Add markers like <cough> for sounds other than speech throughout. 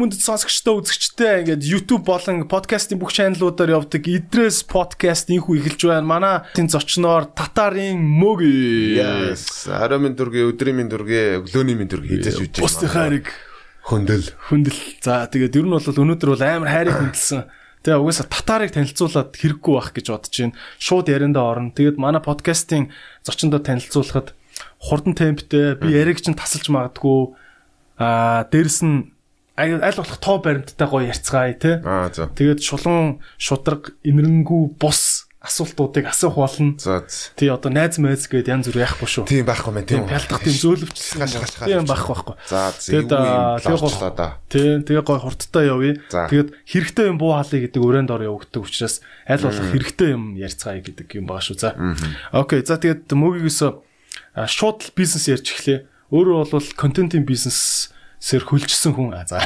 Мөндөд сонсогчтой үзэгчтэй ингээд YouTube болон подкастын бүх чаналуудаар явдаг Идрээс подкаст инхүү эхэлж байна. Манай тэн зочноор Татарын мөг. Yes. Арай минь дүргээ, өдрийн минь дүргээ, өглөөний минь дүргээ хийж үжиж байна. Бусны хайрыг хөндөл. Хөндөл. За тэгээд ер нь бол өнөөдөр бол амар хайрыг хөндлсөн. Тэгээ угаасаа татарыг танилцуулаад хэрэггүй байх гэж бодож байна. Шууд яриандаа орно. Тэгээд манай подкастын зочиндоо танилцуулахад хурдан темптэй би яриг чинь тасалж магадгүй. Аа дээрэс нь аль болох тоо баримттай гоё ярьцгаая тий. Аа за. Тэгээд шулуун шудраг инэрэнгүү бус асуултуудыг асуух болно. За. Тий одоо найз майз гээд янз бүр яахгүй шүү. Тийм байхгүй мэн тийм. Пялдах тийм зөөлөвчлсөн. Тийм байхгүй байхгүй. За тэгээд тэгээд да. Тий тэгээ гой хурдтай явъя. Тэгээд хэрэгтэй юм буу хаалъя гэдэг өрөөнд ор явагддаг учраас аль болох хэрэгтэй юм ярьцгаая гэдэг юм байгаа шүү. За. Окей. За тэгээд мөгийгөөс шууд бизнес ярьж эхлэе. Өөрөө бол контентын бизнес сэр хөлжсөн хүн аа за.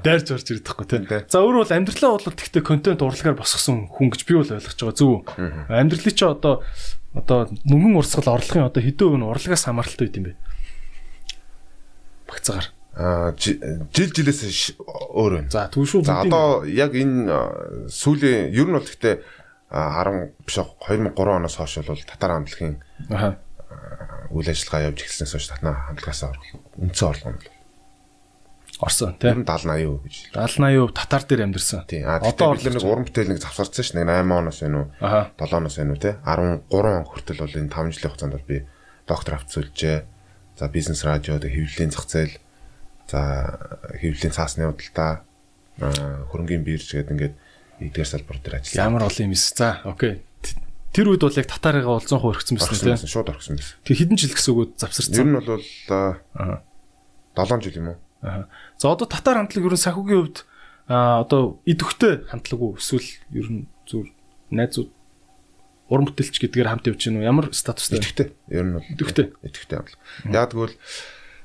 Дайрч орж ирэх тэгэхгүй тийм. За өөрөө бол амьдралаа бол тэгтээ контент урлагаар босгосон хүн гэж би бол ойлгож байгаа зүг. Амьдралыг чи одоо одоо мөнгөн урсгал орлогын одоо хэдэн өв нь урлагаас хамааралтай байд юм бэ? Багцаагаар. Аа жил жилээс өөр байна. За түн шүү. За одоо яг энэ сүүлийн ер нь бол тэгтээ 10 биш 2003 оноос хойш бол татар хамтлагийн аа үйл ажиллагаа явж эхэлснээс хойш татнаа хамтлагаасаа үндсэн орлого нь орсон тийм 70 80% гэж. 70 80% татар дээр амьдэрсэн. Тийм. Одоо бид нэг уран бүтээл нэг завсарсан ш. Нэг 8 оноос байна уу? 7 оноос байна уу те? 13 он хүртэл бол энэ 5 жилийн хугацаанд би доктор авцуулжээ. За бизнес радиод хэвлэлийн зах зээл за хэвлэлийн цаасны худалдаа хөрөнгөний бирж гэдэг ингээд эдгээр салбар дээр ажилласан. Ямар олон юм эс. За окей. Тэр үед бол яг татарыгаа бол 100% орхисон байсан тийм. Шууд орхисон байсан. Тэг хэдэн жил гэсэн үг завсарсан. Ер нь бол 7 жил юм уу? Аа. За одоо татар хамтлаг ер нь сахиугийн хувьд аа одоо идэвхтэй хамтлаг уу эсвэл ер нь зүр найзууд уран бүтээлч гэдгээр хамт явж гинүү ямар статустай идэвхтэй ер нь бол идэвхтэй идэвхтэй хамтлаг. Яг тэгвэл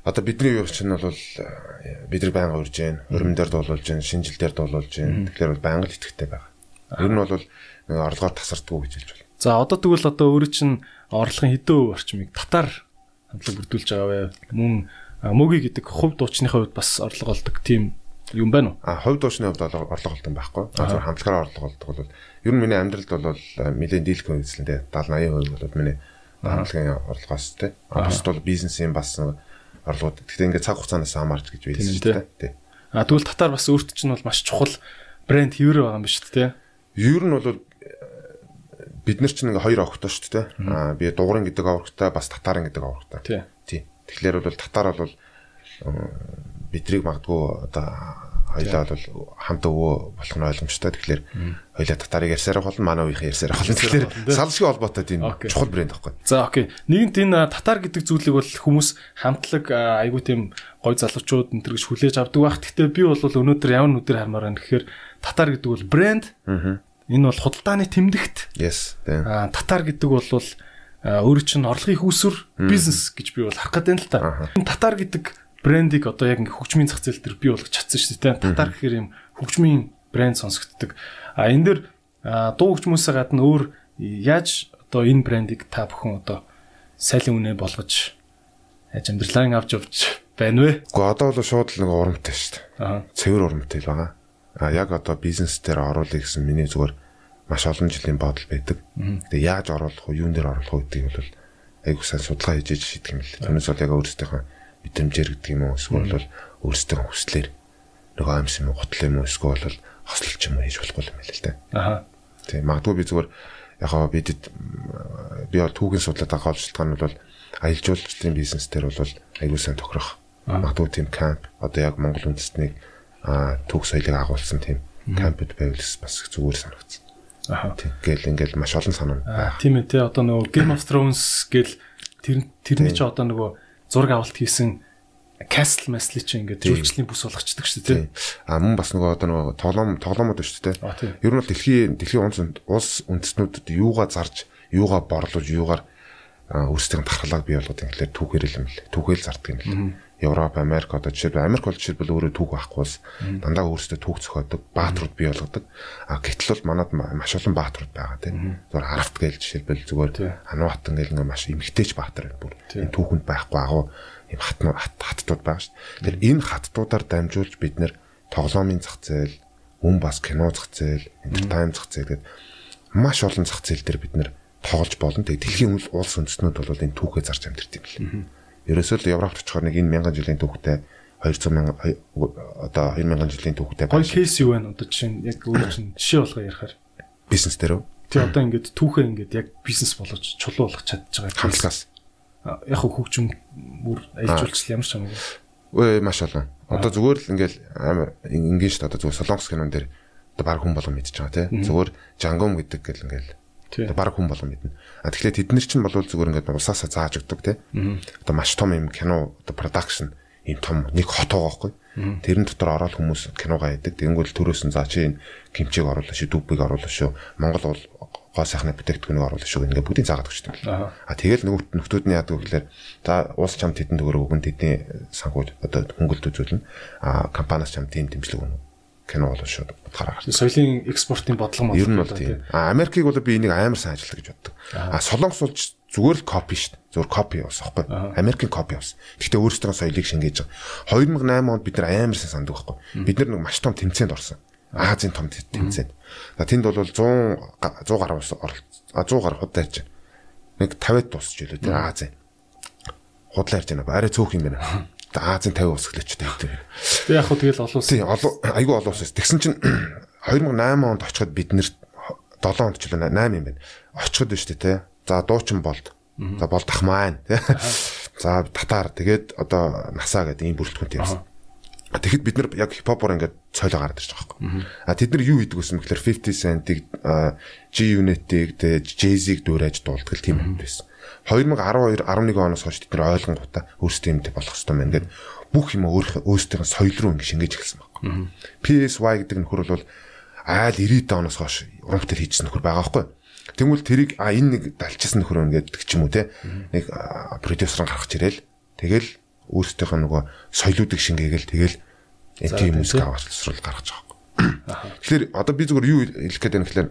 одоо бидний юу чинь бол бид нар байнга урьж гэн өрмөн дээр дуулуулж гэн шинжил дээр дуулуулж гэн тэгэхээр бол байнга л идэвхтэй байгаа. Ер нь бол нэг орлогоор тасардгүй гэж хэлж. За одоо тэгвэл одоо өөрөө чинь орлогын хэдэн орчмыг татар хамтлаг бүрдүүлж байгаа вэ? Мөн мөги гэдэг хувь дуучныхаа хувьд бас орлого олдог тийм юм байна уу? А хувь дуучны хувьд орлого олдог байхгүй. Зөвхөн хамтлагаар орлого олдог бол ер нь миний амьдралд бол нэлээд дийлхэн үзлэнтэй 70 80% бол миний хамтлагийн орлогоос тий. Бусд бол бизнесийн бас орлогод. Гэхдээ ингээд цаг хугацаанаас хамаарч гэж байлаа шүү дээ. Тий. А тэгвэл татар бас өөрт чинь бол маш чухал брэнд хэвээр байгаа юм ба шүү дээ. Ер нь бол бид нар чинь ингээ хоёр овогтой шүү дээ. Аа би дугуурын гэдэг овогтой бас татарын гэдэг овогтой. Тий. Тэгэхээр бол татар бол бидрийг магадгүй одоо хоёлаа бол хамт өвөө болох нь ойлгомжтой. Тэгэхээр хоёлаа татарыг ярьсаар болно, манай үеийн ярьсаар болно. Тэгэхээр салшгүй холбоотой тийм чухал брэнд байхгүй. За окей. Нэгэнт энэ татар гэдэг зүйлийг бол хүмүүс хамтлаг айгүй тийм гой залуучууд энэ төр гэж хүлээж авдаг байх. Гэхдээ би бол өнөөдөр ямар нүдээр хармаар байна гэхээр татар гэдэг бол брэнд. Энэ бол худалдааны тэмдэгт. Yes. Татар гэдэг бол өөрөө чинь орлогын хүүсвэр бизнес гэж би бол харах гэдэг юм л та. Татар гэдэг брендийг одоо яг ингээ хөгжмийн зах зээл дээр бий болгож чадсан шүү дээ. Татар гэхээр юм хөгжмийн брэнд сонсогддог. А энэ дэр дуу хөгжмөөсөө гадна өөр яаж одоо энэ брендийг та бүхэн одоо сайлын үнэ болгож яаж амьдралаа авч явж байна вэ? Гэхдээ одоо бол шууд л нэг урамтай шүү дээ. Цэвэр урамтай байгаа. А яг одоо бизнес дээр оруулах гэсэн миний зүгээр маш олон жилийн бодол байдаг. Тэгээ яаж оруулах вэ, юун дээр оруулах вэ гэдгийг бол айгуу сайн судалгаа хийж иж шийдэх юм л. Түүнээс бол яг өөрсдийнхөө мэдрэмжээр гэдэг юм уу эсвэл бол өөрсдөө хүслээр нөгөө амьс юм уу, гутал юм уу эсвэл бол хослолч юм уу хийж болохгүй юм байл л да. Аха. Тэгээ магадгүй би зүгээр яг гоо бидэд би бол түүхийн судлаад байгаа шалтгаан нь бол аялал жуулчлалын бизнес дээр бол айгуу сайн тохирох. Магадгүй тийм камп одоо яг Монгол үндэстнийг түүх соёлыг агуулсан тийм кампуд байвал бас зүгээр санагдсан. Аа. Тэгэл ингээл маш олон санаа байна. Тийм ээ тий одоо нөгөө Game of Thrones гэл тэр тэрний чи одоо нөгөө зураг авалт хийсэн Castle Mastle чи ингээд жүжигчлийн бүс болгочдөг шүү дээ тий. А мөн бас нөгөө одоо нөгөө тоглоом тоглоомод байна шүү дээ. Ер нь бол дэлхийн дэлхийн улс улс үндэстнүүдэд юугаа зарж, юугаа борлуулж, юугаар өөрсдийн тархалааг бий болгоод ингээд түүхээр л юм л. Түүхэл зардаг юм л. Европ, Америк одоо жишээлбэл Америк бол жишээлбэл өөрөө түүх байхгүй дандаа өөрсдөө түүх зохиодог, бааtruуд бий болгодог. А гэтэл бол манад маш олон бааtruуд байгаа тийм. Зүгээр харафт гээл жишээлбэл зүгээр Ануатан гээл ингээ маш эмгтээч баатар бүр. Түүхэнд байхгүй агуу ийм хатнууд хаттууд байгаа шүү. Тэгэхээр энэ хаттуудаар дамжуулж бид нэр тоглоомын зах зээл, мөн бас кино зах зээл, entertainment зах зээл гэдэг маш олон зах зээл дээр бид нэр тоглож болно. Тэгээ дэлхийн улс үндэстнүүд бол энэ түүхээ зарж амьдэрт юм бэл. Ерөөсөө л Европт очихоор нэг энэ мянган жилийн түүхтэй 200 мянга одоо 2000 жилийн түүхтэй гоё кейс юу вэ одоо жишээ нь яг өөр чинь жишээ болгоо ярихаар бизнес дээр үү? Тий одоо ингээд түүхээ ингээд яг бизнес болгож чулуу болгох чадчих байгаа. Хамтлагаас. Яг хөгжим бүр айлжуулчих ямар ч юм. Өө маш олон. Одоо зүгээр л ингээл амар ингийн шүү дээ. Одоо зүгээр солонгос кинон дээр одоо баг хүн болгон мэдчихэж байгаа тий. Зүгээр жангом гэдэг гэл ингээл одоо баг хүн болгон мэднэ. Тэгэхээр тэд нар чинь болвол зүгээр ингээд усаасаа зааж өгдөг тий. Одоо маш том юм кино одоо production ийм том нэг хот байгаа байхгүй. Тэрэн дотор ороод хүмүүс киногаа яадаг. Тэнгүүл төрөөс нь за чи энэ кимчиг оруулаа шүү, дүббийг оруулаа шүү. Монгол бол гоо сайхны бүтээгдэхүүнийг оруулаа шүү. Ингээ бүгдийг заагаад өгч байгаа. А тэгэл нөгөө нөхдүүд нь яадаг гэхээр за уус чам тэдэн төгрөг өгөн тэдний санхуд одоо хөнгөлт үзүүлнэ. А компаниас чам тийм дэмжлэг өгнө кино болоо шүү бодохоор гарч. Соёлын экспортын бодлого мөн. Ер нь бол тийм. А Америкийг бол би энийг амар сайн ажилтдаг гэж боддог. А Солонгос бол зүгээр л копи шүү дээ. Зүгээр копи бас аахгүй. Америкийн копи бас. Гэхдээ өөрсдөө соёлыг шингээж байгаа. 2008 онд бид нар амар сайн санддаг байхгүй. Бид нар нэг маш том тэмцээнд орсон. Азийн том тэмцээнд. За тэнд бол 100 100 гаруй ус оролцсон. А 100 гаруй худал ярьж байна. Нэг 50-д тусч илүү тийм Азийн. Худлаа ярьж байна. Арай цөөх юм байна. <laughs> Азийн 50 ус гэлээчтэй хэвтэй. Тэг яг хөө тэгэл олон ус. Тийм айгүй олон ус. Тэгсэн чинь <clears throat> 2008 онд очиход бид нэр 7 онд ч л 8 юм байна. Очиход шүү дээ те. За дуучин болд. За болд ахмаа тий. За татар тэгээд одоо насаа гэдэг ийм бүрэлдэхүүнтэй явсан. Тэгэхэд бид нар яг хипхопор ингээд цойлоо гараад ирж байгаа байхгүй. А тэд нар юу хийдэг вэ гэхээр 50 Cent-ийг G-Unit-ийг тэгээд Jay-Z-ийг дуурайж дуулдаг л тийм юм байсан. 2012 11 оноос хойш тэд нар ойлгонгуудаа өөрсдөө юмтэй болох хэрэгтэй байна гэдэг бүх юм өөрсдийн соёл руу ингэ шингээж эхэлсэн байна. PSY гэдэг нөхөр бол айл 90 оноос хойш урамтай хийжсэн нөхөр байгаа байхгүй. Тэгмэл тэрийг а энэ нэг далчсан нөхөр өн гэдэг ч юм уу те нэг продюсер гаргаж ирээл тэгэл өөрсдийнх нь нөгөө соёлуудыг шингээгээл тэгэл энти музик авалцрал гаргаж байгаа байхгүй. Тэгэхээр одоо би зүгээр юу хэлэх гээд байна гэхээр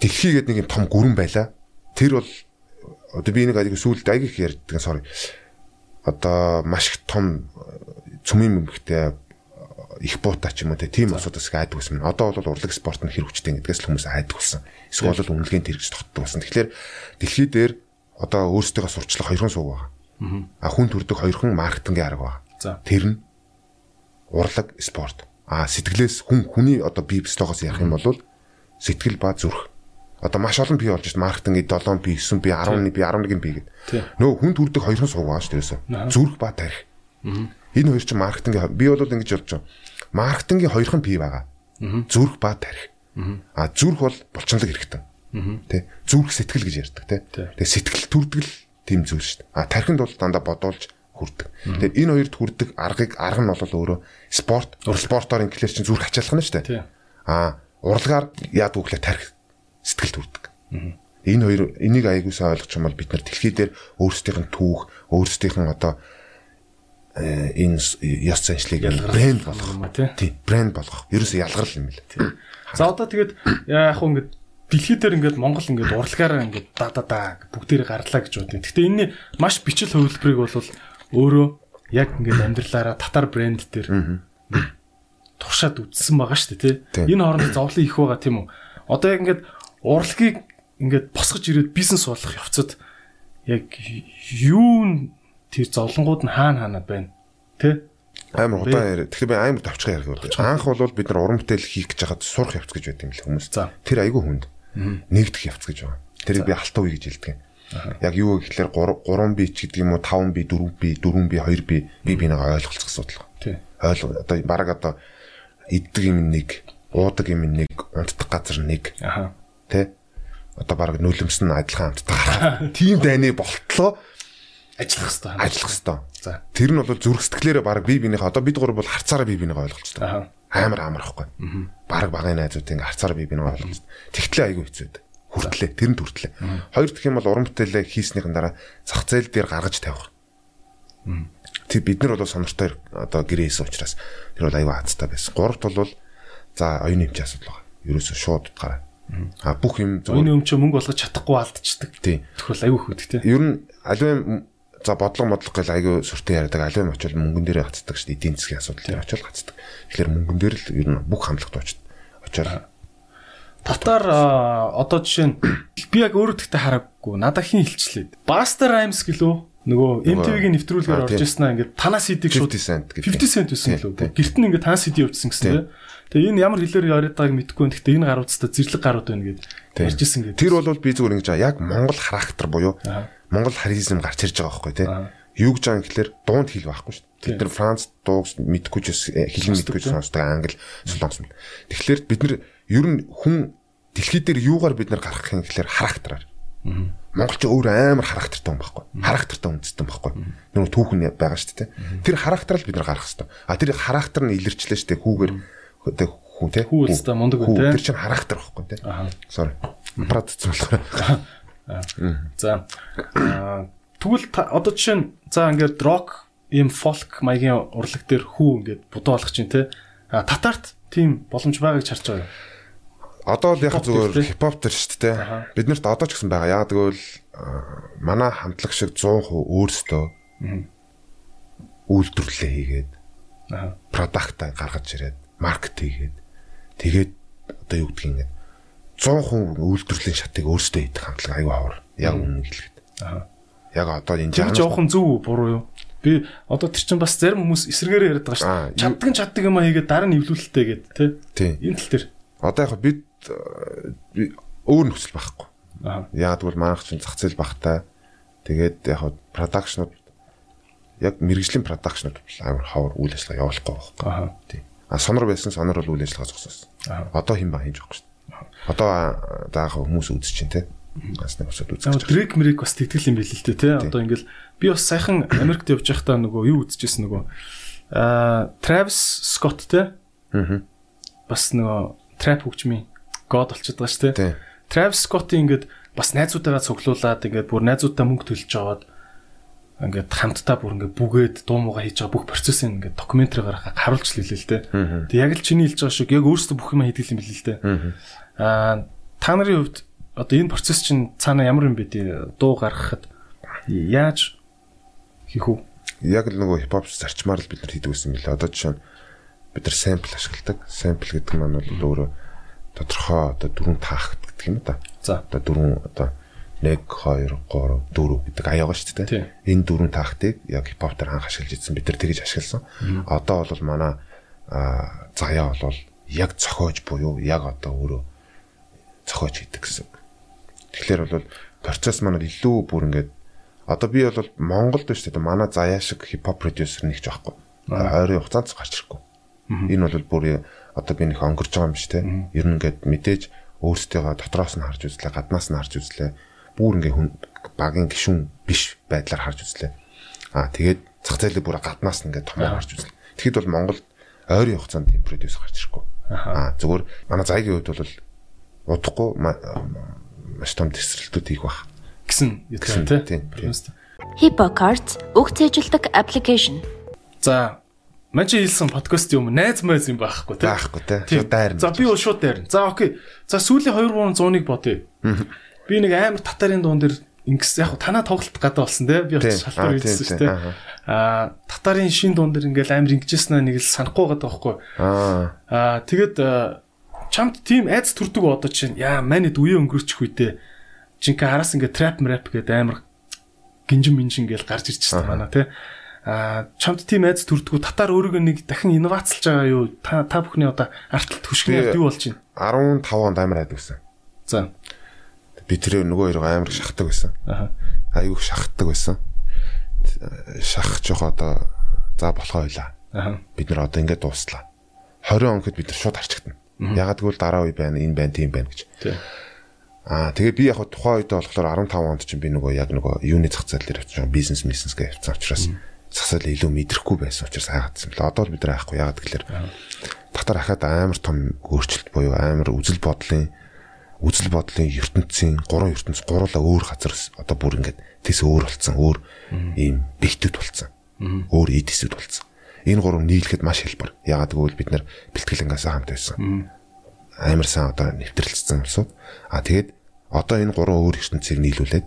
дэлхий гэдэг нэг юм том гүрэн байла тэр бол одоо би нэг айгүй сүулт айгүй их ярьдаг sorry. Одоо маш их том цөмийн мөнгөтэй их буута ч юм уу тийм асуудаас айдаг байсан. Одоо бол урлаг спорт нь хэр хүчтэй гэдгээс л хүмүүс айдаг болсон. Эсвэл бол үнэлгээнд тэрэгч тогтдог болсон. Тэгэхээр дэлхий дээр одоо өөрсдөө сурчлах хоёрхан сууг байгаа. А хүн төрдөг хоёрхан маркетингийн арга байгаа. Тэр нь урлаг спорт. А сэтгэлээс хүн хүний одоо бие бистогоос ярих юм бол сэтгэл ба зүрх одоо маш олон бий болж шít маркетинг 7 бий 9 бий 11 бий 11 бий гэдэг. Нөгөө хүн төрдөг хоёрхан сууг байгаа шүү дээ. Зүрх ба тарих. Энэ хоёр чинь маркетинг би бол ингэж болж байгаа. Маркетингийн хоёрхан бий байгаа. Зүрх ба тарих. А зүрх бол булчинлаг хэрэгтэй. Тэ зүрх сэтгэл гэж ярьдаг тэ. Тэгээ сэтгэл төрдөг л тийм зүйл шүү дээ. А тархинд бол дандаа бодуулж хүрдэг. Тэгээд энэ хоёрт хүрдэг аргыг арга нь бол өөрөө спорт, спортоор инглиш чинь зүрх ачаалах нь шүү дээ. А урлагаар яад үглээ тарих сэтгэл төрдөг. Энэ хоёр энийг аягуулсаа ойлгох юм бол бид нар дэлхий дээр өөрсдийнх нь түүх, өөрсдийнх нь одоо э, энэ ёс заншлыг брэнд болгох тийм брэнд болгох. Ерөөсөө ялгарл юм л. За одоо тэгээд яг хөө ингээд дэлхий дээр ингээд Монгол ингээд урлагаараа ингээд да да да бүгдээр гарлаа гэж бодъё. Гэхдээ энэ маш бичил хувилбарыг бол өөрөө яг ингээд амьдралаараа татар брэнд дээр туршаад үзсэн байгаа шүү дээ тий. Энэ хооронд зовлон их байгаа тийм үү. Одоо яг ингээд урлагийг ингээд босгож ирээд бизнес болох явцад яг юу тэр зовлонгууд нь хаана хаана байна тэ амар удаан яриа. Тэгэхээр би амар давчхан ярих гэдэг. Анх бол бид нар уран бүтээл хийх гэж хаад сурах явц гэж байт юм л хүмүүс. Тэр айгүй хүнд. Нэгдэх явц гэж байгаа. Тэрийг би алтаа үе гэж хэлдэг. Яг юу гэхээр 3 би ч гэдэг юм уу 5 би 4 би 4 би 2 би би бинийг ойлголцох асуудал. Тий. Ойл одоо баг одоо иддэг юм нэг, уудаг юм нэг, унтдаг газар нэг. Аха Тэ? Одоо баг нөлөмс нь адилхан хамтдаа. Тим дайны болтлоо ажиллах хэвээр. Ажиллах хэвээр. За. Тэр нь бол зүрх сэтгэлээрээ баг бие биенийхээ одоо бид гур бол харцаараа бие биенийхээ ойлголцдог. Амар амар ахгүй. Баг багын найзууд ингээ харцаараа бие биенийхээ ойлголцдог. Тэгтлээ айгүй хэцүү байдаг. Хүртлээ. Тэр нь төртлээ. Хоёр дахь юм бол уран бүтээлээ хийснийхэн дараа зах зээл дээр гаргаж тавих. Тэг бид нар бол сонортой одоо гэрээ хийсэн учраас тэр бол аюу хацтай байсан. Гуравт бол за оюуны хэмжээ асуудал байгаа. Ерөөсөө шууд утгаараа А бүх юм зөвхөн өнөө өмчөө мөнгө болгож чадахгүй алдчихдаг. Тийм. Тэгвэл хөдөг тийм. Ер нь аливаа за бодлого модлого гэл айгүй сүртэй яриадаг аливаа очил мөнгөн дээр гацдаг шүү дээ эдийн засгийн асуудал дээр очил гацдаг. Тэгэхээр мөнгөн дээр л ер нь бүх хандлагт очиж очоор Татар одоо жишээ нь <coughs> би яг өөрөө тэгтээ хараагүй надад хин хилчлээ. Buster Rhymes гэлөө нөгөө MTV-гийн нэвтрүүлгээр орж ирсэн аа ингээд танаас CD шууд 50 cent гэдэг. 50 cent байсан лөө. Гэрт нь ингээд танаас CD явуулсан гэсэн тийм. Тэгээ энэ ямар хэлээр яриад байгааг мэдэхгүй байна. Гэхдээ энэ гаруудтай зэрлэг гарууд байна гэд ярьж ирсэн гэдэг. Тэр бол би зүгээр ингэж яг Монгол характер буюу Монгол харизм гарч ирж байгаа байхгүй тийм. Юу гэж байгаа юм гэхэлэр дунд хэл байхгүй шүү дээ. Бид нар Франц дууг мэдгүй ч хэлэн мэдгүй ч сонсдог англи солонгос. Тэгэхээр бид нар ер нь хүн дэлхий дээр юугаар бид нар гарах юм гэхэлэр характераар. Монголч өөр амар характертай хүн байхгүй. Характертай үндэстэй байхгүй. Нөгөө түүхэн байгаа шүү дээ. Тэр характераар бид нар гарах хэрэгтэй. А тэр характер нь илэрчлээ шүү дээ. Хүүгээр одоо хүн те. Хүү өстой мундаг үү те. Тэр чинь характер байхгүй те. Sorry. Продцсон болохоор. За. Тэгвэл одоо жишээ нь за ингээд рок ийм фолк маягийн урлаг дээр хүү ингээд будуу болгож чинь те. Татарт тийм боломж байгааг харж байгаа. Одоо л яг зүгээр хипхоп төр шүү дээ. Бид нарт одоо ч гэсэн байгаа. Яг тэгвэл манай хамтлаг шиг 100% өөрсдөө үйлдвэрлэлээ хийгээд продакта гаргаж ирээд маркет хийгээд тэгээд одоо юу гэдгийг ингээд 100% үйлдвэрлэлийн шатыг өөрсдөө хийдэг хамтлаг аюу хавар. Яг үнэн хэлэхэд. Аа. Яг одоо энэ жаа жоохон зөв буруу юу? Би одоо тэр чинь бас зарим хүмүүс эсэргээрээ яриад байгаа шүү дээ. Чаддаг нь чаддаг юм а хийгээд дараа нь эвлүүлэлтэй гэдэг тий. Энэ тал дээр. Одоо яг бид өөр нөхцөл байхгүй. Аа. Тэгвэл манайх чинь зах зээл багтай. Тэгээд яг продакшнууд яг мэрэгжлийн продакшнууд амар хавар үйл ажиллагаа явуулахгүй байхгүй. Аа. Тий. А сонор байсан сонор бол үйл ажиллагаа зогсоосон. Одоо хэн ба хийж байгаа шүү дээ. Одоо заах хүмүүс үзэж чинь те. Бас нэг усад үзэж. Дрек мэрик бас тэгтгэл юм билээ л дээ те. Одоо ингээл би бас сайхан Америкт явж байхдаа нөгөө юу үзчихсэн нөгөө аа Travis Scott те. Аа. Бас нөгөө trap хөгжмийн god болчиход байгаа шүү дээ. Travis Scott-ийн ингээд бас найзуудаагаа цуглуулад ингээд бүр найзуудаа мөнгө төлж аваад ингээд хамтдаа бүр ингээд бүгээд дуу муугаа хийж байгаа бүх процессыг ингээд докюментари гаргахаар харуулж лээ л дээ. Тэг яг л чиний хэлж байгаа шиг яг өөрсдөө бүх юм хийдэг юм билээ л дээ. Аа та нарын хувьд одоо энэ процесс чинь цаана ямар юм бэ дээ? Дуу гаргахад яаж хийх үү? Яг л нөгөө хипхоп зарчмаар л бид нар хийдэг байсан билээ. Одоо жишээ нь бид нар сампл ашигладаг. Сампл гэдэг нь бол өөрөө тодорхой одоо дөрвөн таах гэдэг юм да. За одоо дөрвөн одоо 1 2 3 4 гэдэг аяага шүү дээ. Энэ дөрвөн тактик яг хипхоп дээр анх ашиглаж ирсэн. Бид нар тэгж ашигласан. Одоо бол манай заяа бол яг цохиож буюу яг одоо өөрөө цохиож хийдэг гэсэн. Тэгэхээр бол процесс маань илүү бүр ингээд одоо би бол Монголд биш дээ манай заяа шиг хипхоп продюсер нэгч байхгүй. Ойрын хугацаанд гарч ирэхгүй. Энэ бол бүр одоо би нэг өнгөрч байгаа юм биш те. Ер нь ингээд мэдээж өөрсдөө дотроос нь харж үзлээ, гаднаас нь харж үзлээ бүр ингээ хүн багийн гишүүн биш байдлаар харж үзлээ. Аа тэгээд зах зээлийг бүр гаднаас нь ингээ томоор харж үзлээ. Тэгэхэд бол Монголд ойрын хугацаанд тийм продюсер гарч ирэхгүй. Аа зүгээр манай зайгийн хувьд бол удахгүй маш том тесрэлтүүд хийх бах гэсэн юм тийм. HippoCards үг цээжилдэг аппликейшн. За Ман чи хэлсэн подкаст юм найз майз юм байхгүй тий. Байхгүй тий. Шууд дайрна. За би бол шууд дайрна. За окей. За сүүлийн 2 3 100-ыг бодъё. Би нэг амар татарын дуун дээр ингэс яг танаа тоглолт гадаа болсон те би очиж шалтгаан үйдсэн шүү дээ. Аа татарын шин дуун дээр ингээл амар ингэжсэн нэг л санахгүй байгаа байхгүй. Аа тэгээд чамд тийм айц төрдөг одоо чинь яа манайд үе өнгөрчих үедээ жинхэнэ хараас ингээ трап рэп гэдэг амар гинжин минжин гээл гарч ирчихсэн манай те. А чамд тийм айц төрдгөө татар өөрийгөө нэг дахин инновацлж байгаа юу? Та та бүхний одоо арталт хөшгөнөөр юу болж байна? 15 онд амар хайдаг гэсэн. За би тэр нөгөө хоёроо амар шахдаг байсан. Аа. Аюух шахдаг байсан. Шахах жоох одоо за болохоо ойлаа. Аа. Бид нар одоо ингээд дууслаа. 20 он гэхэд бид нар шууд харчигдана. Ягаад гэвэл дараа үе байна, энэ байна, тийм байна гэж. Тий. Аа тэгээ би яг тухайн үед болохоор 15 онд чинь би нөгөө яг нөгөө юуны зах зээл дээр явчихсан бизнес бизнес гэж явцсан учраас зах зээл илүү мэдрэхгүй байсан учраас хайгаадсан л. Одоо л бид нар айхгүй ягаад гэвэл татар ахаад амар том өөрчлөлт буюу амар үзэл бодлын үзэл бодлын ертөнцийн гурван ертөнц гурлаа өөр газар одоо бүр ингээд тэс өөр болцсон өөр ийм бэлтгэд болцсон өөр эдисүүд болцсон энэ гурав нийлэхэд маш хэлбэр. Ягаад гэвэл бид нар бэлтгэлэнгээс хамт байсан. Амар сан одоо нэвтрэлцсэн юмсууд. А тэгээд Одоо энэ гурван өөр ертөнцийг нийлүүлээд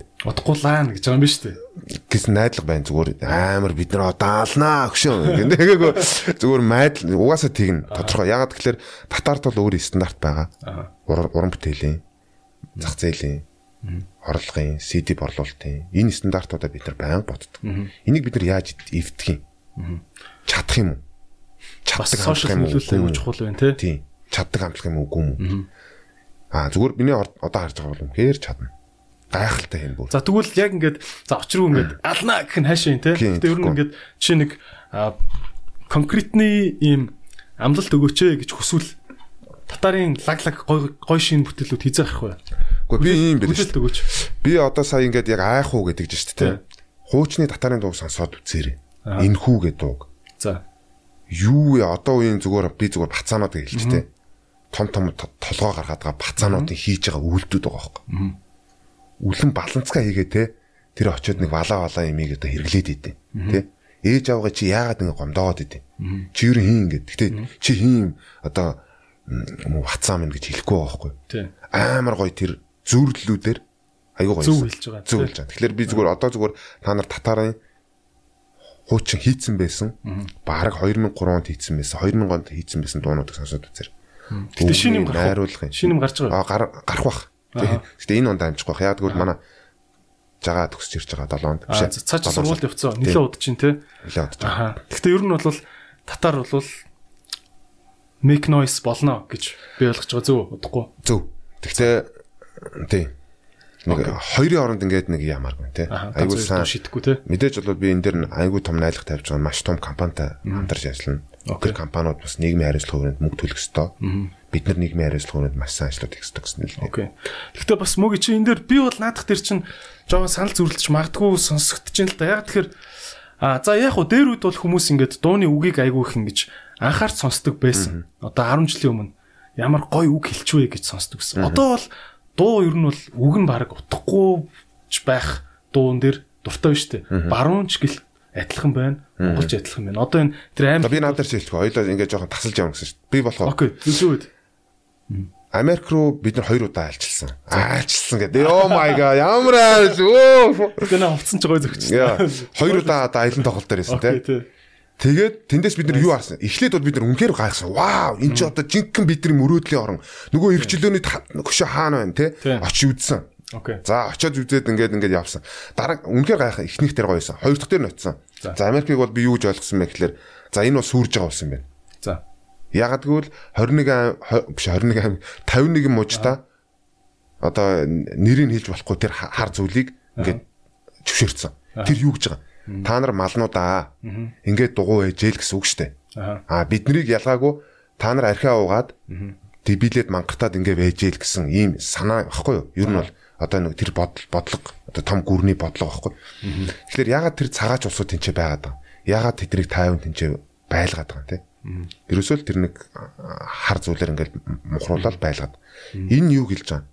лаана гэж байгаа юм биш үү? Гэс найдлага байна зүгээр амар бид нар одоо алнаа өгшөө гэнтэйгөө зүгээр майдл угаасаа тэгнэ тодорхой. Ягаад тэгэхээр татарт бол өөр стандарт байгаа. Уран бүтээлийн зах зээлийн орлогын CD борлуулалтын энэ стандартуудаа бид нар байнга боддог. Энийг бид нар яаж эвдэх юм? Чадах юм уу? Чаддаг хамтлах юм уу? Чухал байна те. Тийм. Чаддаг хамтлах юм уу үгүй юм? Аа зүгээр миний одоо харж байгаа бол үнэхээр чадна гайхалтай юм бүр. За тэгвэл яг ингээд за очруу ингээд ална гэх нь хаашаа юм те. Гэтэ ер нь ингээд жишээ нэг конкретны ийм амлалт өгөөч ээ гэж хүсвэл татарын лаглаг гой гой шин бүтээлүүд хийзэх ах бай. Гэхдээ би ийм биш. Би одоо сая ингээд яг айх уу гэдэг чинь шүү дээ. Хуучны татарын дууг сонсоод үзээрэй. Энэ хүү гэдэг дууг. За. Юу вэ? Одоо үеийн зүгээр би зүгээр бацаанууд хэлж тээ. Том том толгоо гаргаад байгаа бацаануудын хийж байгаа үйлдэлүүд байгаа байхгүй. Үлэн баланцгаа хийгээ те. Тэр очиод нэг валаа валаа юмыг одоо хэрэглээд идэв те. Ээж авгаа чи яагаад ингэ гомдоод идэв? Чи юу хин ингэ? Гэтээ чи хин одоо ватсаа минь гэж хэлэхгүй байгаа байхгүй. Амар гоё тэр зүрлэлүүдээр айгуу гоё зөв хэлж байгаа. Зөв хэлж байгаа. Тэгэхээр би зүгээр одоо зүгээр та нар татарын хуучин хийцэн байсан. Баг 2003 онд хийцэн байсан. 2000 онд хийцэн байсан дуунуудыг сонсоод үзэр Гэтэ шинэ юм гарах. Шинэ юм гарч байгаа. Аа гарах бах. Гэтэ энэ онд амжихгүй байх. Яг тэгвэл манай жагаа төгсөж ирж байгаа 7 онд биш ээ. Цаач сургуульд явцсан. Нилээ удаж чинь те. Нилээ удаж. Аа. Гэтэ ер нь бол татар бол make noise болно гэж би ойлгож байгаа зөв удахгүй. Зөв. Тэгтээ тий. Нэг хоёрын оронд ингээд нэг ямааргүй тий. Айгуу сайн шидэхгүй тий. Мэдээж бол би энэ дэр айгуу том найдлага тавьж байгаа маш том компанитай хамтарч ажиллана. Тэр компаниуд бас нийгмийн хариуцлага хүрээнд мөнгө төлөх ёстой. Бид нар нийгмийн хариуцлага хүрээнд маш сайн ажиллаад ихсдэг гэсэн л. Окей. Гэхдээ бас мөг чи энэ дэр би бол наадах тэр чин жоохон санал зүрлэж магадгүй сонсогдож байна л да. Яг тэгэхээр а за яг хуу дээр үед бол хүмүүс ингээд дууны үгийг айгуу их ингэж анхаарч сонсдог байсан. Одоо 10 жилийн өмнө ямар гоё үг хэлчихвэ гэж сонсдог гэсэн. Одоо бол дуу ер нь бол үг нь баг утгагүй байх дуун дээр дуртай байна шүү дээ. Баруун ч гэл адилхан байна. Монголч адилхан байна. Одоо энэ тэр аим би надаар шилжих. Хоёлоо ингээд жоохон тасалж явна гэсэн шүү дээ. Би болох. Окей. Зүсүүд. Америк руу бид нар хоёр удаа айлчилсан. Айлчилсан гэдэг. Oh my god. Ямар айлч. Өө. Тэгээ хувцсан ч гоё зөгчсөн. Хоёр удаа одоо аялын тоглолт дээр байсан тий. Тэгээд тэндээс бид нар юу харсан? Эхлээд бол бид нар үнхээр гайхсан. Вау, энэ ч одоо жинхэнэ бидний мөрөөдлийн орон. Нөгөө эрхчлөөний хөшөө хаана байна те? Очиж үзсэн. Окей. За очиод үзээд ингээд ингээд явсан. Дараа үнхээр гайхаа эхнийх дээр гоёсэн. Хоёр дахь дээр нь очисон. За Америкийг бол би юу гэж ойлгосон бэ гэхээр за энэ бол сүрж байгаа юм байна. За. Ягаад гэвэл 21 биш 21 51 мужта одоо нэрийг хэлж болохгүй тэр хар зүйлийг ингээд зөвшөөрсөн. Тэр юу гэж байгаа? Та нар малнуудаа ингээд дугуй ээжэл гэсэн үг штэ. Аа биднийг ялгаагүй та нар архиа уугаад дебилээд мангартаад ингээд ээжэл гэсэн ийм санаа багхгүй юу? Ер нь бол одоо нэг тэр бодол бодлого одоо том гүрний бодлого багхгүй. Тэгэхээр ягаад тэр цагаач улсууд тэнцээ байгаад байгаа? Ягаад тэднийг тайван тэнцээ байлгаад байгаа тийм? Ерөөсөө л тэр нэг хар зүйлэр ингээд мухруулаад байлгаад. Энэ юу гэлж байгаа?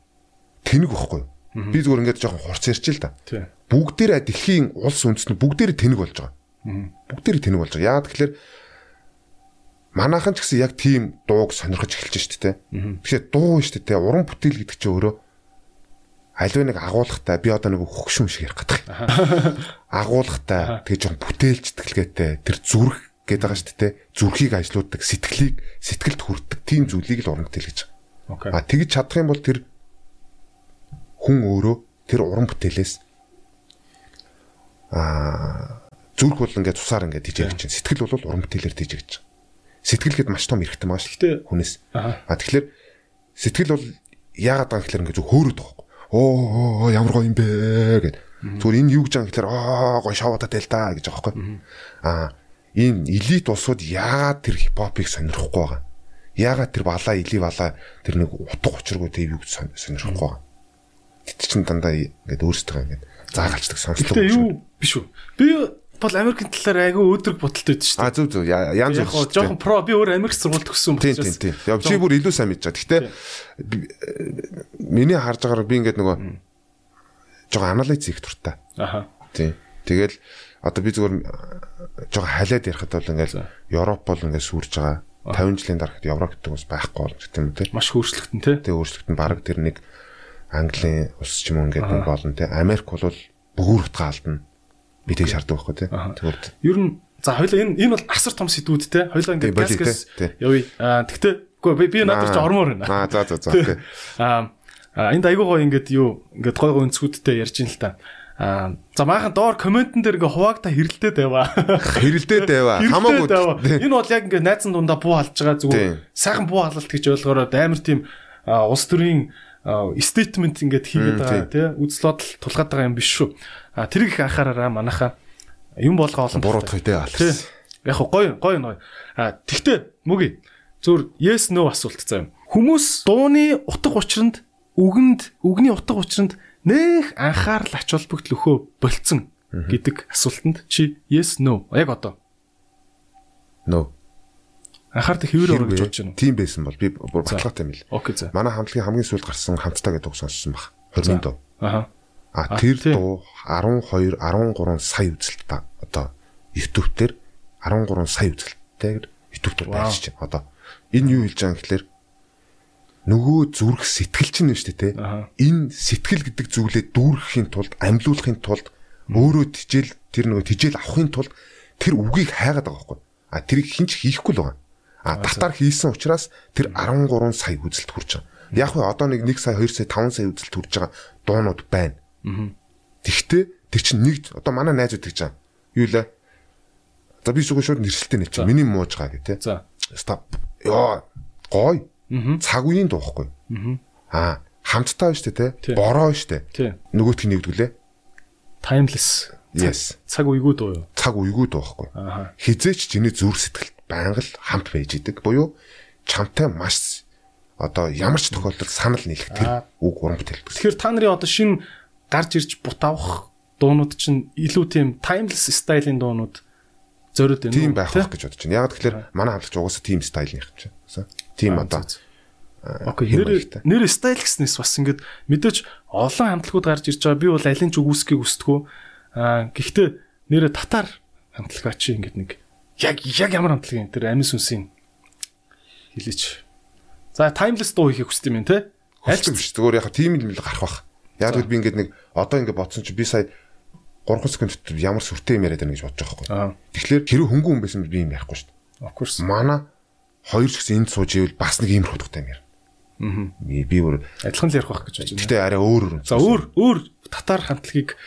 Тэнэг багхгүй юу? Би зүгээр ингээд жоохон хурц ярьчих л да. Бүгдээрээ дэлхийн улс үндэстнүүд бүгдээрээ тэнэг болж байгаа. Бүгдээрээ тэнэг болж байгаа. Яагаад тэгэхээр манайхан ч гэсэн яг тийм дууг сонирхож эхэлж шүү дээ. Тэгэхээр дуу шүү дээ. Уран бүтээл гэдэг чинь өөрөө аливаа нэг агуулгатай би одоо нэг хөгшин шиг ярих гэдэг. <laughs> Агуулгатай тэгээ жоохон бүтээлч тэтгэлгээтэй тэр зүрх гэдэг байгаа шүү дээ. Зүрхийг ажилуулдаг, сэтгэлийг сэтгэлд хүрдэг тийм зүйлийг л уран бүтээл гэж. А тэгж чадах юм бол тэр хүн өөрөө тэр уран бүтээлээс аа зүрх бол ингээд тусаар ингээд дижээгч чинь сэтгэл бол уран бүтээлээр дижээгч. Сэтгэлгээд маш том байгаа шүү дээ хүнээс. А тэгэхээр сэтгэл бол яагаад байгаа гэхээр ингээд зөв хөөрөд байгаа оо ямар гоё юм бэ гэд. Зүгээр энэ юу гэж байгаа гэхээр аа гоё шавуудаа тэл та гэж байхгүй. Аа энэ элит улсууд яагаад тэр хипхопыг сонирхгүй байгаа? Яагаад тэр балаа эли балаа тэр нэг утга учиргүй тэг юу гэж сонирхгүй байгаа? Тэт чин дандаа ингээд өөрсдөө ингээд заагалцдаг сонслог. Гэтэ юу биш үү? Би бол Америкийн талаар айгүй өөдрөг бодолтой байдаг шүү дээ. А зөв зөв янз бүр. Яг жоохон про би өөр Америк сургууль төгссөн байна. Тийм тийм тийм. Яг чи бүр илүү сайн мэдж байгаа. Гэтэ миний харж байгаагаар би ингээд нөгөө жоохон анализ хийх туртай. Аха. Тийм. Тэгэл одоо би зүгээр жоохон халиад ярихад бол ингээд Европ бол ингээд сүрж байгаа. 50 жилийн дараагт Европ гэдэг бас байхгүй болж тийм үү. Маш хөрслөгтөн те. Тэгээ хөрслөгтөн баг тэр нэг Английн улс ч юм уу ингээд болно те. Америк бол бүгүрхт гаалдна. Би тэг шаарддаг байхгүй те. Тэгвэл ер нь за хоёлаа энэ энэ бол асар том сэдвүүд те. Хоёлаа ингээд газ газ явъя. Аа тэгтээ үгүй би надад ч ормоор байна. Аа за за за окей. Аа <laughs> энд айгуу гоо ингээд юу ингээд гой гой өнцгүүдтэй ярьж ин л та. Аа за maaхан доор комментэн дээр ингээ хуваагта хэрэлдээд байваа. <laughs> Хэрэлдээд байваа. Хамаагүй. Энэ бол яг ингээ найзан дундаа буу халж байгаа зүгээр сайхан буу халалт гэж ойлгоороо амар тийм улс төрийн стейтмент ингээд хийгээд байгаа тий үзэл бодол тулгаад байгаа юм биш шүү. А тэр их анхаараараа манайхаа юм болгоо олон буруутгах тий алс. Яг гоё гоё гоё. А тэгтээ мүги зөв yes no асуулт заа юм. Хүмүүс дууны утга учирланд үгэнд үгний утга учирланд нэх анхаарал ач холбогдол өхөө болцсон гэдэг асуултанд чи yes no яг одоо no Анхаардаг хэвээр орж бодож байна. Тийм байсан бол би бүр баталгаатай юм л. Окей за. Манай хамтлагийн хамгийн сүүлд гарсан хамтдаа гэдэг үг сонссон баг. 20 дуу. Аха. А тэр дуу 12 13 сая үзэлттэй одоо YouTube дээр 13 сая үзэлттэйгээр YouTube дээр байж чинь одоо энэ юу хэлж байгаа юм гэхэлэр нөгөө зүрх сэтгэл чинь нь шүү дээ те. Энэ сэтгэл гэдэг зүйлээ дүүргэхийн тулд амьлуулахын тулд өөрөө тижэл тэр нөгөө тижэл авахын тулд тэр үгийг хайгаад байгаа байхгүй. А тэрийг хинч хийхгүй л байгаа. А татар хийсэн учраас тэр 13 сая үзэлт хүрч байгаа. Яг хөө одоо нэг 1 сая 2 сая 5 сая үзэлт хүрч байгаа дуунууд байна. Тэгтээ тэр чинь нэг одоо манай найзууд гэж байгаа. Юу лээ? За би зүгээр шууд нэршилтэй нэг чинь миний мууж байгаа гэх тээ. За. Стоп. Йоо гой. Цаг үеийн дуухгүй. Аа хамттай байна штэ те. Бороо штэ. Нөгөөтг нэгдгүлээ. Timeless. Yes. Цаг үегүй дуу юу? Цаг үегүй дуухгүй. Хизээч чиний зүр сэтгэл байнга л хамт байж идэг. Буюу чамтай маш одоо ямар ч тохиолдолд санал нийлэх тэр үг уран бүтээлдэг. Тэгэхээр та нарын одоо шинэ гарч ирж бут авах дуунууд чинь илүү тийм timeless стилийн дуунууд зориод байна. Тийм байх гэж бодож байна. Яг тэгэхээр манай хамтлагч угаасаа тийм стилын юм чинь. Тийм одоо Окей, нэр нэр стайл гэснээс бас ингээд мэдээж олон хамтлагууд гарч ирж байгаа. Би бол алин ч үгүйсгийг хүсдэггүй. Аа гэхдээ нэрэ татар хамтлагаа чи ингээд нэг яг яг ямар хамтлаг юм тэр амин сүнсийн хэлээч. За timeless дуу хийхийг хүсдэг юм те. Альч биш. Зүгээр яхаа тийм л гарах бах. Яг л би ингээд нэг одоо ингээд бодсон чи би сая 3 секунд дотор ямар сүртэй юм яриад байна гэж бодож байгаа байхгүй. Тэгэхээр хэрэв хөнгөн хүн байсан би юм ярихгүй шүү дээ. Of course. Манай хоёр гэсэн энд сууж ивэл бас нэг ийм хутгатай юм яар. Аа. Би бүр адилхан л ярих байх гэж байна. Гэтэ арай өөр өөр. За өөр өөр татар хамтлагийг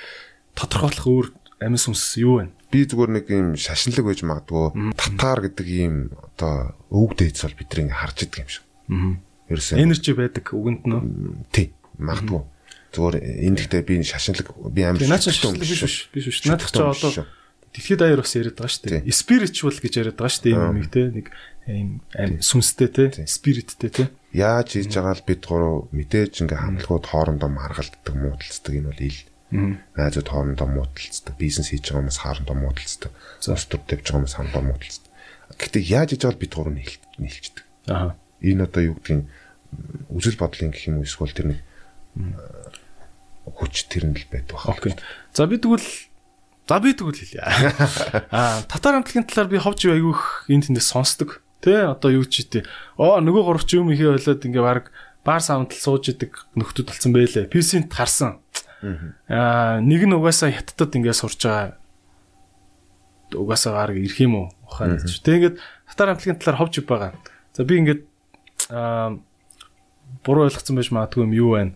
тодорхойлох өөр амин сүнс юу вэ? би зүгээр нэг юм шашинлаг байж магадгүй татар гэдэг ийм одоо өвөг дээдс бол бид нэг харж идэг юм шиг. Аа. Ерөөсөө энержи байдаг үгэнд нь. Тий. Магадгүй. Зүгээр энэ дэхтэй би шашинлаг би амар шашинлаг биш биш биш биш. Наадах ч одоо дэлхийд даяар бас яриад байгаа шүү дээ. Spiritual гэж яриад байгаа шүү дээ юм юм те нэг ийм аим сүнстэй те спириттэй те. Яаж хийж байгаа л бид гурав мэдээж ингээ хамтлагууд хоорондоо маргалддаг муудалцдаг энэ бол ил найзууд хоорондоо муудалцдаг, бизнес хийж байгаа хүмүүс хоорондоо муудалцдаг, ус төр тавьж байгаа хүмүүс хоорондоо муудалцдаг. Гэхдээ яаж хийж байгаа бид гурав нийлчдэг. Аа. Энэ одоо юу гэдгийг үзэл бодлын гэх юм уу эсвэл тэр нэг хүч тэр нь л байдаг байна. Окей. За би тэгвэл за би тэгвэл хэлье. <laughs> Аа, татар хамтлагийн талаар би ховж аягүйх энэ тэндээс сонсдог. Тэ одоо юу ч хийтээ. Оо нөгөө гуравч юм ихе болоод ингээ баг баар саундл сууж идэг нөхдүүд болсон байлээ. PC-нд харсан. Аа нэг нь угаасаа хятадд ингээд сурж байгаа. Угаасаа гараг ирэх юм уу? Ухаан. Тэг ингээд татар хамтлагийн талаар ховж байгаа. За би ингээд аа буруу ойлгоцсон байж магадгүй юм юу байна.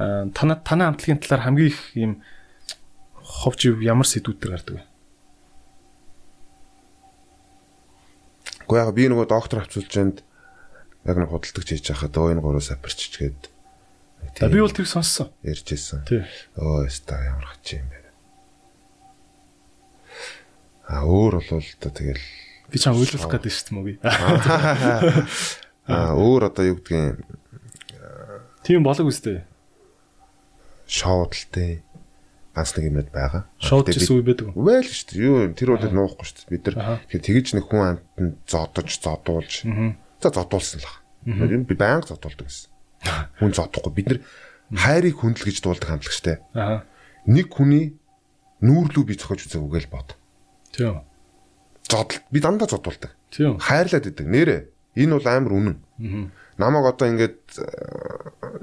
Аа танаа танаа хамтлагийн талаар хамгийн их юм ховж ямар сэдвүүд төр гардаг вэ? Гэхдээ яг би нөгөө доктор авчулжэнд яг нэг худалдагч хийж байхад өө энэ гурав сапирч гээд За би бол тэр сонссон. Ярьж ирсэн. Тий. Өө яста ямар хач юм бэ. А өөр бол одоо тэгэл би чам үйлчлэх гэдэг шүү дээ мөгийг. <laughs> <laughs> А өөр одоо юу гэдгийг тийм болог үстэй. Шоудалтай ганц нэг юмнууд байгаа. Шоуд гэсэн үе байдаг? Вэ л шүү дээ. Юу тэр үедээ нуухгүй шүү дээ. Бид нар тэгж нэг хүн амтнд зодож, зодуулж. За зодуулсан л баг. Би байнга зодуулдаг гэсэн. <laughs> Хүн зодохгүй. Бид нар хайрыг хүндэл гэж дуулдаг хамтлаг штэ. Аа. Нэг хүний нүүрлүү би зохиож үзээг үгээл бод. Тийм. Зодол би дандаа зодуулдаг. Тийм. Хайрлаад идэг. Нэрэ. Энэ бол амар үнэн. Аа. Намаг одоо ингээд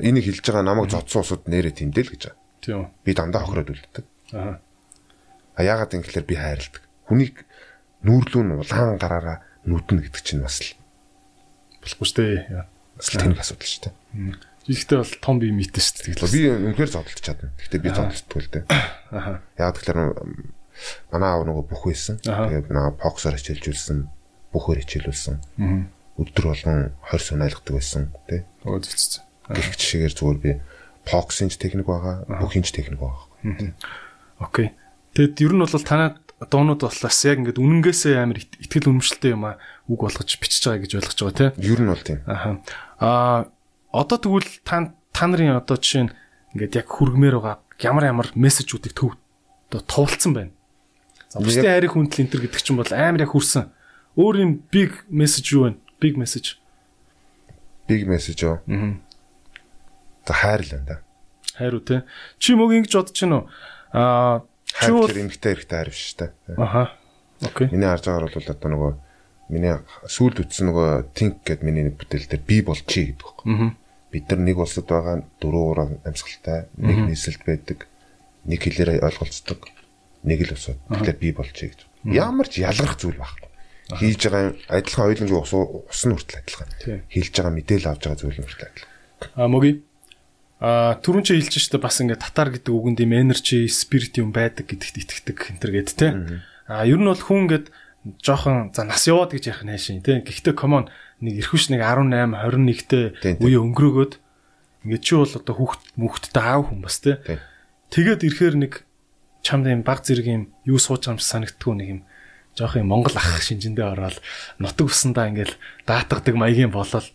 энийг хэлж байгаа намайг зодсон усуд нэрэ тэмдээл гэж байгаа. Тийм. Би дандаа хохироод үлддэг. Аа. А яагаад ингэхлээр би хайрладаг. Хүнийг нүүрлүү нь улаан гараараа нүднэ гэдэг чинь бас л болохгүй шүү дээ. бас л тэнэг асуудал шүү дээ. Ихтэй бол том бие мэтэн шүү дээ. Би үнэхээр зодтолж чадна. Гэхдээ би зодтолтгүй л дээ. Аа. Яагаад тэгэхээр манай аав нөгөө бүх байсан. Тэгээд наа боксоор хичээлжүүлсэн, бүхээр хичээлүүлсэн. Өдөр болгон 20 сум айлгадаг байсан тий. Өө зүцсэн. Гэх жишээгээр зүгээр би боксинч техник байгаа, бүхинч техник байгаа. Окей. Тэгэд ер нь бол танад дуунууд боллоос яг ингээд үнэнгээсээ амар ихтгэл үнэмшилтэй юм а үг болгож бичиж байгаа гэж ойлгож байгаа тийм. Ер нь бол тийм. Аха. Аа одоо тэгвэл та та нарын одоо жишээ нь ингээд яг хүргмээр байгаа ямар ямар мессежүүдийг төв одоо туулсан байна. За бусдын хайрыг хүндэл энтер гэдэг чинь бол амар яг хүрсэн. Өөр юм big message юу вэ? Big message. Big message юу? Аа. За хайр л энэ. Хайр үү те. Чи мөг ингэж бодож байна уу? Аа чи бол эмгтэй хэрэгтэй хайр биш те. Аха. Окей. Миний харж байгаагаар бол одоо нөгөө миний сүлд үтсэн нөгөө think гэд миний бүтээл дээр би бол чи гэдэг байхгүй. Аа. Бид нар нэг улсад байгаа дөрөв ураа амьсгалтай, нэг нийслэлд байдаг, нэг хэлээр ойлголцдог, нэг л усууд. Тэгэхээр би бол чи гэж. Ямар ч ялгарх зүйл байхгүй. Хийж байгаа адилхан ойлонгийн ус ус нь хүртэл адилхан. Хийж байгаа мэдээлэл авч байгаа зүйл нь хүртэл адилхан. А мөги А түрүүн чи хэлж штэ бас ингээд татар гэдэг үгэнд юм energy, spirit юм байдаг гэдэгт итгэдэг энтер гэд те. А ер нь бол хүн ингээд жоохон за нас яваад гэж ярих нь хайшин те. Гэхдээ common нэг эрхвш нэг 18, 21-тэй үе өнгөрөөгөөд ингээд чи бол одоо хүүхд мөхтдээ аав хүн бас те. Тэгээд ирэхээр нэг чамд юм баг зэрэг юм юу сууж байгаа юм санагдтгүй нэг юм жоох юм Монгол ах шинжэндээ ороод нутаг усандаа ингээл даатгадаг маягийн болол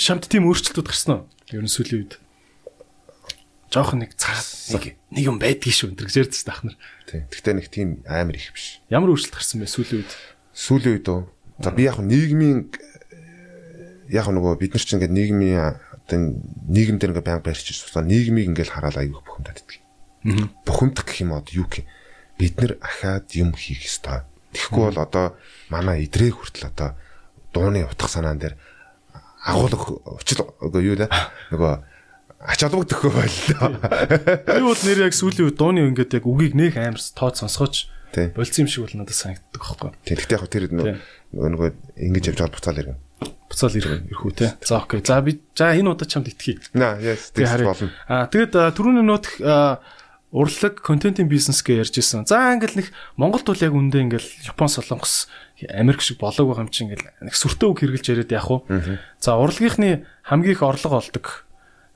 шамт тийм өөрчлөлтүүд гарсан уу? Ер нь сүүлийн үед жоох нэг цаад нэг нэг юм байдгийг шүү энэ гэж ярьдсан таах нар. Гэхдээ нэг тийм амар их биш. Ямар өөрчлөлт гарсан бэ сүүлийн үед? Сүүлийн үед үү? За би яг нийгмийн яг нөгөө бид нар чинь ингээд нийгмийн одоо нийгэм дээр ингээд байнга барьж ирсэн. Нийгмийг ингээд хараад аягүй бухимдаад идэх. Бухимдах гэх юм уу юу гэх бид нар ахаад юм хийх ёстой. Тэгэхгүй бол одоо манай идрээ хүртэл одоо дууны утга санаан дээр агуулга учил юу да нөгөө ач холбогдохгүй байлаа. Би бол нэр яг сүүлийн үед дууны ингээд яг үгийг нэх амар тоод сонсгооч болцсон юм шиг бол надад санагддаг байхгүй. Тийм. Гэхдээ яг тэр нөгөө нөгөө ингэж явж байгаа буцаал иргэн. Буцаал иргэн ирхүү те. За окей. За би за энэ удаа чамд итгэе. Наа, yes. Тэр болно. Аа тэгээд түрүүний нөт урлаг контентын бизнес гэж ярьж исэн. За ингээл нэг Монголд бол яг үндэ ингээл Япон солонгос Америк шиг болоог байгаа юм чинь ингээл нэг сүртэй үг хэрглэж яриад яах вэ? За урлагийнхны хамгийн их орлого олдог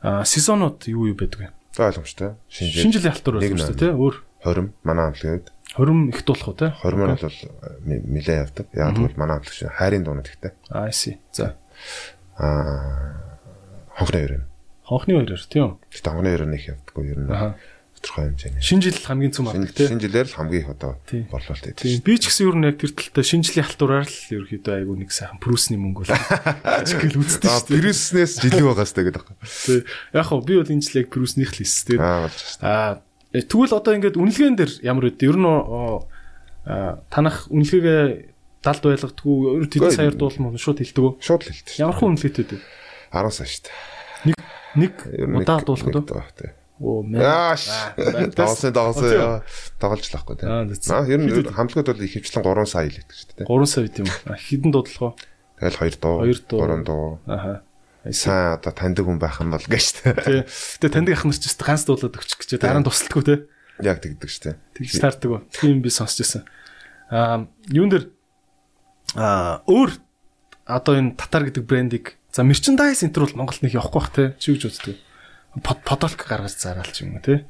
сезонууд юу юу байдаг вэ? За ойлгомжтой. Шинэ жил. Шүү дээ, тий? Өөр 20 манай амтлагад 20 их дуулах уу тий? 20 маань бол нилээ явдаг. Яг тэгвэл манай амтлаг шиг хайрын дуунууд ихтэй. Аа, see. За. Аа хонхны өрөө. Хонхны өрөө тийм? Гэтэ хонхны өрөө нэг явдаггүй ер нь. Аа тодорхой хэмжээний. Шинэ жил хамгийн цөм авдаг тийм. Шинэ жилээр л хамгийн их одоо борлуулалт байдаг. Тийм. Би ч гэсэн ер нь яг тэр талтай шинэ жилийн халтураар л ерөөхдөө айгүй нэг сайхан прүсний мөнгө бол <laughs> ажигэл үздэг шүү дээ. Прүснээс жилийн байгаа сте гэдэг. Тийм. Яг хөө би бол энэ жил яг прүснийх л хийс тийм. Аа. Аа тэгвэл одоо ингээд үнэлгээн дээр ямар үд ер нь танах үнэлгээгээ далд байлгадгүй ер нь тэд саяар дуулмаа шууд хэлдэг үү? Шууд хэлдэг. Ямар хүн үнэлгээтэй вэ? 10 сая шүү дээ. Нэг нэг удаа дуулахад үү? Оо яаш. Давсан давсан тоглолцлахгүй тийм. Аа ер нь хамтлагууд бол ихэвчлэн 3 сая л гэдэг шүү дээ. 3 сая гэдэг юм. Хідэн дуудлага. Тэгэл 2 дуу, 3 дуу. Аха. Сайн одоо таньдаг хүн байх юм бол гэж шүү дээ. Тий. Гэтэ таньдаг ах нар ч гэсэн ганц дуулаад өгчих гэж дараа нь тусалдаггүй те. Яг тэгдэг шүү дээ. Тэгж таардаг ба. Тийм би сонсч байсан. Аа юун дээр аа өөр одоо энэ татар гэдэг брендийг за мерчендайз энтер бол Монголд нэг явахгүй бах те. Чи гэж үздэг подолк гаргаж зараалч юм уу те.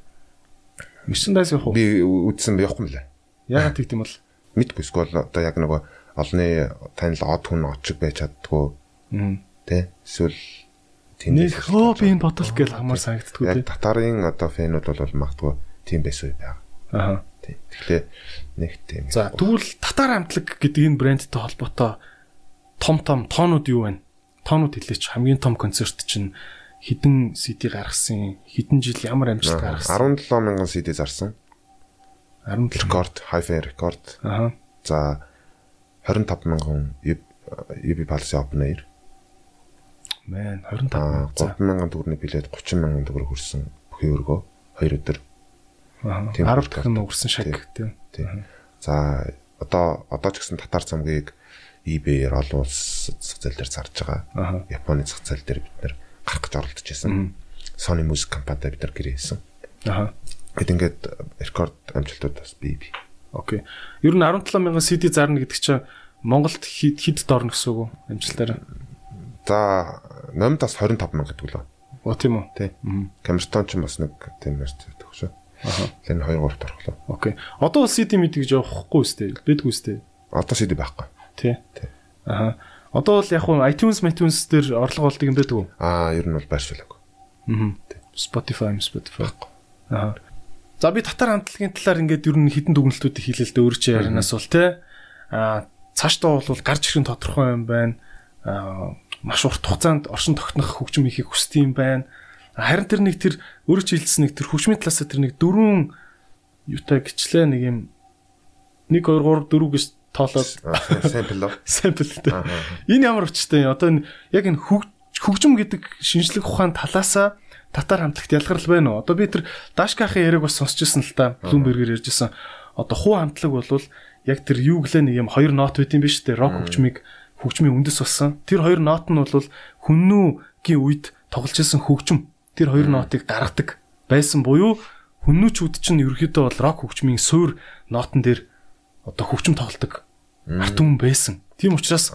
Мерчендайз явах уу? Би үдсэн явахгүй мөлий. Яагаад тэгт юм бол мэдгүй скол одоо яг нөгөө олны танил од хүн очиг байж чаддгүй. Тэ эсвэл тэнэг хөө би энэ бодолт гэж хамаар санагддгүй тий. Татарын одоо фэнүүд бол магадгүй тийм байсан байх. Аа. Тий. Тэгэхээр нэг тийм. За тэгвэл татар амтлаг гэдэг энэ брэндтэй холбоотой том том тоонууд юу вэ? Тоонууд хэлээч хамгийн том концерт чинь хідэн CD гаргасан, хідэн жил ямар амжилт гаргасан? 17 мянган CD зарсан. 17 рекорд, hi-fi рекорд. Аа. За 25 мянган UB Pulse Open Air. Мэн 25 30 мянган төгрөний билет 30 мянган төгрөг хүрсэн бүхий өргөө 2 өдөр. Аа 10 дахин өгсөн шаг тийм. За одоо одоо ч гэсэн татар цамгийг eBay-ээр олон улс зах зээл дээр зарж байгаа. Японы зах зээл дээр бид нэр гарах гэж оролдож байсан. Sony Music компанитай бид нар гэрээ хийсэн. Аа. Гэт ингээд рекорд амжилтууд бас бий бий. Окей. Ер нь 17 мянган CD зарна гэдэг чинь Монголд хэд хэд дорно гэсэн үг амжилтаараа. За номд бас 25 мянга гэдэг лөө. Оо тийм үү. Тий. Камертон ч бас нэг тийм нэртэй байдаг шүү. Аа. Тэр 2 3 орхлоо. Окей. Одоо CD мэд гэж явахгүй үстэй. Бэдгүй үстэй. Одоо CD байхгүй. Тий. Тий. Аа. Одоо бол яг хуу iTunes, iTunes дээр орлого болдог юм байдаг уу? Аа, ер нь бол байршуулаагүй. Аа. Spotify, Spotify. Аа. За би татар хамтлагийн талаар ингээд ер нь хідэн дүгнэлтүүдийг хийлээ л дээ өөрөө ярианаас бол те. Аа цаашдаа бол гарч ирэх нь тодорхой юм байна. Аа маш урт хугацаанд оршин тогтнох хөгжим ихийг хүсдэг юм байна. Харин тэр нэг тэр өөрөө чи хэлсэн нэг тэр хөгжмийн талаас тэр нэг дөрвөн юутай гिचлээ нэг юм 1 2 3 4 гэж тоолоод уу? Сампл тэ. Энэ ямар учиртай одоо яг энэ хөгжим гэдэг шинжлэх ухаан талаасаа татар хамтлагт ялгарл байна уу? Одоо би тэр Дашкахын яриаг бас сонсч ирсэн л та. Bloomberg-ээр ярьжсэн. Одоо хуу хамтлаг болвол яг тэр юу гэлээ нэг юм хоёр нот байт юм биш үү? Рок хөгжмийг хөгжмийн үндэс болсон. Тэр хоёр нот нь бол хүннүүгийн үед тоглож ирсэн хөгжим. Тэр хоёр нотыг гаргадаг байсан буюу хүннүүчүүд чинь ерөөхдөө бол рок хөгжмийн суур нотон дээр одоо хөгжим тоглодог арт түмэн байсан. Тийм учраас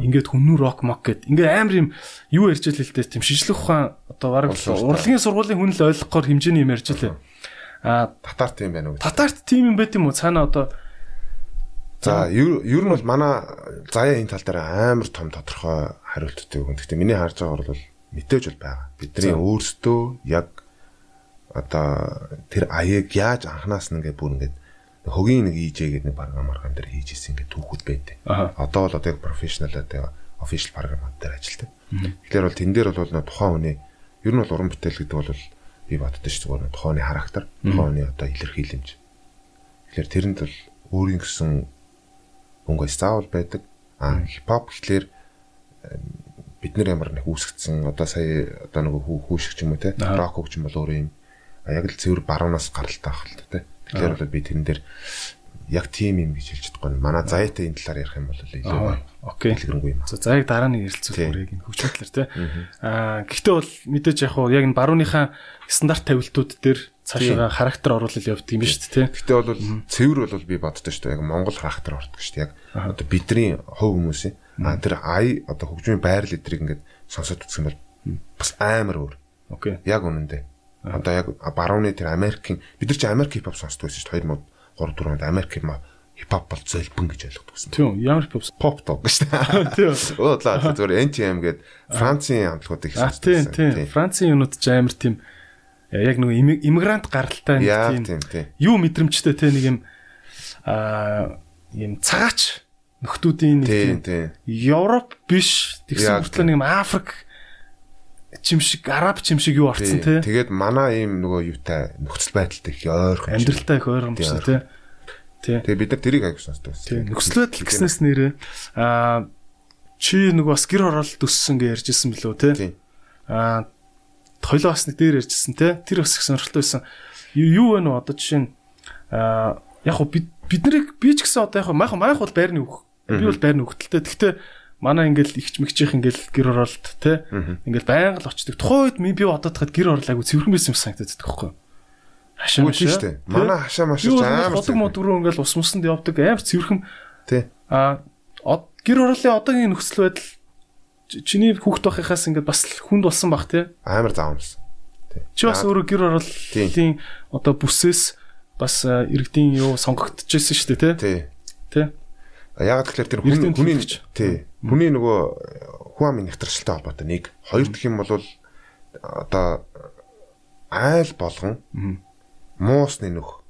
ингээд хүннүү рок мок гэд ингээд амар юм юу ярьж л дээ тийм шинжлэх ухаан одоо бараг урлагийн сургуулийн хүн л ойлгохоор хэмжээний юм ярьж лээ. А татарт тийм байна уу? Татарт тийм юм байт юм уу? Цаана одоо За ер нь бол манай заяа энэ тал дээр амар том тодорхой хариулттай өгөн. Гэхдээ миний харж байгаагаар бол мэдээж бол байгаа. Бидний өөрсдөө яг одоо тэр аяыг яаж анханаас нь ингээд бүр ингээд хөгийн нэг EJ гэдэг нэг програм марган дээр хийж исэн ингээд түүхүүд байдаг. Одоо бол одоо яг профешнл одоо official програмууд дээр ажилладаг. Тэгэхээр бол тэн дээр бол тухайн хүний ер нь бол уран бүтээл гэдэг бол би боддоо шүү дээ тухайн хүний характер, тухайн хүний одоо илэрхийлэмж. Тэгэхээр тэрэнд бол өөрийн гэсэн өнгө заавал байдаг. А хипхоп гэхлээр бид нар ямар нэг үүсгэсэн одоо сая одоо нэг хүүшигч юм уу те рок хөгжим бол өөр юм. Яг л цэвэр баруунаас гаралтай ах л те. Тэгэхээр бол би тэрэн дээр яг тийм юм гэж хэлж чадахгүй. Манай заяатай энэ талаар ярих юм бол илүү окей. Хэлгэрэнгүй юм. За заяаг дараа нь ярилцах үрийг энэ хөгжмөдлөр тий. Аа гэхдээ бол мэдээж яг хуу яг энэ барууныхаа стандарт тавилтууд дээр цаашаа характер оруулал явдаг юм шүү дээ тий. Гэхдээ бол цэвэр бол би боддоо шүү дээ. Яг Монгол характер ордог шүү дээ. Яг одоо бидний хувь хүмүүсийн аа тэр ай одоо хөгжмийн байр литрийг ингээд сонсоод юм бол бас амар өөр. Окей. Яг үнэндээ. Одоо яг барууны тэр Америкийн бид нар чи Америк хипхоп сонсдог байсан шүү дээ 2003 4 онд Америк хипхоп бол зөлбөн гэж ойлгодог байсан. Тийм ямар хипхоп pop dog гэж дээ. Тийм. Уудлаа зүгээр NTM гээд Францын хамтлагуудыг сонсдог. Тийм тийм. Францын юмнууд ч амар тийм яг нэг иммигрант гаралтай нэг тийм юу мэдрэмжтэй те нэг юм аа юм цагаач нөхдүүдийн нэг тийм Европ биш тэгсэн хүртэл нэг Африк чимшиг араб чимшиг юу орцсон те. Тэгээд манай ийм нөгөө юутай нөхцөл байдалтай их ойрхон. Амьдралтай их ойрхон те. Тэгээ бид нар тэрийг аяг сонсдог. Нөхцөл байдал гэснээс нэрээ аа чи нөгөө бас гэр оролт өссөн гэж ярьжсэн билүү те. Аа хоёлоо бас нэг дээр ярьжсэн те. Тэр бас их сонирхолтой байсан. Юу вэ нөө одоо жишээ нь аа яг бид бид нарыг би ч гэсэн одоо яг майх майх бол байрны өөх. Би бол байрны өөхтөлтэй. Гэхдээ манай ингээл ихч мэгчийнх ингээл гэр оролт те ингээл байнга л очдөг. Тухайд би бодоод тахад гэр орлаагүй цэвэрхэн байсан юм санагдаад байхгүй юу? Хашаа маш дээ. Манай хашаа маш амар. Ходог модгруу ингээл ус мусанд явдаг амар цэвэрхэн. Тий. А гэр орлын одоогийн нөхцөл байдал чиний хүүхд байхаас ингээд бас хүнд болсон бах тий. Амар заамс. Тий. Чи бас өөрөө гэр орлын одоо бүсээс бас иргэдийн юу сонгогдчихсэн шүү дээ тий. Тий. Яг тэгэхээр тэр хүний тий Хүний нөгөө хүн амын нэвтрэлтэй холбоотой нэг, хоёр дахь юм бол одоо айл болгон муусны нөх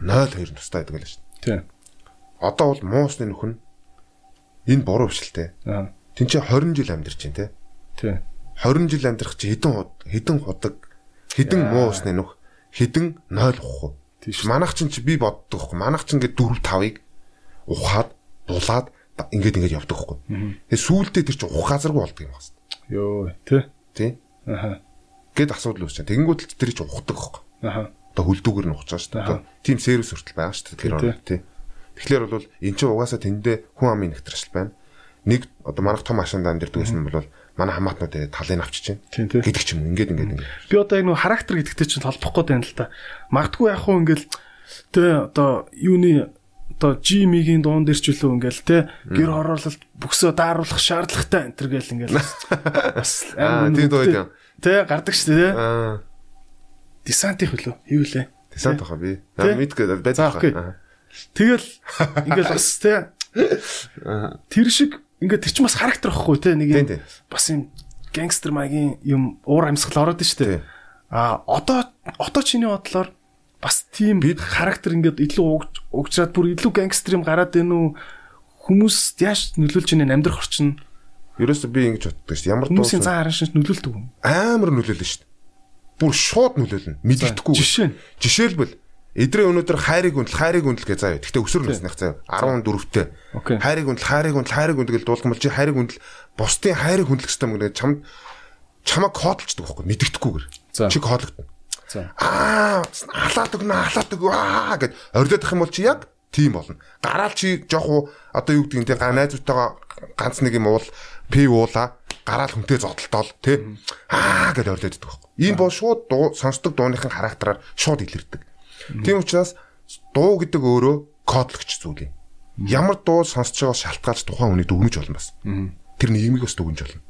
0.2 тустай байдаг л шүү дээ. Тийм. Одоо бол муусны нөх нь энэ буруу бишэлтэй. Аа. Тин чи 20 жил амьдарч чинь те. Тийм. 20 жил амьдрах чи хэдэн хэдэн худаг хэдэн муусны нөх хэдэн 0 ухах? Тийш. Манайх чинь би боддог. Манайх чинь ингээд 4 5-ыг ухаад булаад ингээд ингээд явдаг хгүй. Тэгээ сүүлдээ тэр чинь ухаазаргүй болдог юм байна. Йоо, тий. Тий. Аха. Гэт асуудал үүсэж. Тэгэнгүүт л тэр их ухдаг аахгүй. Аха. Одоо хөлдүүгээр нь байгаа шүү дээ. Тим сервис хүртэл байгаа шүү дээ. Тэр орно тий. Тэгэхээр бол эн чинь угаасаа тэндээ хүн амын нэгтрэл байна. Нэг одоо манайх том машинд амьдэрдэг гэсэн нь бол манай хамаатнууд талыг авчиж байна. Гэдэг ч юм. Ингээд ингээд ингээд. Би одоо яг нэг характер гэдэгтэй чинь толбох гээд байна л та. Магадгүй яг хуу ингээл тэ одоо юуны одоо G-ийн дуун дээр ч үлээ ингээл те гэр хороололт бүксөө дааруулах шаардлагатай энэ төр гэл ингээл бас <laughs> аа тийм дуу юм. Тэ гардаг шүү дээ. Аа. Десанти хөлөө хийвлээ. Десант баха би. Мэдгүй байж байгаа. Тэгэл ингээл бас те <laughs> тэр шиг ингээд тэр чинь бас характер واخгүй те нэг юм бас юм гангстер маягийн юм уур амьсгал ороод штэ. А одоо одоо чиний бодлоор бас тийм характер ингээд илүү угжраад бүр илүү гангстер юм гараад байна уу? Хүмүүс яаж нөлөөлж ийнэ амьдрах орчин? Ерөөсө би ингэж боддог ш. Ямар дуу хүмүүсийн цаа харан шинж нөлөөлдөг юм. Амар нөлөөлнө ш. Бүр шууд нөлөөлнө. Мэддэхгүй. Жишээ нь. Жишээлбэл Эдрээ өнөөдөр хайрыг үндэл хайрыг үндэл гэж заяа. Гэхдээ өсвөр насных заяа 14-тэй. Хайрыг үндэл хайрыг үндэл хайрыг үндэл дуулгамал чи хайрыг үндэл бусдын хайрыг хүндлэх хэрэгтэй юм гэдэг чамд чамаг коодлцдаг байхгүй мэддэхгүйгээр. Чи коодлогдно. Аа халаад өгнө халаад өг аа гэд ордоод ах юм бол чи яг тийм болно. Гараал чи жоох уу одоо юу гэдэг нь те найзуудтайгаа ганц нэг юм уул пи уула гараал хүнтэй зодтолтол те аа гэд ордоод идэх байхгүй. Ийм бол шууд дуу сонсдог дууныхын характераар шууд илэрдэг. Тийм учраас дуу гэдэг өөрөө кодлогч зүйл юм. Ямар дуу сонсож байгаа шалтгаалж тухайн хүнийг дүгнэж болно бас. Тэр нийгмийг бас дүгнэж болно.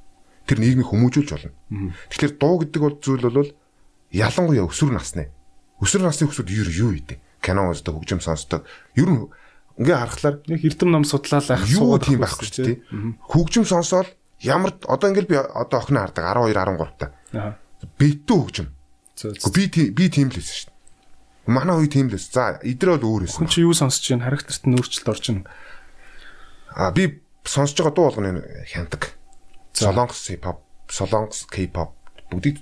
Тэр нийгмийг хүмүүжүүлж болно. Тэгэхээр дуу гэдэг бол зүйл бол ялангуяа өсвөр насны. Өсвөр насны хүмүүсд юу юу идэв? Кино үздэг, хөгжим сонсдог. Ер нь ингээ харахаар нэг эрдэм ном судлаалаа юу тийм байхгүй ч тийм. Хөгжим сонсоол ямар одоо ингээл би одоо охин хардаг 12 13 та. Битүү хөгжим. Би би тийм л байсан шүү дээ. Манай үе тийм лээс. За, идэр бол өөр байсан. Хүн чи юу сонсож байна? Характерт нь өөрчлөлт орж байна. А би сонсож байгаа дуу болгоны хяндаг. Солонгос хипхоп, солонгос K-pop бүгдийг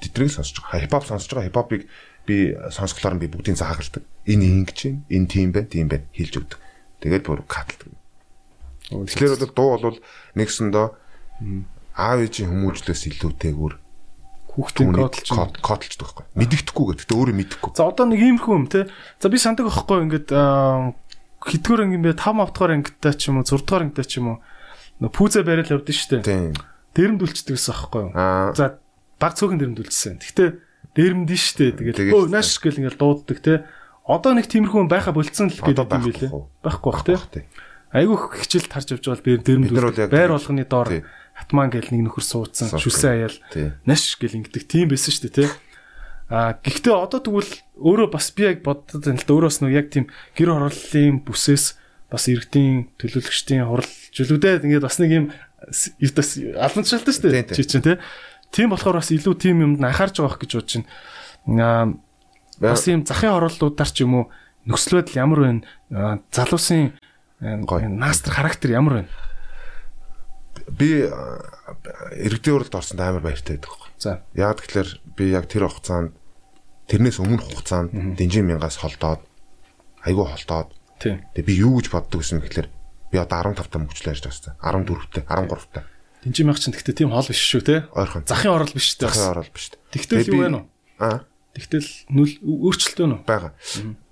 тэднийг сонсож байгаа. Хипхоп сонсож байгаа. Хипхопыг би сонсголоор би бүгдийг заагалдаг. Энэ ингэж байна, энэ тийм байна, тийм байна хэлж өгдөг. Тэгээд бүр каталдаг. Тэгэхээр бол дуу бол нэгсэндөө аав ээжийн хүмүүжлээс илүүтэйгүр хүүхдийн кодлж кодлждаг байхгүй. Мэддэхгүй гэдэг. Өөрөө мэддэхгүй. За одоо нэг иймэрхүү юм те. За би сандаг байхгүй ингээд хэдгээр анги юм бэ 5 авдгаар ангитай ч юм уу 6 дахь ангитай ч юм уу пүүзэ барил явдсан шүү дээ. Тийм. Дэрэмдүүлчихдэг гэсэн байхгүй юу? За баг цөөхөн дэрэмдүүлчихсэн. Гэхдээ дэрэмдэн шүү дээ. Тэгэл өө нааш гэл ингээд дууддаг те. Одоо нэг тиймэрхүү байха болцсон л гэдэг юм билээ. Байхгүй бах те. Айгу хичээл тарж явж байгаа би дэрэмдүүл байр болгоны доор Атман гэл нэг нөхөр суудсан шүлсэн аяал наш гэл ингэдэг тийм байсан шүү дээ тий. А гэхдээ одоо тэгвэл өөрөө бас би яг боддод байна л да өөрөөс нь яг тийм гэр хорооллын бүсээс бас иргэдийн төлөөлөгчдийн хурал жилүүдээ ингээд бас нэг юм бас албанчилтай шүү дээ чи чинь тий. Тийм болохоор бас илүү тийм юмд анхаарч байгаа гэж бодож байна. Бас юм захын хорооллуудаар ч юм уу байдал ямар байна? Залуусын наастар характер ямар байна? би иргэдийн уралд орсонд амар баяртай байдаг байхгүй. За. Яг тэгэхээр би яг тэр хугацаанд тэрнээс өмнөх хугацаанд дэнжин мянгаас холдоод айгүй холдоод. Тэгээ би юу гэж боддог гэсэн гэхээр би одоо 15 та мөчлөө ярьж байгаа сте 14 та 13 та. Дэнжин мянга чинь гэхдээ тийм хол биш шүү те. Ойрхон. Захын орол биш те. Захын орол биш. Тэгтэл юу вэ нөө? Аа. Тэгтэл нүл өөрчлөлт вэ нөө? Бага.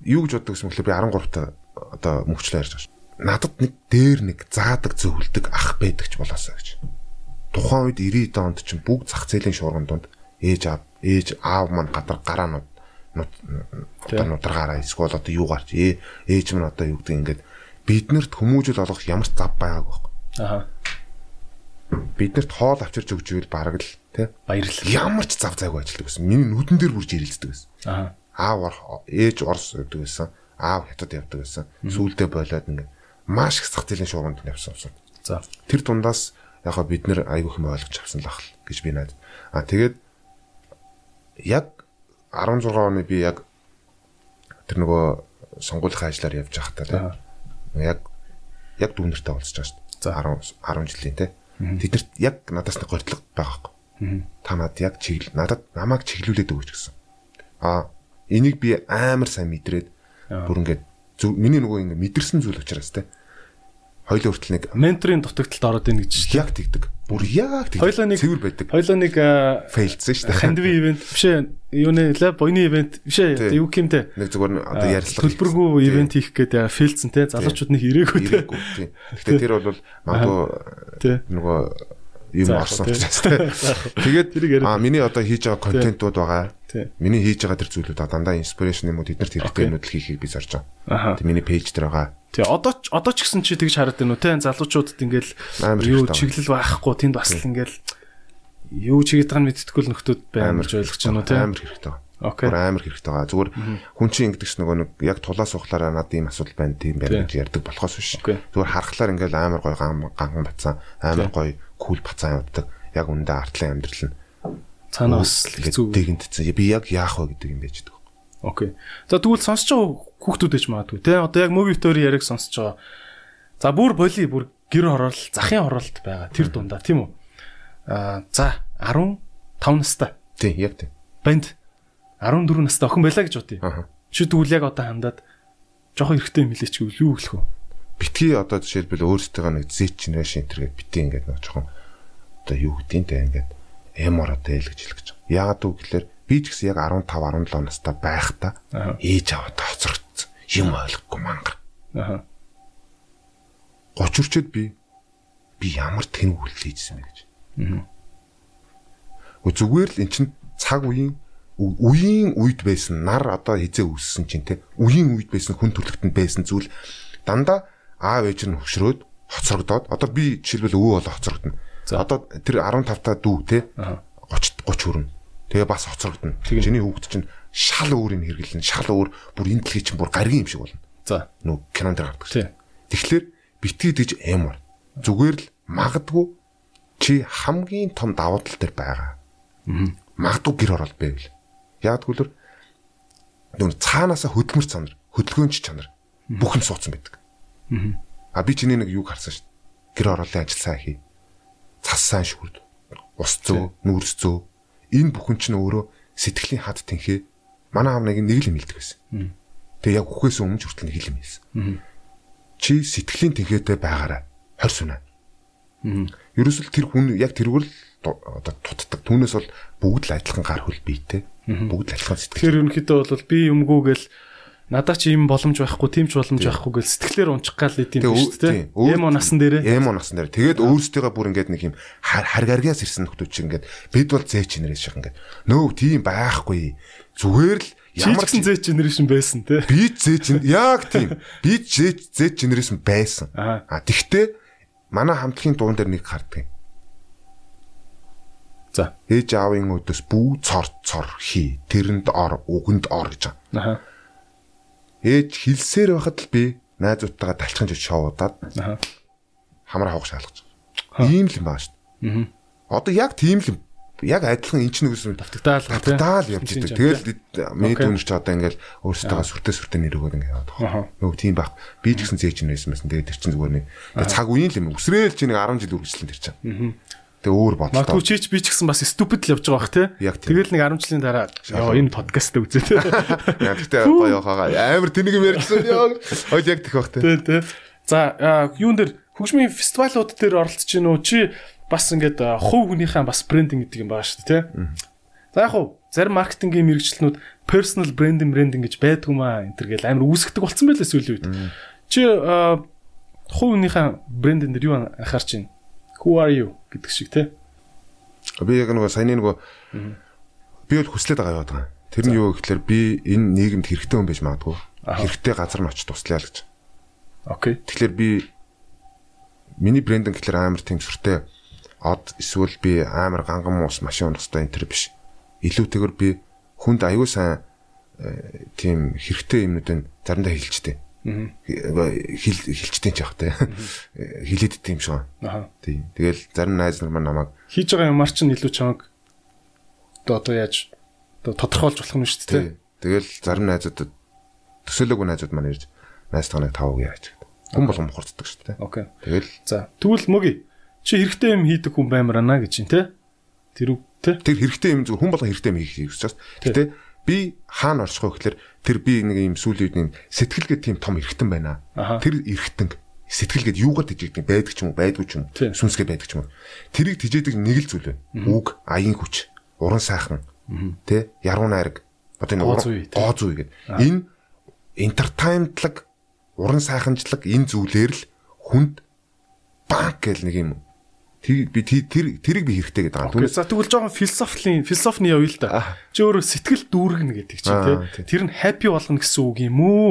Юу гэж боддог гэсэн мэтлээ би 13 та одоо мөчлөө ярьж байгаа надад нэг дээр нэг заадаг зөвлөдөг ах байдаг ч болоосаа гэж. Тухайн үед 90 онд чинь бүгд зах зээлийн шуурган донд ээж аав ээж аав маань гадар гараанууд одоо нударгаараа эсвэл одоо юу гарч ээ ээж минь одоо юу гэдэг ингээд биднэрт хүмүүжил олгох ямар ч зав байгаагүй байхгүй. Аа. Биднэрт хоол авчирч өгч ивэл бараг л тий баярлал. Ямар ч зав зайгүй ажилтдаг гэсэн. Миний нүдэн дээр бүрж ирэлцдэг гэсэн. Аа. Аав ээж орс гэдэг байсан. Аав хятад явдаг байсан. Сүүлдээ болоод ингээд маш их зах зээлийн шуурганд явсан авсан. За. Тэр дундаас яг бид нэр айгүйх юм ойлгож авсан л ах гэж би найд. А тэгээд яг 16 оны би яг тэр нөгөө сонгуулийн ажлаар явж байхдаа яг яг дүүнэртэй уулзч байгаа шүү дээ. За 10 10 жилийн тийм. Тэднэрт яг надаас нэг гортлог байгаа байхгүй. Та над яг чиглэл надад намайг чиглүүлээд өгөөч гэсэн. А энийг би амар сайн мэдрээд бүр ингээд миний нөгөө ингэ мэдэрсэн зүйл учраас тийм хоёлын хүртэл нэг менторын дутагдалд ороод ийн гэж яг тэгдэг. Бүр яг тийм цэвэр байдаг. Хоёлоо нэг фейлдсэн шүү дээ. Хандви ивент биш ээ. Юуны лаб боёны ивент биш ээ. Юу гэмтэй. Нэг зүгээр одоо ярилцлага төлбөргүй ивент хийх гээд фейлдсэн те. Залуучууд нэг ирээгүй те. Гэтэ тэр бол магадгүй нөгөө юм орсон учраас. <laughs> Тэгээд а миний одоо хийж байгаа контентууд байгаа. Миний хийж байгаа тэр зүйлүүд дандаа инспирэшн юм уу тэднэрт хэрэгтэй юмуд л хийхийг би зорж байгаа. Тэг миний пэйж дээр байгаа. Тий одоо ч одоо ч гэсэн чи тэгж хараад байна уу те залуучуудад ингээл юу чиглэл байхгүй тэнд бас л ингээл юу чигээд байгаа нь мэдтггүй л нөхдүүд байна гэж ойлгож байна уу те амар хэрэгтэй. Окей. Амар хэрэгтэй байгаа. Зүгээр хүн чинь ингэдэг ч нөгөө нэг яг тулаас ухлаараа надад ийм асуудал байна тийм байна гэж ярьдаг болохоос биш. Зүгээр харахаар ингээл амар гой ганган бацсан амар гой кул бацаан явдаг. Яг үндэ артлын амьдрал нь цаанаа бас хэцүү дэгэнтсэн. Би яг яах вэ гэдэг юм байж байгаа. Окей. За тэгвэл сонсож байгаа хүүхдүүд ээж магадгүй те. Одоо яг movie story яриг сонсож байгаа. За бүр боли бүр гэр орол, захын оролт байгаа тэр дундаа тийм үү? Аа за 15 настай. Тийм, яг тийм. Банд 14 настай охин байлаа гэж бодъё. Чи тэгвэл яг одоо хандаад жоохон эргэтэй юм хэлээч гэвэл юу гэлэх вэ? Битгий одоо жишээлбэл өөрсдөө нэг Z generation энэ гэдэг битгий ингээд нэг жоохон одоо юу гэдгийг те ингээд MR одоо эл гэж хэлэх гэж. Яагаад үг гэхээр би ч гэсэн яг 15 17 настай байхдаа ээж аваад хоцрогдсон. Юм ойлгохгүй мангар. Аа. 30 үрчэд би би ямар тэн үйлдэл хийжсэн бэ гэж. Аа. Зүгээр л эн чин цаг үеийн үеийн үед байсан нар одоо хизээ үссэн чинь те үеийн үед байсан хүн төрөлхтөнд байсан зүйл дандаа аав ээж нь хөшрөөд хоцрогдоод одоо би жишээлбэл өвөө болоо хоцрогдно. Одоо тэр 15 та дүү те 30 30 хүрнэ. Тэгээ бас хоцрогдно. Чиний хүүхд чинь шал өөрийг хэрэглэн шал өөр бүр энэ дэлхий чинь бүр гаргийн юм шиг болно. За нөө кинон дээр гардаг. Тэгэхээр битгий дэж эмор зүгээр л магадгүй чи хамгийн том давуу тал дээр байгаа. Магадгүй гэр орол байвал Яг тэгвэл нүн цаанаасаа хөдөлмөр чанар, хөдөлгөөнч чанар бүхэн суудсан байдаг. А би чиний нэг юг харсан шүү. Гэр ороолын ажил сайн хий. Цас сайн шүрд. Ус зөө, нүүрс зөө. Энэ бүхэн чинь өөрөө сэтгэлийн хад тэнхээ манай аав нэг нэг л юм хэлдэг байсан. Тэгээ яг үхээс өмнө хүртэл нэг л юм хэлсэн. Чи сэтгэлийн тэнхээтэй байгаарай. Хорь сүнэ. Ерөөсөл тэр хүн яг тэргүүр одоо тутдаг. Түүнээс бол бүгд л адилхан гар хөл биетэй. Бүгд адилхан сэтгэл. Тэгэхээр ерөнхийдөө бол би юмгүй гэл надад ч ийм боломж байхгүй, тийм ч боломж байхгүй гэл сэтгэлээр унчих гал идэм биш үү? Эмо насан дээрээ. Эмо насан дээр. Тэгээд өөрсдөө бүр ингээд нэг юм харгаргаас ирсэн нөхдүүд чинь ингээд бид бол зээч нэрээс шиг ингээд нөө тийм байхгүй. Зүгээр л ямар ч зээч генерашн байсан те. Би зээч яг тийм. Би зээч зээч генерашн байсан. А тэгтээ манай хамтлагийн дуун дээр нэг харддаг. За. Ээж аавын өдөөс бүү цор цор хий. Тэрэнд ор, үгэнд ор гэж. Аха. Ээж хилсээр байхад л би найзуудтайгаа талчхан жиж шоудаад. Хамар хавах шаалгаж. Ийм л юм байна шүү дээ. Одоо яг тийм л юм яг адилхан эн чинь үсэн давтагтаал давтагтаал явж идэг. Тэгэл миний дүнш ч одоо ингээл өөрсдөө сүртэй сүртэй нэрөөгөө ингээд яваад байгаа. Нөгөө тийм байх. Би ч гэсэн зээч юм байсан. Тэгээд тэр чинь зүгээр нэг цаг үеийн л юм. Өсрөөл чи нэг 10 жил үргэлжлэн тэр чинь. Тэгээ өөр бодлоо. Магадгүй чи ч би ч гэсэн бас stupid л явж байгаа бах те. Тэгэл нэг 10 жилийн дараа ёо энэ подкаст үзээ те. <laughs> Яг тэгтээ гоё хаагаа амар тэнийг юм ярьсан ёо. Хойл яг тэх бах те. Тэ тэ. За юун дээр хөгжмийн фестивалууд дээр оролцож гинөө чи бас ингээд хувь хүнийхээ бас брендинг гэдэг юм байгаа шүү дээ те. За яг хуу зарим маркетингийн мэрэгчлэнүүд personal branding branding гэж байдгуумаа энэ төр гэл амар үүсгдэг болцсон байлээ сүүлийн үед. Чи хувь хүнийхээ брендинг дээр юу анхаарч байна? Who are you гэдэг шиг те. Би яг нөгөө саяны нөгөө би бол хүслээд байгаа яваад байгаа. Тэр нь юу гэхээр би энэ нийгэмд хэрэгтэй хүн байж магадгүй. Хэрэгтэй газар нь очиж туслая л гэж. Окей. Тэгэхээр би миний брендинг гэхээр амар тийм сүртэй од эсвэл би амар ганган муус машин унахстай энэ төр биш. Илүүтэйгээр би хүнд аюу сайн тийм хэрэгтэй юмнуудыг заримдаа хэлжтэй хил хилчтэй ч явахтай хилээд дим шүү. Аа. Тий. Тэгэл зарим найз нар маань намайг хийж байгаа юмар чинь илүү чамаг одоо яаж тодорхойлж болох юм шүү дээ. Тэгэл зарим найзууд төсөөлөөгүй найзууд маань ирж найз таныг тав үгүй яаж гэдэг. Хүн болгон мухарддаг шүү дээ. Окей. Тэгэл за тэгвэл мөги чи хэрэгтэй юм хийдэг хүн баймар ана гэж чинь те. Тэр үг те. Тэр хэрэгтэй юм зөв хүн болгон хэрэгтэй юм хийх гэж байна. Гэтэ би хаана орчих вэ гэхээр тэр би нэг юм сүүлийн үед нэг сэтгэлгээ тийм том эргэтэн байна. Тэр эргэтэн сэтгэл гээд юугаар тижээдэг байдаг ч юм уу? Байдгүй ч юм уу? Сүнсгээ байдаг ч юм уу? Тэрийг тижээдэг нэг л зүйл байна. Үг аян хүч уран сайхан. Тэ? Яруу найраг. Одоо энэ гоо зүй гэдэг. Энэ entertainmentlаг уран сайханчлаг энэ зүйлээр л хүнд банк гэл нэг юм тэр би тэр тэрийг би хэрэгтэй гэдэг байгаа. За тэгвэл жоохон философийн философны явъя л да. Чи өөрөө сэтгэл дүүргэнэ гэдэг чинь тий. Тэр нь happy болгоно гэсэн үг юм уу?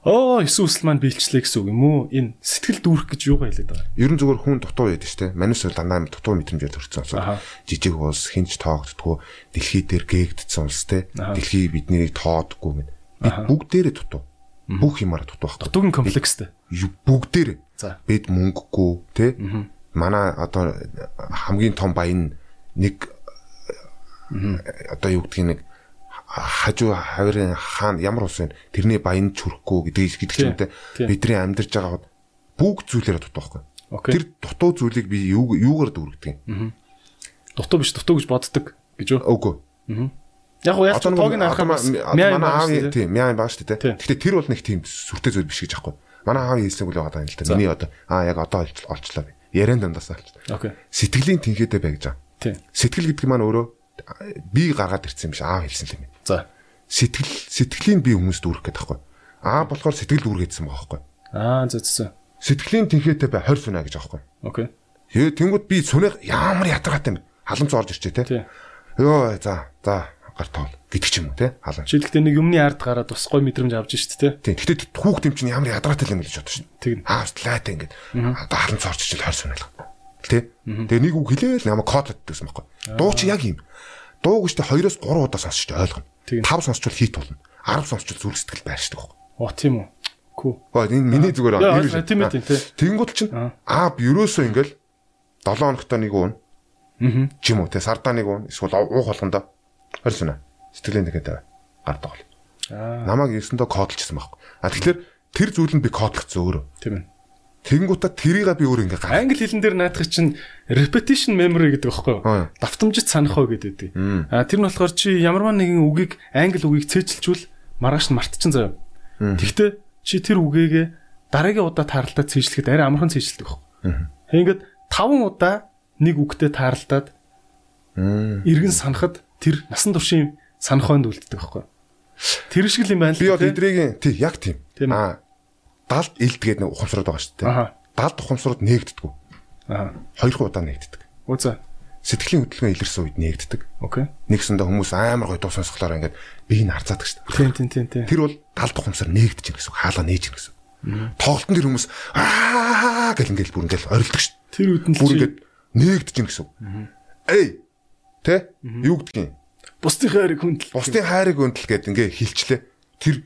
Оо Иесус маань биелчлээ гэсэн үг юм уу? Энэ сэтгэл дүүрэх гэж юугаа хэлээд байгаа? Ер нь зүгээр хүн дутуу шүү дээ. Манус бол дандаа дутуу мэдрэмжээр төрсэн улс. Жижиг улс хинч тоогддггүй дэлхий дээр гээгдсэн улс те. Дэлхий биднийг тоодгүй гэд. Бид бүгдээрээ дутуу. Бүх юмараа дутуу байхгүй. Дутуугийн комплекстэй. Бүгдээрээ. Бид мөнгөгүй те. Манай одоо хамгийн том баян нэг одоо юу гэдгийг нэг хажуу хаврын хаан ямар ус вэ? Тэрний баян чүрхгүй гэдэг гэдэг ч юм те. Бидний амьдарч байгаа бүгд зүйлээр дутуу байхгүй. Тэр дутуу зүйлийг би юу юугаар дүүргдэг юм? Дутуу биш, дутуу гэж боддог гэж үү? Үгүй. Яг уу яг тоог нь авах манай аав тийм мяа баа шүү дээ. Гэтэ тэр бол нэг тийм сүртэй зүйл биш гэж аахгүй. Манай аав хэлсэн үл байгаа юм л та. Миний одоо аа яг одоо олчлоо би. Ярен дандаас олч. Окей. Сэтгэлийн тэнхээтэй бай гэж байгаа. Тийм. Сэтгэл гэдэг маань өөрөө би гаргаад ирсэн юм биш аав хэлсэн юм. За. Сэтгэл сэтгэлийн би хүмүүст дүүрэх гэдэг байхгүй. Аа болохоор сэтгэл дүүргэжсэн байгаа байхгүй. Аа зөв. Сэтгэлийн тэнхээтэй бай 20 сүнэ гэж аахгүй. Окей. Тэгээ тэнгууд би сүнээ ямар ятрагатай юм. Халамж орж ирчээ те. Йоо за за гар тоол гэдэг ч юм уу те. Халамж. Жишээлбэл нэг юмны ард гараад бас гой мэдрэмж авч штэ те. Тийм. Гэтэ хүүхд юм чинь ямар ядрагатай юм гэж бодож шин. Тэг. Аа лайта ингээд. Одоо халамж орж ичэл 20 сүнэ л. Тэ. Тэгээ нэг үг хэлээл ямар код гэдэгсэн байхгүй. Дуу чи яг юм. Дуу гэжтэй 2-оос 3 удаа сонсч ойлгоно. 5 сонсчвал хит болно. 10 сонсчвал зүрх сэтгэл байршдаг байхгүй. Оо тийм үү. Күү. Гоо энэ миний зүгээр аа. Тийм ээ тийм тий. Тэнгууд чинь аа ерөөсөө ингээл 7 хоногтой нэг уун. Аа. Чим үү те сардаа нэг уун эсвэл уух болгондоо орсон аа. Сэтгэлийн нэгэд гардаг бол. Аа. Намайг ерсөндөө кодлчихсан байхгүй. А тэгэхээр тэр зүйл нь би кодлогцсон өөрөө. Тийм ээ. Тэнгуудаа тэрийг би өөр ингээ гар. Англи хэлэн дээр наадах чинь repetition memory гэдэг байхгүй юу? Давтамжит санах уу гэдэг. А тэр нь болохоор чи ямарваа нэгэн үгийг англи үгийг цээжилжүүл маргааш нь мартчихсан заяа. Тэгвэл чи тэр үгээгээ дараагийн удаа тааралдаа цээжлэхэд арай амархан цээжлдэг байхгүй. Ингээд 5 удаа нэг үгтэй тааралдаад эргэн санахад тэр насан туршийн санахойнд үлддэг байхгүй. Тэр шиг л юм байна л. Би бол эдрийг тий яг тийм. Аа далд илдгээд нэг ухамсарууд байгаа шүү дээ. Далд ухамсарууд нээгддэг. Аа. Хоёр удаа нээгддэг. Үзэ. Сэтгэлийн хөдөлгөөн илэрсэн үед нээгддэг. Окей. Нэгсэндээ хүмүүс амар гоё дуу сонсголоор ингээд бие нь харцаадаг шүү дээ. Тийм тийм тийм. Тэр бол далд ухамсар нээгдэж байна гэсэн. Хаалга нээж байна гэсэн. Тоглолтын тэр хүмүүс аа гэл ингээд бүр ингээд орилдог шүү дээ. Тэр үед нь бүр ингээд нээгдэж байна гэсэн. Эй. Тэ? Юу гэдгийг? Бусдын хайрыг хүндэл. Бусдын хайрыг хүндэл гэд ингээ хилчлээ. Тэр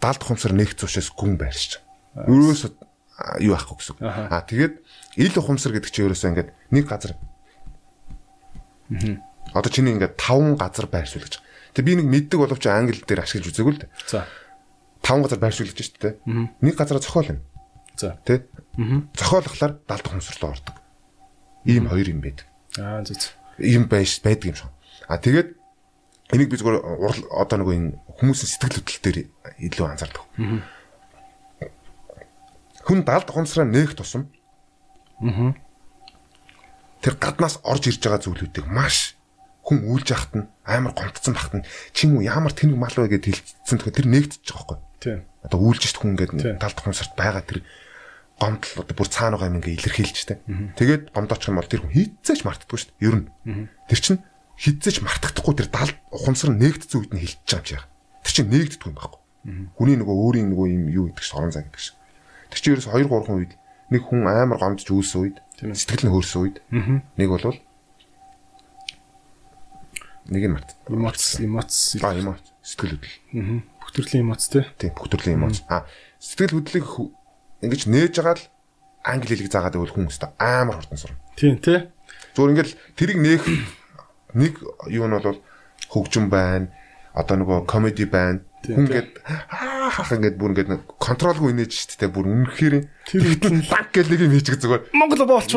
далд ухамсар нээгдэх учраас гүн байрч. Ерөөсө юу ахгүй гэсэн. Аа тэгээд ил ухамсар гэдэг чинь ерөөсөө ингээд нэг газар. Одоо чиний ингээд таван газар байршуул гэж. Тэг би нэг мэддэг боловч англи дээр ашиглаж үзээгүй л дээ. За. Таван газар байршуулж шүү дээ. Нэг газараа зохиол юм. За. Тэ? Зохиолохлоор далд ухамсар руу ордог. Ийм хоёр юм байдаг. Аа зү. Ийм байж байдаг юм шиг. Аа тэгээд энийг би зүгээр одоо нэг энэ хүмүүсийн сэтгэл хөдлөл дээр илүү анзаардаг. Аа хүн далд ухамсараа нээх тусам тэр гаднаас орж ирж байгаа зүйлүүдийг маш хүн үйлж яхад нь амар гомдсон бахт нь чим үү ямар тэнэг мал вэ гэдээ хэлсэн тэгэхээр тэр нээгдэж байгаа байхгүй. Тийм. Одоо үйлж шít хүн ингээд талд ухамсарт байгаа тэр гомдол одоо бүр цаана байгаа юм ингээ илэрхийлж штэ. Тэгээд гомдоочих юм бол тэр хүн хитцээч мартдаггүй штэ. Ер нь. Тэр чинь хитцээч мартагдахгүй тэр далд ухамсар нээгдсэн үед нь хилчиж байгаа юм шиг. Тэр чинь нээгддэггүй юм байхгүй. Хүний нөгөө өөрийн нөгөө юм юу гэдэг чинь орон зай гэдэг чинь. Тэр чинь ерөөс 2 3 үед нэг хүн амар гомдж үүсэн үед сэтгэл нь хөөрсөн үед нэг бол нэг нь март. Эмоц эмоц а эмоц сэтгэл хөдлөл. Аа. Бүх төрлийн эмоц тий. Тийм бүх төрлийн эмоц. А сэтгэл хөдлөлийг ингэж нээж байгаа л англи хэлийг заагаад байвал хүн өстө амар хурдан сурна. Тийм тий. Зүгээр ингээл тэрийг нээх <clears throat> нэг юу нь бол хөгжим байна. Одоо нөгөө комеди байна Хүн ингээд хаах ингээд бүр ингээд контролгүй инээж шүү дээ. Бүр үнэхээр тэр нь лаг гэл нэг юм хийчих зүгээр. Монгол боолч.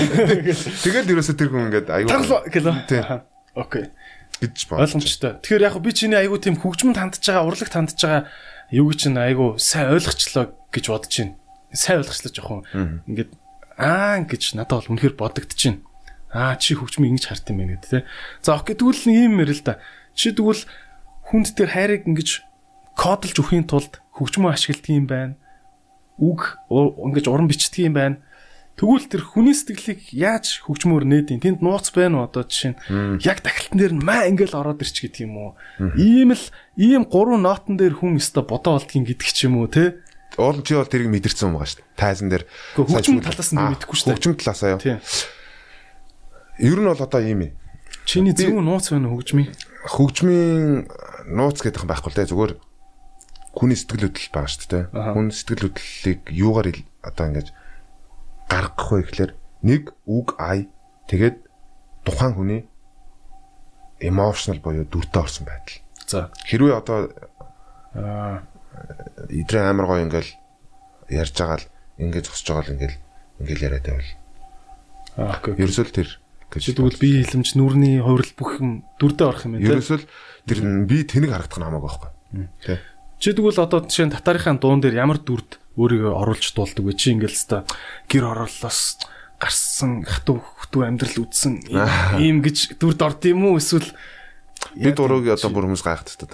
<laughs> Тэгэл ерөөсө тэр хүн ингээд аюу. Таглаа гэлөө. Окей. гэж боо. Ойлгомжтой. Тэгэхээр яг би чиний аюу тийм хөгжмөнд хандж байгаа, урлагт хандж байгаа юу гэж чинь аюу сайн ойлгочлоо гэж бодож байна. сайн ойлгочлаа жоохон ингээд аа гэж надад бол үнэхээр бодогдчихэв. Аа чи хөгжмийг ингэж харт юм байна гэдэг те. За окей тэгвэл нэг юм ярил л да. Чи тэгвэл хүнд тэр хайрыг ингэж кодлж өхийн тулд хөгжмөө ашигладаг юм байна. Үг ингэж уран бичдэг юм байна. Тэгвэл тэр хүний сэтгэлийг яаж хөгжмөөр нээдин? Тэнд нууц байна уу одоо жишээ нь яг дахилтан дээр нь маа ингээл ороод ирч гэдэг юм уу? Ийм л ийм гурван нотон дээр хүн өстө бодоо болдгийн гэдэг ч юм уу те? Уул чи бол тэрийг мэдэрсэн юм байгаа шүү дээ. Тайзан дээр хөгжим талаас нь мэдэхгүй шүү дээ. Хөгжим талаасаа юу? Ер нь бол одоо ийм юм. Чиний зөв нууц байна хөгжмийн? Хөгжмийн нууц гэдэг юм байхгүй л дээ. Зүгээр хүний сэтгэл хөдлөл байгаа шүү дээ. Хүн сэтгэл хөдлөлийг юугаар одоо ингэж гаргах вэ гэхлээр нэг үг ай тэгээд тухайн хүний emotional буюу дүртэй орсон байдал. За хэрвээ одоо идрээ амар гоё ингээл ярьж байгаа л ингээд зогсож байгаа л ингээл ингээл яриад байвал. Аа окей. Ерөөсөл тэр гэж тэгвэл би хэлэмж нүрний хувирал бүх юм дүрдээ орох юм байна. Ерөөсөл тэр би тэнэг харагдах нь хамаагүй байхгүй. Тэ. Чи тэгвэл одоо жишээ нь татарынхаа дуун дээр ямар дүрд өөрийгөө оруулж дуулдаг вэ? Чи ингээл хэвээр гэр орорлоос гарсан хатуу хтүү амьдрал үдсэн <laughs> ийм гэж дүрд орд юм уу эсвэл би дурыг одоо бүр хүмүүс гайхдаг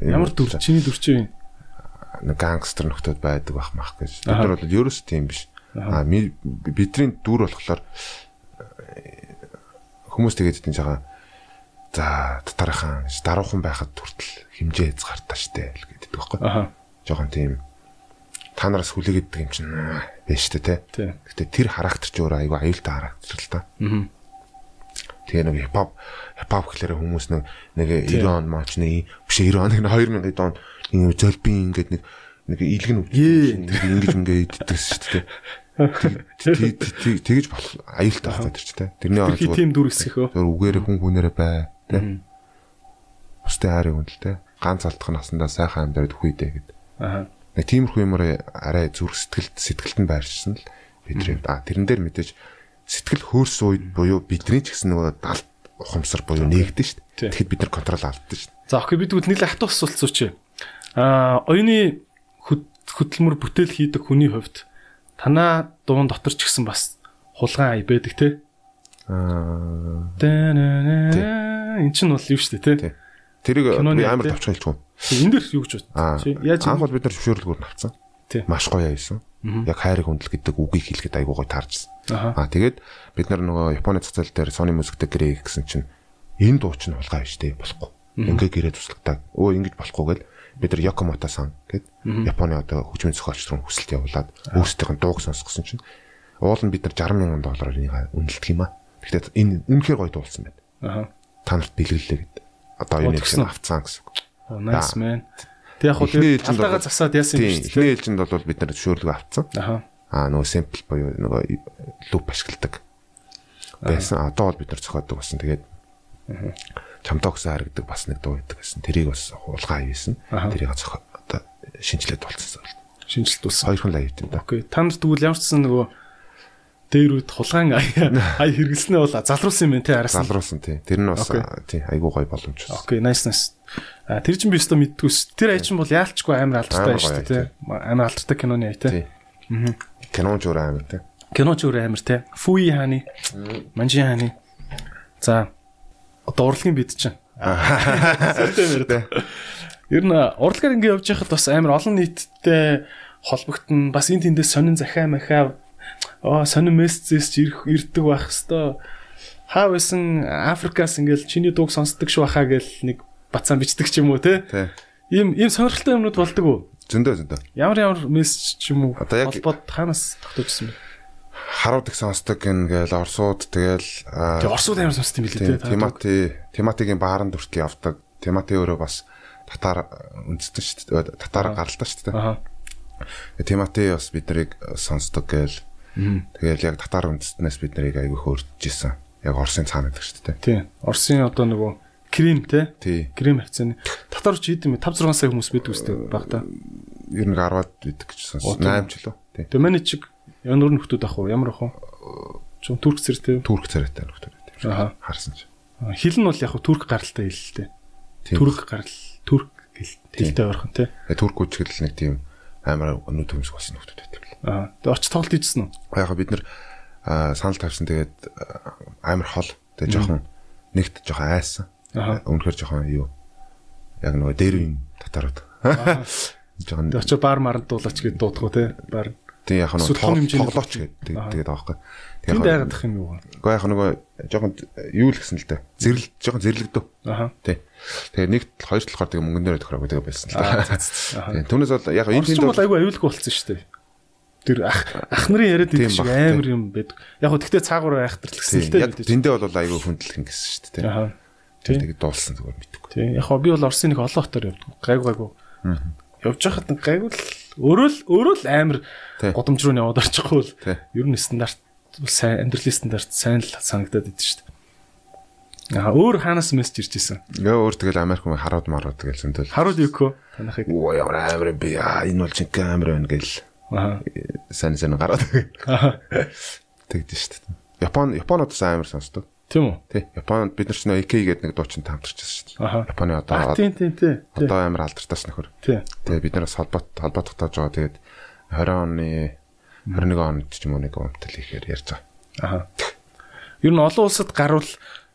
ямар дүр чиний дүр чи нэг гангстер нөхдөд байдаг бах мах гэж. Бид нар бол ерөөс тийм биш. А бидний дүр болохоор хүмүүс тэгээд тийм жагаа за татархан даруухан байхад хүртэл химжээ хязгаартаа штэ л гэдэг байхгүй аа жоохон тийм та нараас хүлээгээд юм чинь байж тээ тий. Гэтэ тэр характер ч өөрөө айгүй аюултай характер л та. Аа. Тэгээ нэг хипхоп хипхоп гэхлээр хүмүүс нэг нэг 90 <laughs> он мочны биш 90 он нэг 2000 он ийм зөлбин ингээд нэг нэг илгэн өвч ингэж ингээд иддэг шүү дээ. Тэгэж болох аюултай байх гэдэг чинь тэрний орж тийм дүр хэсэх өө. Зөв үгээр хүн хүнээрээ бай тий. Бусдын хайрыг үнэлтэй. Ганц алдах насандаа сайхан амьдраад үхүйдэ гэдэг. Аа нэг тиймэрхүү юмар арай зүрх сэтгэлд сэтгэлд нь байршсан л бидний а тэрэн дээр мэдээж сэтгэл хөөрсөн үед буюу бидний ч гэсэн нөгөө далд ухамсар буюу нээгдэн шүү дээ. Тэгэхэд бид нар контрол алдсан шүү дээ. За окей бид тэгвэл л хатуу асуулт сууч. А оюуны хөдөлмөр бүтээл хийдэг хүний хувьд танаа дуун дотор ч гэсэн бас хулгайн ай байдаг те. Аа. Эн чинь бол юу дээ те. Тэрийг амар тавч хэлчихв. Энэ дэр юу гэж байна? Яаж анх бол бид нар зөвшөөрлгөөр нь авцсан. Маш гоё байсан. Яг хайрыг хүндэл гэдэг үгийг хэлэхэд айгуу гоё таарчсан. Аа тэгээд бид нар нөгөө Японы цацал дээр Sony Music-тэй гэрээ гэсэн чинь энэ дуу чинь хулгай биш дээ болохгүй. Ингээ гэрээ туслагтаа. Өө ингэж болохгүй гэл бид нар Yokimoto сан гэд Японы одоо хөгжмийн зохиолч руу хүсэлт явуулаад өөрсдийнх нь дууг сонсгосон чинь уул нь бид нар 60 мянган доллараар энийг үнэлдэг юм аа. Гэхдээ энэ үнэхээр гоё дуулсан байна. Аа. Та нарт бэлгэлээ гэд. Одоо энэ их авцсан гэсэн. Oh nice man. Тэг яг хөө тэр талдаа засаад яасан юм шүү дээ. Эхний ээлжинд бол бид нар зөвшөөрлөг авцсан. Аха. Аа нөгөө sample буюу нөгөө loop ашигладаг. Байсан. Одоо бол бид нар зохиодог болсон. Тэгээд чамдаа өгсөн харагдаг бас нэг дуу байдаг гэсэн. Тэрийг бас хулгай хийсэн. Тэрийг зохио одоо шинжилээд болцсон. Шинжилт болсон. Хоёр хон лайв юм да. Окей. Та нарт тэгвэл ямар ч сан нөгөө дээр үд хулгайн ай <laughs> хэрэглэснээ бол залруулсан юм байна те араас. Залруулсан тий. Тэр нь бас тий айгуу гой боломж. Окей, nice nice. А тэр чинь би өстө мэддгүйс. Тэр ай чинь бол яалчгүй амар алдартай шүү дээ те. Амар алдартай киноны ай те. Аа. Кинон ч өөр амар те. Кинон ч өөр амар те. Фуи хааны. Манжи хааны. За одоо урлагийн бид чинь. Ер нь урлагаар ингэ явж байхад бас амар олон нийттэй холбогдсон бас энэ тэндээс сонин захаа махаа оо сонин мессежс ирэх ирдэг байх хэвээр хаа байсан Африкаас ингээл чиний дууг сонсдог шүү хаа гэл нэг бацаан бичдэг ч юм уу те ийм ийм сонирхолтой юмнууд болдог уу? Зөндөө зөндөө. Ямар ямар мессеж ч юм уу? Холбоод ханаас тогтоожсэн бэ харууд их сонсдог ингээл орсууд тэгэл тэг орсууд амар сонсдог юм билээ те Тимати Тиматигийн бааранд хүртэл явдаг Тимати өөрөө бас татар үндэстэн шүү дээ татар гаралтай шүү дээ аа Тимати бас бид нарыг сонсдог гээл Тэгэл яг татар үндэстнээс бид нарыг аягүй хөөрж исэн. Яг Оросын цаана гэдэг шүү дээ. Тий. Оросын одоо нөгөө крем те. Крем хавцааны. Татар ч хийдэм 5 6 сая хүмүүс бид үстэй баг та. Ер нь 10-аад бидэг гэж сонсон. 8 ч лөө. Тий. Тэгээ манай чиг ямар нөхдүүд ах уу? Ямар ах уу? Чон турк цэртэй. Турк царайтай нөхдүүд. Аа. Харсан ч. Хил нь бол яг турк гаралтай хэл л дээ. Турк гарал, турк хэлтэй ойрхон те. Турк үчгэл нэг тийм амар өнөө төмсг болсон хүмүүс байдаг. Аа. Тэгээ очиж тоглолт хийжсэн үү? Яг бид нар санал тавьсан тэгээд амар хол. Тэгээ жоохон нэгт жоохон айсан. Үнэхээр жоохон юу яг нөгөө дээр үн татарууд. <laughs> Жоохон очиж бар маранд дуулаач гэж дуудах уу те? Бар. Тэг яг нөгөө тоглооч гэдэг тэгээд байхгүй. Тэгээд байгаад ах юм юу? Уу яг нөгөө жоохон юу л гэсэн л дээ. Зэрэл жоохон зэрлэгдв. Аа. Тий. Тэгээд нэг хоёр талаар тэгээ мөнгөн дээр тохироо гэдэг байсан л да. Тийм. Түүнээс бол яг энэ тийм бол айгүй аюулгүй болсон шүү дээ. Тэр ах ах нарын яриад идэх шиг амар юм байдаг. Яг хөө тэгтээ цаагуур айхтар л гэсэн л дээ. Яг тэндээ бол айгүй хүндлэх гэсэн шүү дээ. Аа. Тэгээд дуулсан зүгээр мэдгүй. Тийм. Яг хөө би бол Орсын нэг олон хотоор явдаг. Гайгүй гайгүй. Явж байхад гайгүй л өөрөө л өөрөө л амар годомж руу яваад орчихгүй л ер нь стандарт сайн амьдралын стандарт сайн л санагдаад идэв шүү дээ. Аа өөр хаанаас мессеж ирж исэн? Яа өөр тэгэл Америк хүн харууд марууд тэгэл зөндөл. Харууд юу көө? Танахыг. Оо ямар амар би аа энэ бол чинь амар байна гэл. Аа. Сан сан гараад. Аа. Тэгдэж шүү дээ. Япон Японодос амар сонсдог. Тийм үү? Тий. Японд бид нар чинь AK гэдэг нэг дуучин таамтарчсан шүү дээ. Японы одоо тийм тийм тий. Одоо амар алдартай нөхөр. Тий. Тэгээ бид нараас холбоот холбоот тогтоож байгаа. Тэгээд 20 оны 21 онд ч юм уу нэг өмтөл ихээр ярьж байгаа. Аа. Ер нь олон улсад гарвал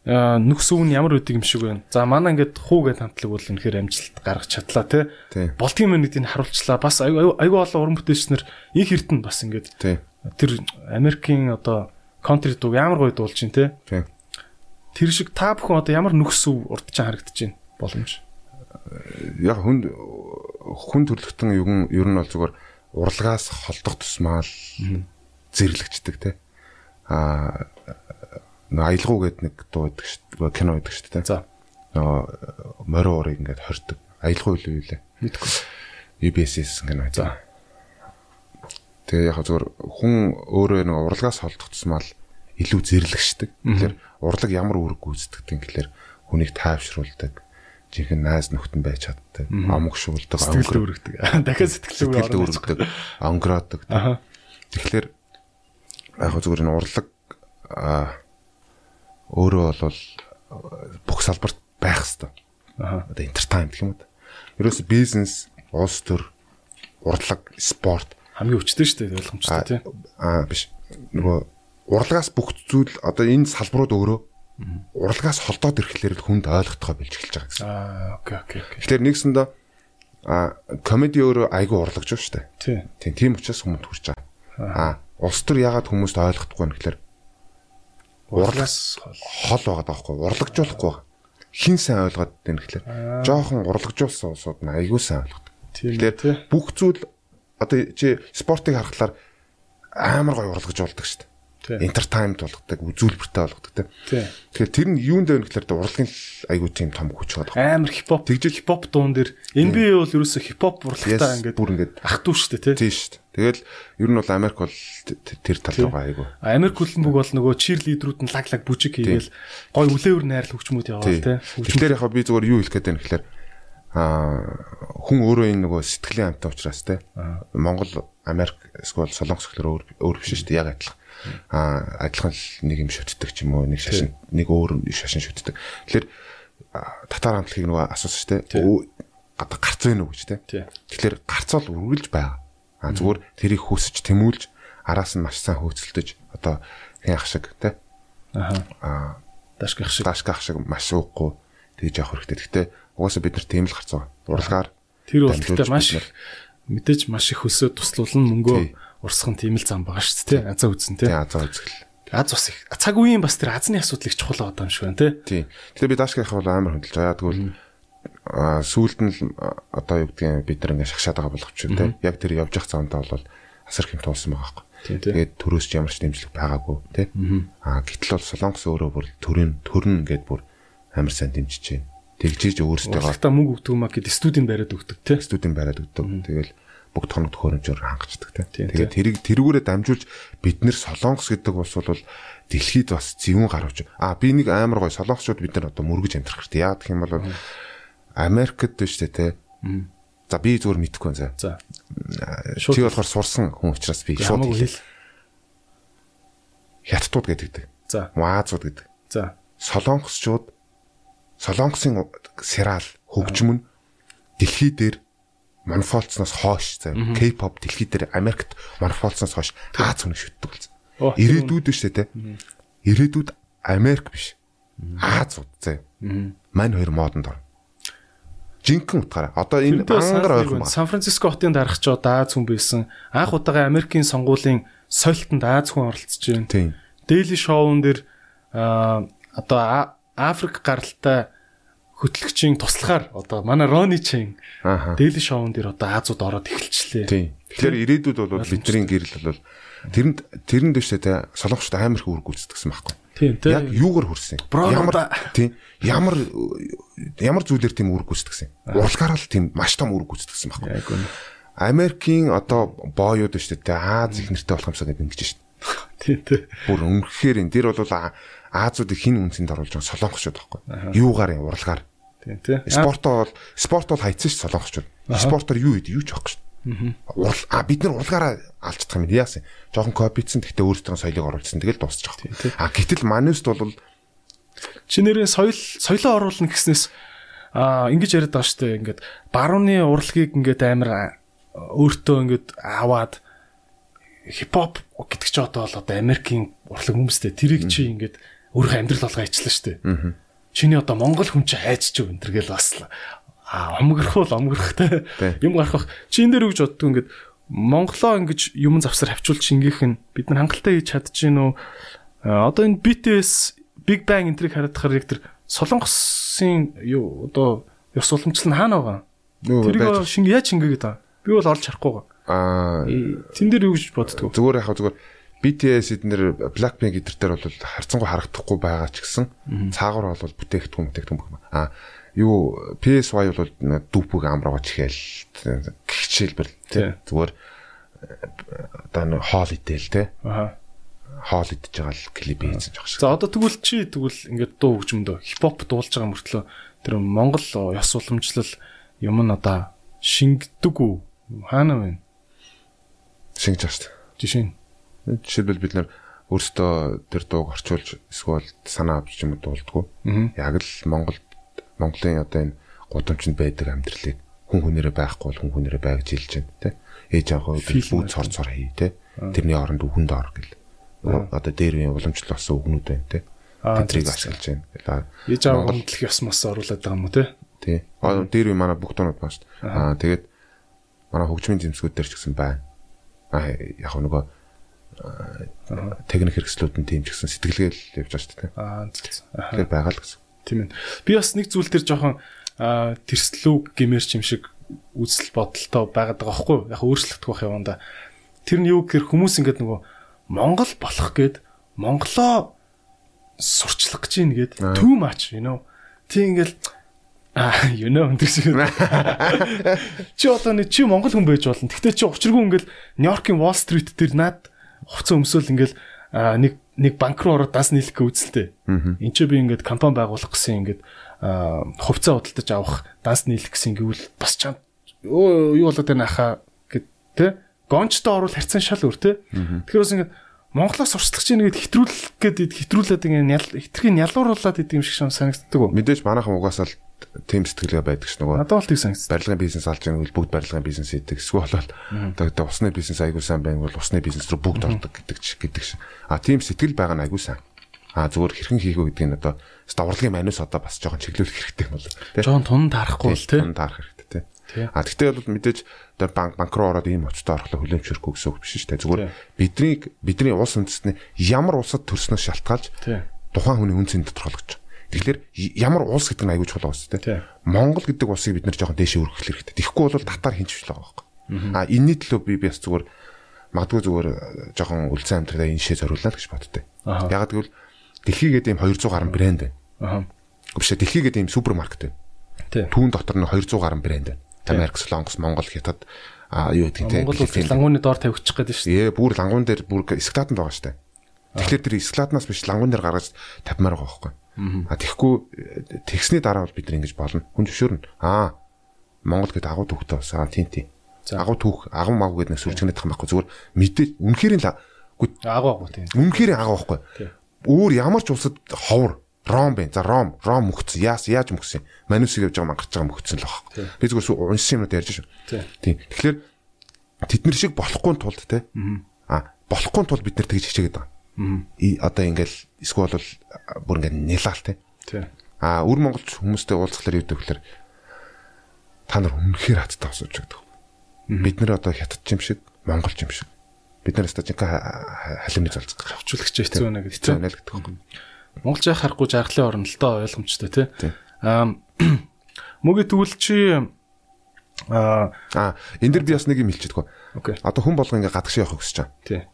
нүкс үн ямар үдэг юм шиг байна. За манай ингээд хуугээд хамтлаг бол үнэхээр амжилт гаргаж чадлаа тий. Болдгийн мэнүүдийг харуулчлаа. Бас аюу аюу олон уран бүтээлчнэр их эрдэнэ бас ингээд тэр Америкийн одоо контри дуу ямар гоё дуулж чинь тий. Тэр шиг та бүхэн одоо ямар нүкс үв урдч харагдаж байна боломж. Яг хүн хүн төрлөختөн ер нь бол зүгээр урлагаас холдох тусмаа л зэрлэгчдэг тий. Аа аялгуу гэдэг нэг дуу байдаг шүү дээ. Кино байдаг шүү дээ. За. Нөгөө морио урыг ингээд хордог. Аялгуу юу юу лээ. Мэдгүй. UBS-с кино. За. Тэгээ яг зөвөр хүн өөрөө нэг урлагаас холдох тусмал илүү зэрлэгшдэг. Тэгэхээр урлаг ямар үүрэг гүйцэтгэдэг гэхээр хүнийг тайвшруулдаг жинхэнэ найз нөхдөн байж чаддаг. Амгшуулдаг, өргөдөг. <laughs> Дахиад сэтгэл өргөдөг, онгороодог. Тэгэхээр яг зөвөр энэ урлаг өөрөө бол бүх салбарт байх хэвээр. Одоо entertainment гэх юм уу? Ерөөсө бизнес, улс төр, урлаг, спорт хамгийн өчтөр шүү дээ ойлгомжтой тий. Аа биш. Нөгөө урлагаас бүх зүйл одоо энэ салбарууд өөрөө урлагаас холдоод ирэхлээр хүнд ойлгохтой болж эхэлж байгаа гэсэн. Аа окей окей. Тэгэхээр нэгсэндээ а комеди өөрөө айгүй урлагж шүү дээ. Тий. Тийм тийм учраас хүмүүст хүрч байгаа. Аа улс төр ягаад хүмүүст ойлгохдохгүй юм гэхээр урлагаас хол байгаа даахгүй урлагжуулахгүй байгаа. Хин сайн ойлгоод байна гэхлээр жоохон урлагжуулсан улсууд нь айгүй сайн ойлгодог. Тэгэхээр бүх зүйл одоо чи спортыг харахаар амар гоё урлагжуулдаг шүү дээ entertainment болгодог, үзүүлбэртэй болгодог тийм. Тэгэхээр тэр нь юунд вэ гэхээр урлагийн айгүй тийм том хүч байгаа. Амар хипхоп, тэгжэл хипхоп дуун дээр NBA бол ерөөсө хипхоп урлагтай ингээд бүр ингээд ах トゥ шүү дээ тийм шүү дээ. Тэгэл ер нь бол Америк бол тэр тал байгаа айгүй. Америк хөлбөмбөг бол нөгөө чирлидерүүд нь лаг лаг бүжиг хийгээл гой үлээвэр найрал хөгжмүүд яваал тийм. Тэгэхээр яг би зүгээр юу хэлэх гээд байна гэхээр аа хүн өөрөө энэ нөгөө сэтгэлийн амттай учраас тийм. Монгол Америк эсвэл Солонгос гэхэлэр өөр өөр биш шүү дээ яг адилхан а адилхан л нэг юм шүтдэг ч юм уу нэг шашин нэг өөр шашин шүтдэг. Тэгэхээр татар хамтлагийг нөгөө асуусан шүү дээ. Одоо гарц вэ нү гэж те. Тэгэхээр гарцал үргэлж байгаа. А зүгээр тэрийг хүсэж тэмүүлж араас нь маш сайн хөөцөлдөж одоо хяах шиг те. Аа дашгах шиг дашгах шиг маш уухгүй тэгж явах хэрэгтэй. Гэхдээ угаасаа бид нар тийм л гарцгаа. Урлагаар тэр бол маш мэдээж маш их өсөө туслуулна мөнгөө урсган тийм л зам байгаа шүү дээ. Азаа үзэн тий. Азаа үзэл. Аз бас их. Цаг үеийн бас тэр азны асуудлыг чухал байгаа юм шиг байна тий. Тий. Тэгэхээр би даашгийнх бол амар хөндлөж байгаа. Тэгвэл аа сүүлд нь одоо юу гэдгийг бид нар ингээ шахшаад байгаа болгоч тий. Яг тэр явж явах замдаа бол асар хэм туулсан байгаа байхгүй. Тэгээд төрөөс ч ямар ч дэмжлэг байгаагүй тий. Аа гэтэл бол солонгос өөрөө бүр төрийн төрн ингээд бүр амар сайн дэмжиж байна. Тэгжиж өөрсдөө та мөнгө өгдөг маа гэдэг студийн бариад өгдөг тий. Студийн бариад өгдөг. Тэгэл бүгд тоног төхөөрөмжөөр хангацдаг тийм. Тэгээд тэрийг тэрүүгээрээ дамжуулж бид нэр солонгос гэдэг улс бол дэлхийд бас зөвүүн гарч. А би нэг амар гой солонгосчууд бид нар одоо мөргөж амьдрах хэрэгтэй. Яа гэх юм бол Америкт биш те. За би зүгээр мэдэхгүй байна. За. Чи болохоор сурсан хүн учраас би шууд хэл. Хятадууд гэдэг. За. Маазууд гэдэг. За. Солонгосчууд Солонгосын сериал хөгжим нь дэлхий дээр манифолцноос хойш за K-pop дэлхий дээр Америкт манифолцноос хойш Аз хүн шүтдэг болсон. Ирээдүйд шүү дээ те. Ирээдүйд Америк биш. Азууд зэ. Мань хоёр модонд орно. Жинхэнэ утгаараа. Одоо энэ ангар ойрхон байна. Сан Франциско хотын дарагч одоо Аз хүн байсан. Анх удаага Америкийн сонгуулийн соёлтонд Аз хүн оролцож байна. Тийм. Daily Show-н дээр одоо Африк гаралтай хөтлөгчийн туслахаар одоо манай Рони Чен Daily Show-н дээр одоо Азууд ороод эхэлчлээ. Тийм. Тэгэхээр ирээдүйд бол бидний гэрэл бол тэрэнд тэрэнд дэвшээ те солонгочд амар их үүрэг гүйцэтгэсэн байхгүй. Тийм тийм. Яг юугаар хүрсэн? Ямар тийм ямар ямар зүйлэр тийм үүрэг гүйцэтгэсэн? Урлагаар л тийм маш том үүрэг гүйцэтгэсэн байхгүй. Америкийн одоо боойуд шүү дээ. Аз их нэртэй болох юмсаа гэдэг ингэж шүү дээ. Тийм тийм. Бүр өмнөхөр энэ дэр бол Азуудыг хин үнцэнд оруулж байгаа солонгочууд байхгүй. Юугаар юм урлагаар Тийм тий. Спорт бол спорт бол хайцсан ш солонгочууд. Спортоор юу хийд юу ч байхгүй ш. Урал а бид нар урлагаараа алцдах юм яасан. Жохон копицсан гэхдээ өөрсдөө соёлыг оруулсан тэгэл дуусчих. А гэтэл мануст бол чи нэрээ соёл соёлоо оруулна гэснээс а ингэж яриад байгаа штэ ингээд барууны урлагийг ингээд амар өөртөө ингээд аваад хипхоп гэдэг чи одоо бол одоо Америкийн урлаг хүмүүстэй тэрийг чи ингээд өөрөө амьдрал болгоо ичлээ штэ. Аа чиний одоо монгол хүн чи хайж ч өнтер гэл бас а омгөрөх бол омгөрөхтэй юм гарах чи энэ дээр үгж боддог ингээд монголоо ингэж юм завсар хавчуулж ингээх нь бид нар хангалттай хийж чадчихэв нөө одоо энэ BTS Big Bang энтрийг харагдахаар яг тэр солонгосын юу одоо ёс уламжлал нь хаана байгаа? Тэрийг шинг яаж шингээгээд байгаа. Би бол олж харахгүй аа тэн дээр юу гэж боддгоо зүгээр яхаа зүгээр BTS эднэр Blackpink эдэр дээр бол харцангуй харагдахгүй байгаа ч гэсэн цаагаар бол бүтээгдэхүүн бүтээгдэхүүн а юу PSY бол дүүпүг амраач ихэл гихчээлбэл зүгээр одоо нэг хоол идээл те аа хоол идэж байгаа л клип хийсэн жоох шиг. За одоо тэгвэл чи тэгвэл ингээд дуу хөгжмөдөө хипхоп дуулж байгаа мөртлөө тэр Монгол ёс уламжлал юм нь одоо шингэдэг үү? Хаана вэ? Шингэж байгаа шүү дээ. Жишээ нь Жишээлбэл бид нар өөрсдөө тэр дууг орчуулж эсвэл санаа авч юм дуулдггүй. Яг л Монгол Монголын одоо энэ гудамжинд байдаг амьдралыг хүн хүнээрээ байхгүй бол хүн хүнээрээ байгж илж байна те. Ээж аваа бүү цор цор хий те. Тэрний оронд үхэнд ор гэл. Одоо дээр үеийн уламжлал болсон үгнүүд байна те. Тэдрийг ашиглаж байна. Ээж аваа хөндлөх ёс мос оруулаад байгаа юм уу те. Тий. Аа дээр үе манай бүх дуунууд байна шүү дээ. Аа тэгээд манай хөгжмийн зэмсгүүд дээр ч гэсэн байна. Аа яг нөгөө техник хэрэгслүүд нь тийм ч гэсэн сэтгэлгээл явж байгаа шүү дээ. Аа тэгэхээр байгаа л гэсэн. Тийм ээ. Би бас нэг зүйл төр жоохон тэрслүү гимэрч юм шиг үзэл бодолтой байгаад байгаа байхгүй юу? Яг өөрчлөгдөх байх яванда. Тэр нь юу гэхээр хүмүүс ингээд нөгөө Монгол болох гээд Монголоо сурчлах гэж ийн гээд too much you know. Тийм ингээл А you know энэ шиг. <laughs> Чи одоо нэг чи Монгол хүн байж болно. Гэхдээ чи учиргүй ингээл Нью-Йоркийн Wall Street дээр наад хувцас өмсөөл ингээл нэг нэг банк руу ороод данс нийлэх үзэлтэй. Энд чи би ингээд компани байгуулах гэсэн ингээд хувцас худалдаж авах данс нийлэх гэсэн гэвэл бас чам юу болоод байна хаа гэд тэ гончтой орвол харьцан шал өөр тэ. Тэгэхээр бас ингээд Монголоос урсгалч чинь ингээд хэтрүүлэх гээд хэтрүүлээд ингээд хитрхийн ялууруулад идэм шиг санагддаг? Мэдээж манайхан угаасаа л тийм сэтгэлгээ байдаг ш нөгөө. Надад бол тийм санагдсан. Барилгын бизнес алж байгаа бол бүгд барилгын бизнес хийдэг. Эсвэл бол одоо усны бизнес айгуу сайн байна бол усны бизнес рүү бүгд ордог гэдэг ч гэдэг ш. А тийм сэтгэл байгаа нь айгуу сайн. А зүгээр хэрхэн хийх вэ гэдэг нь одоо даврлагын манус одоо бас жоохон чиглүүлэх хэрэгтэй юм бол. Жохон тун таарахгүй л тий. Тун таарах хэрэгтэй тий. А тэгтээ бол мэдээж одоо банк банк руу ороод ийм очтой орохлоо хүлэмжшэрхгүй гэсэн үг биш шүү дээ. Зүгээр бидний бидний улс үндэстний ямар улсад төрснөөс шалтгаалж тухайн хүний үн цэн тодорхойлогдож Тэгэхээр ямар улс гэдэг нь аягүй чухал байна тийм. Монгол гэдэг улсыг бид нэр жоохон дээшээ өргөх хэрэгтэй. Тэгэхгүй бол татар хинч л байгаа байхгүй. А энэний төлөө би бас зүгээр магадгүй зүгээр э, жоохон үлцэн амьдралаа энэ шээ зориуллаа гэж боддтой. Ягаад гэвэл дэлхий гэдэг юм 200 гаруй брэнд байна. Аа. Биш дэлхий гэдэг юм супермаркет байна. Тийм. Түүн дотор нь 200 гаруй брэнд байна. Америк, Солонгос, Монгол, Хятад а юу гэдэг тийм. Монгол улс лангууны доор тавьчих гээд шүү дээ. Ээ, бүр лангуун дээр бүр эсклатанд байгаа шүү дээ. Тэгэхээр тэр эсклатнаас биш лангуун дээр гаргаж тавьмаар байгаа байхгүй. А тэгэхгүй тэгсний дараа бол бид нар ингэж болно. Хүн зөвшөөрнө. Аа Монгол гэдэг агуу түүхтэй бас аа тийм тийм. Агуу түүх, агуу маг гэдэг нэг сүрчгэнэт тах байхгүй зүгээр мэдээ үнэхээр л агуу агуу тийм. Үнэхээр агуу байхгүй. Өөр ямар ч улсад ховор Ром бэ. За Ром, Ром мөхцөн. Яас яаж мөхсөн? Манусыг явж байгаа мангарч байгаа мөхцөн л баг. Би зүгээр уншсан юмнууд ярьж шүү. Тийм. Тэгэхээр тэд нар шиг болохгүй тулд те. Аа болохгүй тулд бид нар тэгж хичээгээд байгаа. Одоо ингээл эсвэл бол бүр ингээд нялаал те. Тийм. Аа өр монголч хүмүүстэй уулзахлаар юу гэхээр та нар үнэхээр хаттай асууж байгаа. Бид нар одоо хятад юм шиг, монголч юм шиг. Бид нар өстой жинхэнэ халимны залцдаг. Хавчуулагч хэцүү байна гэдэг. Хэцүү байна гэдэг монголчаа харахгүй жаргалын орн л доо ойлгомжтой тий. Аа <clears throat> мөгийн тэгвэл чи аа а энэ дэр би бас нэг юм. Окей. Одоо хүн болго ингээ гадагш явах гэж чам. Тий.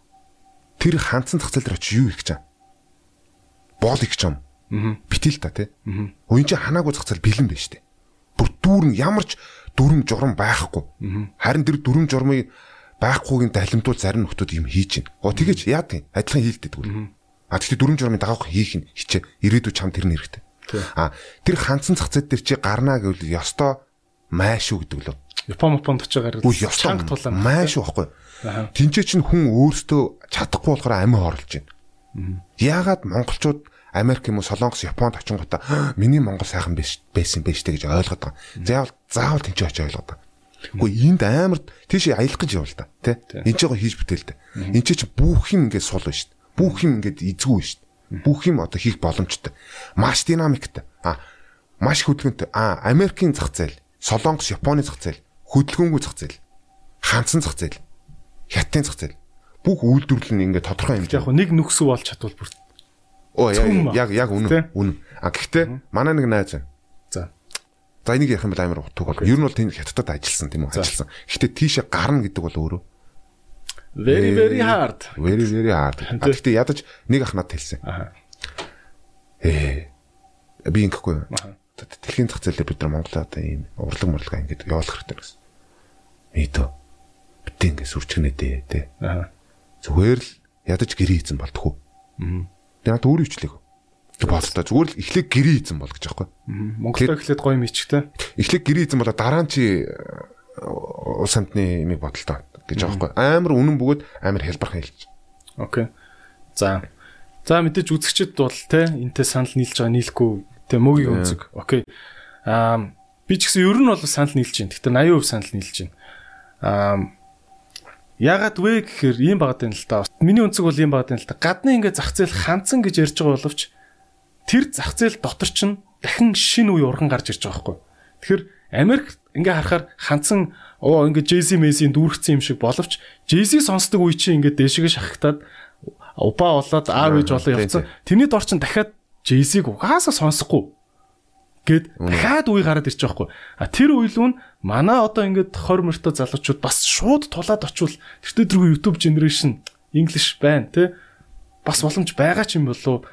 Тэр хандсан зах зээл дээр очиж юу их гэж чам. Боол их ч юм. Аа. Битэл та тий. Аа. Уян чи ханаагүй зах зээл бэлэн байж тээ. Бүр дүүрэн ямарч дүрм журам байхгүй. Харин тэр дүрм журмыг байхгүйгийн далимдуул зарим нөхдүүд юм хийж гин. Оо тэгэж яа тийм адилхан хийлдэдэг үгүй. А тэгтээ дүрм журмын дагаах хийх нь хичээ. Ирээдүйд чам тэр нь хэрэгтэй. А тэр ханцсан зах зээл дээр чи гарнаа гэвэл ёстой майшүү гэдэг лөө. Япон Японд очиж гараад чанга тулаан. Майшүү байхгүй. Тинчээ чинь хүн өөртөө чадахгүй болохоор амин хорлож байна. Яагаад монголчууд Америк юм уу Солонгос Японд очингуудаа миний монгол сайхан байсан байж тээ гэж ойлгоод байгаа. Заавал заавал тэнцээ очиж ойлгоод байгаа. Гэхдээ энд амар тийш аялах гэж явал та тий. Энд ч байгаа хийж бүтээлтэй. Энд чи бүх юм ингээд сул байна шүү дээ бүх юм ингээд эзгүй шүү дээ. Бүх юм одоо хийх боломжтой. Маш динамиктай. А маш хөдөлгөөнтэй. А Америкийн зах зээл, Солонгос, Японы зах зээл, хөдөлгөөнгүй зах зээл, ханцсан зах зээл, Хятадын зах зээл. Бүх үйлдвэрлэл нь ингээд тодорхой хэмжээ. Яг нэг нүкс бол чадвал бүр. Оо яг яг үнэн. Үнэн. А гэхдээ манай нэг найз байна. За. За энийг ярих юм бол амар утга бол. Ер нь бол тэнд хятадд ажилласан тийм үү? Ажилласан. Гэхдээ тийшээ гарна гэдэг бол өөрөө Very very hard. Very very hard. Гэхдээ ядаж нэг ах надад хэлсэн. Аа. Ээ. Би ингэхгүй. Дэлхийн зах зээлээр бид нар Монголоо одоо ийм урлаг мурлага ингэж явуулах хэрэгтэй гэсэн. Мэдөө. Бид ингэ сүрчгнэ дээ тий. Аа. Зүгээр л ядаж гэрээ хийцэн болтгоо. Аа. Би надад өөрөө ичлээг. Тэг боолтой. Зүгээр л эхлээд гэрээ хийцэн бол гэж аахгүй. Монголоо эхлээд гоё мичтэй. Эхлээд гэрээ хийцэн болоо дараа нь чи улс амтны юмыг бодолтой гэж байхгүй. Амар үнэн бөгөөд амар хэлбархан хэлж. Окей. За. За мэдээж үзэгчд бол те энтэй санал нийлж байгаа нийлэхгүй те мөгийн үнцэг. Окей. Аа би ч гэсэн ер нь бол санал нийлж байна. Гэхдээ 80% санал нийлж байна. Аа Ягаад вэ гэхээр ийм багт байна л да. Миний үнцэг бол ийм багт байна л да. Гадны ингээ зах зээл ханцсан гэж ярьж байгаа боловч тэр зах зээл дотор чинь дахин шинэ үе урган гарч ирж байгаа байхгүй. Тэгэхээр Америк ингээ харахаар ханцсан оо ингээд Jay-Z Messi дүүргцэн юм шиг боловч Jay-Z сонсдог үе чи ингээд дээшгээ шахагтаад упа болоод аав ээж болоо явцсан. Тэрний дор чин дахиад Jay-Z-г угаасаа сонсохгүй гэд дахиад үе гараад ирчих жоохгүй. А тэр үеилүүн манай одоо ингээд 20 мөртөө залуучууд бас шууд тулаад очивол тэртээ дөрөв YouTube generation English байна те бас боломж байгаа ч юм болов.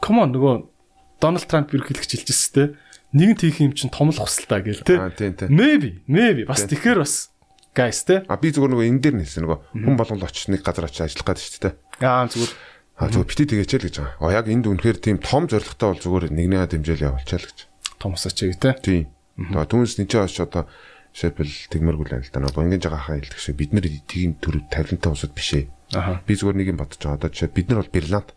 Come on нөгөө Дональд Трамп ерөнхийлөгч хэлчихсэн те нэгэнт хийх юм чинь том л хүсэлтаа гээл те. Maybe, maybe бас тэгэхээр бас guys те. А би зүгээр нөгөө энэ дээр нээсэн нөгөө хүн болгол очиж нэг газар очиж ажиллах гэдэг шүү дээ. Аа зүгээр А зүгээр бити тэгээчээ л гэж байгаа. А яг энд үнэхээр тийм том зорилготой бол зүгээр нэгнээ дэмжээл явуулчаа л гэж. Том усаач те. Тийм. Тэгээ түүнээс нэг ч очиж одоо жишээлбэл тэгмэргүй л та нөгөө ингэж байгаа хаа хэлдэг шиг бид нар тийм төр тавилантай усуд биш ээ. Би зүгээр нэг юм бодож байгаа. Одоо жишээ бид нар бол Берланд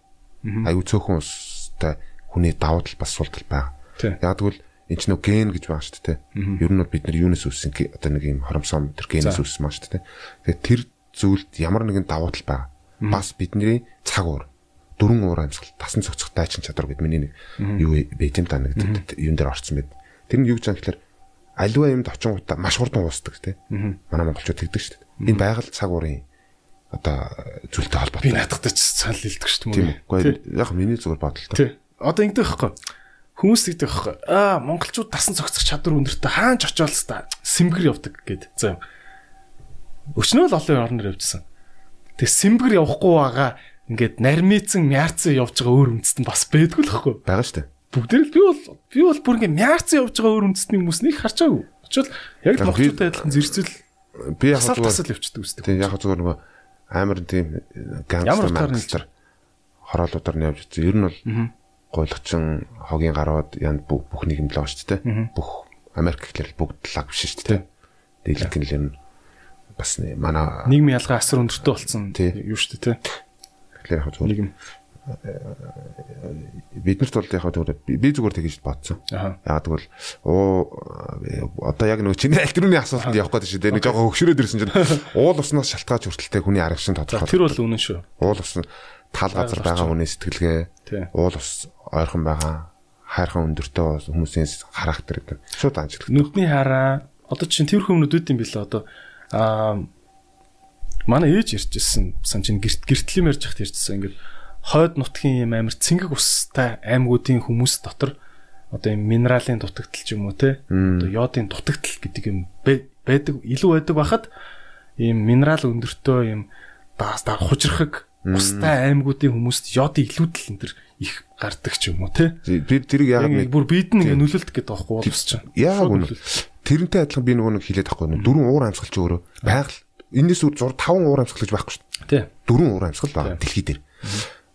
аюу цөөхөн устай хүний давуу тал бас сул тал байгаа. Яг тэгвэл энэ ч нөө ген гэж байгаа шүү дээ. Ер нь бол бид нар юунаас үүссэн одоо нэг юм хоромсом тэр генээс үүссэн маа шүү дээ. Тэгэхээр тэр зүйлд ямар нэгэн давуу тал байгаа. Бас бидний цаг уур дөрөн уур амьсгал тасан цогцох дайчин чадвар гэд миний нэг юу байт юм та нэг юун дээр орцсон байд. Тэр нь юу гэж байгаа гэхээр аливаа юмд очингуудаа маш хурдан уусдаг тий. Манай монголчууд тэгдэг шүү дээ. Энэ байгаль цаг уурын одоо зүйлтэй холбоотой. Би наадахтай ч санал хэлдэг шүү дээ. Тийм үгүй яг миний зүгээр бодолтой. Тий. Одоо ингэдэг байхгүй Хүмүүс тэгдэг байхгүй. Аа, монголчууд тасан цогцох чадвар өндөртэй хаач очиол та сэмгэр явдаг гэд. За. Өчнөө л олон орноор явжсан. Тэг сэмгэр явахгүй байгаа ингээд нармицэн мяарцсан явж байгаа өөр үндэстэн бас байдгүй л байхгүй. Бага штэ. Бүгдээр л би бол би бол бүр ингээд мяарцсан явж байгаа өөр үндэстний хүмүүс нэг харчаагүй. Очвол яг л монголчуудтай адилхан зэрцэл би яг зүгээр явчихдаг үстэй. Тийм яг зүгээр нөгөө амар тийм гангстер мангстер хороолуудаар нь явж ирсэн. Ер нь бол гойлгочин хогийн гарууд янд бүх нэг юм л байгаа шүү дээ. Бүх Америк гэхлээр бүгд лаг биш шүү дээ. Дийлэнх нь л юм бас манай нийгмийн ялгаа асар өндөртэй болсон юу шүү дээ тий. Тэгэхээр яг зөв нэг юм биднэрт бол яг зүгээр би зүгээр тэгэж бодсон. Яг тэгвэл оо одоо яг нэг чиний альтернативны асуултанд явах гэдэг шүү дээ. Нэг жоохон хөгшрөөд ирсэн чинь уул уснаас шалтгааж хүртэлтэй хүний арга шин тодорхой. Тэр бол үнэн шүү. Уул ус тал газар байгаа хүний сэтгэлгээ уул ус ойрхон байгаа хайрхан өндөртөө хүмүүсийн характер гэдэг шууд анжилдаг. Нүдний хараа одоо чинь тэрхүү өмнөд үүд юм билээ одоо аа манай ээж ярьжсэн сан чинь гэрт гэртлийн ярьж хат ярьжсэн ингээд хойд нутгийн юм амир цэнгэг устай аймагуудын хүмүүс дотор одоо юм минералын дутагдал ч юм уу те одоо йодын дутагдал гэдэг юм байдаг илүү байдаг байхад ийм минерал өндөртөө юм даас даа хужирхаг устай аймагуудын хүмүүст йодын илүүдэл энэ төр их гардаг ч юм уу те. Би тэрийг яг бүр бид нэг нөлөөлт гэдэг байхгүй уус чинь яг үнэ тэрнтэй адилхан би нөгөө нэг хэлээд байхгүй дөрвөн уур амьсгал чи өөрөө байгаль энэс үр 6 5 уур амьсгал гэж байхгүй шүү дээ дөрвөн уур амьсгал байна дэлхий дээр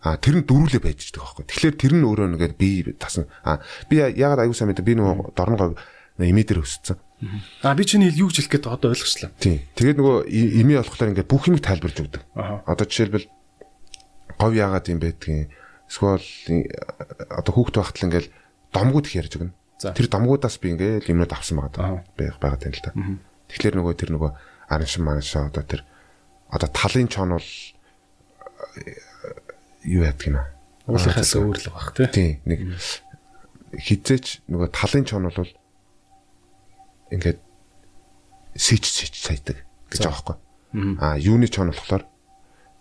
А тэр нь дөрүлээ байж байгаа байхгүй. Тэгэхээр тэр нь өөрөө нэгээд би тасна. А би ягаад аягүй сайн мэдээ би нөгөө дорногоо эми дээр өссөн. А би чиний юу гэж хэлэх гээд одоо ойлгочлаа. Тийм. Тэгээд нөгөө эми болохоор ингээд бүх юмыг тайлбарж өгдөг. Одоо жишээлбэл говь яагаад юм байдгийг эсвэл одоо хүүхд байхад л ингээд домгууд их ярьж өгнө. Тэр домгуудаас би ингээд юмнууд авсан байгаа байх байгаа юм л та. Тэгэхээр нөгөө тэр нөгөө арын шин маань шаа одоо тэр одоо талын чон бол юу яадаг юм аа. Уулынхаас өөрлөг баг тий. Нэг хизээч нөгөө талын чон бол ингээд сич сич сайдаг гэж байгаа байхгүй. Аа юуны чон болохоор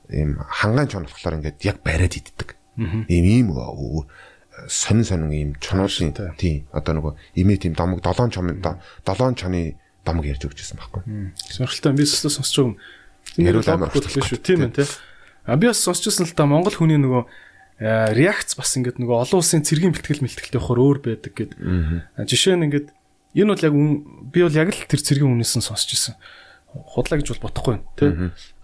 ийм хангаан чон болохоор ингээд яг бариад иддэг. Ийм ийм сонин сонин ийм чоноосын тий одоо нөгөө имээ тийм домог 7 чон 7 чоны домог ярьж өгчээсэн байхгүй. Сонирхолтой би өсөлтөө сонсч байгаа юм. Яриул амар шүү. Тийм ээ тий. А би бас сонсчихсан л та Монгол хүний нөгөө реакц бас ингээд нөгөө олон улсын цэргийн бэлтгэл мэлтгэлтэй явахаар өөр байдаг гэд. Жишээ нь ингээд энэ бол яг би бол яг л тэр цэргийн үнээс нь сонсч ирсэн. Худлаа гэж бол бодохгүй тий.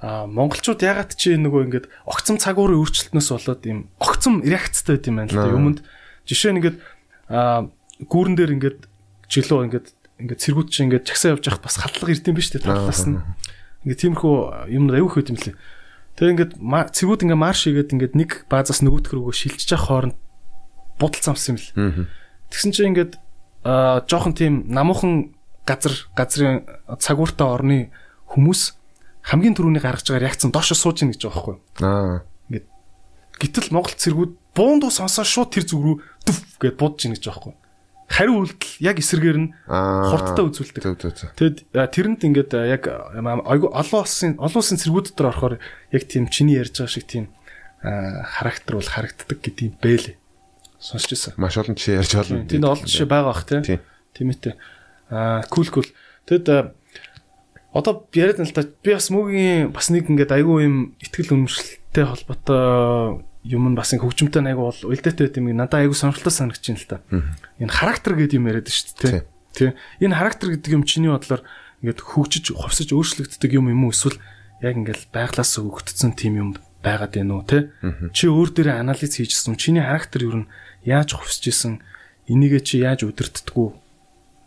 А монголчууд ягаад чи нөгөө ингээд огцом цагуурын өөрчлөлтнөөс болоод ийм огцом реакцтай байт юм байна л да юмд. Жишээ нь ингээд а гүүрэн дээр ингээд жилөө ингээд ингээд цэргүүд чи ингээд чагсаа явж явах бас хатлага ирдэм биш үү талаас нь. Ингээд тиймэрхүү юм аюух хөт юм лээ. Тэгээ ингээд цэгүүд ингээд марш игээд ингээд нэг баазаас нөгөөх рүүгөө шилжиж явах хооронд будалцсан юм л. Тэгсэн чинь ингээд аа жоохон тийм намуухан газар газрын цагууртай орны хүмүүс хамгийн түрүүний гаргаж байгаа реакцэн доошо сууж ийн гэж байгаа байхгүй. Аа. Ингээд гítэл Монгол цэргүүд буундуу сонсоо шууд тэр зүг рүү дүф гэд будж ийн гэж байгаа байхгүй хариу үйлдэл яг эсрэгээр нь хурдтай үзүүлдэг. Тэгэд тэрэнд ингээд яг олон улсын олон улсын цэргүүд дотор орохоор яг тийм чиний ярьж байгаа шиг тийм характер бол харагддаг гэдэг юм бэлээ. Сонсч ирсэн. Маш олон жишээ ярьж болно. Тийм олон жишээ байгаа бах тийм. Тийм ээ. Аа кул кул. Тэгэд одоо яриад нь л та би бас мөгийн бас нэг ингээд айгүй юм ихтгэл өнөмшлөлтэй холбоотой юм нь бас их хөгжимтэй айгу бол үлдээтэй байт юм надад айгу сонирхолтой санагдаж байна л та. Энэ характер гэдэг юм яриад шүү дээ. Тэ. Энэ характер гэдэг юм чиний бодлоор ингээд хөгжиж, хувьсаж өөрчлөгддөг юм юм уу эсвэл яг ингээд байглаас өгөгдсөн тим юм байгаад байна уу те? Чи өөр дээрээ анализ хийжсэн. Чиний характер юу нь яаж хувьсж исэн? Энийгээ чи яаж удирддгүү?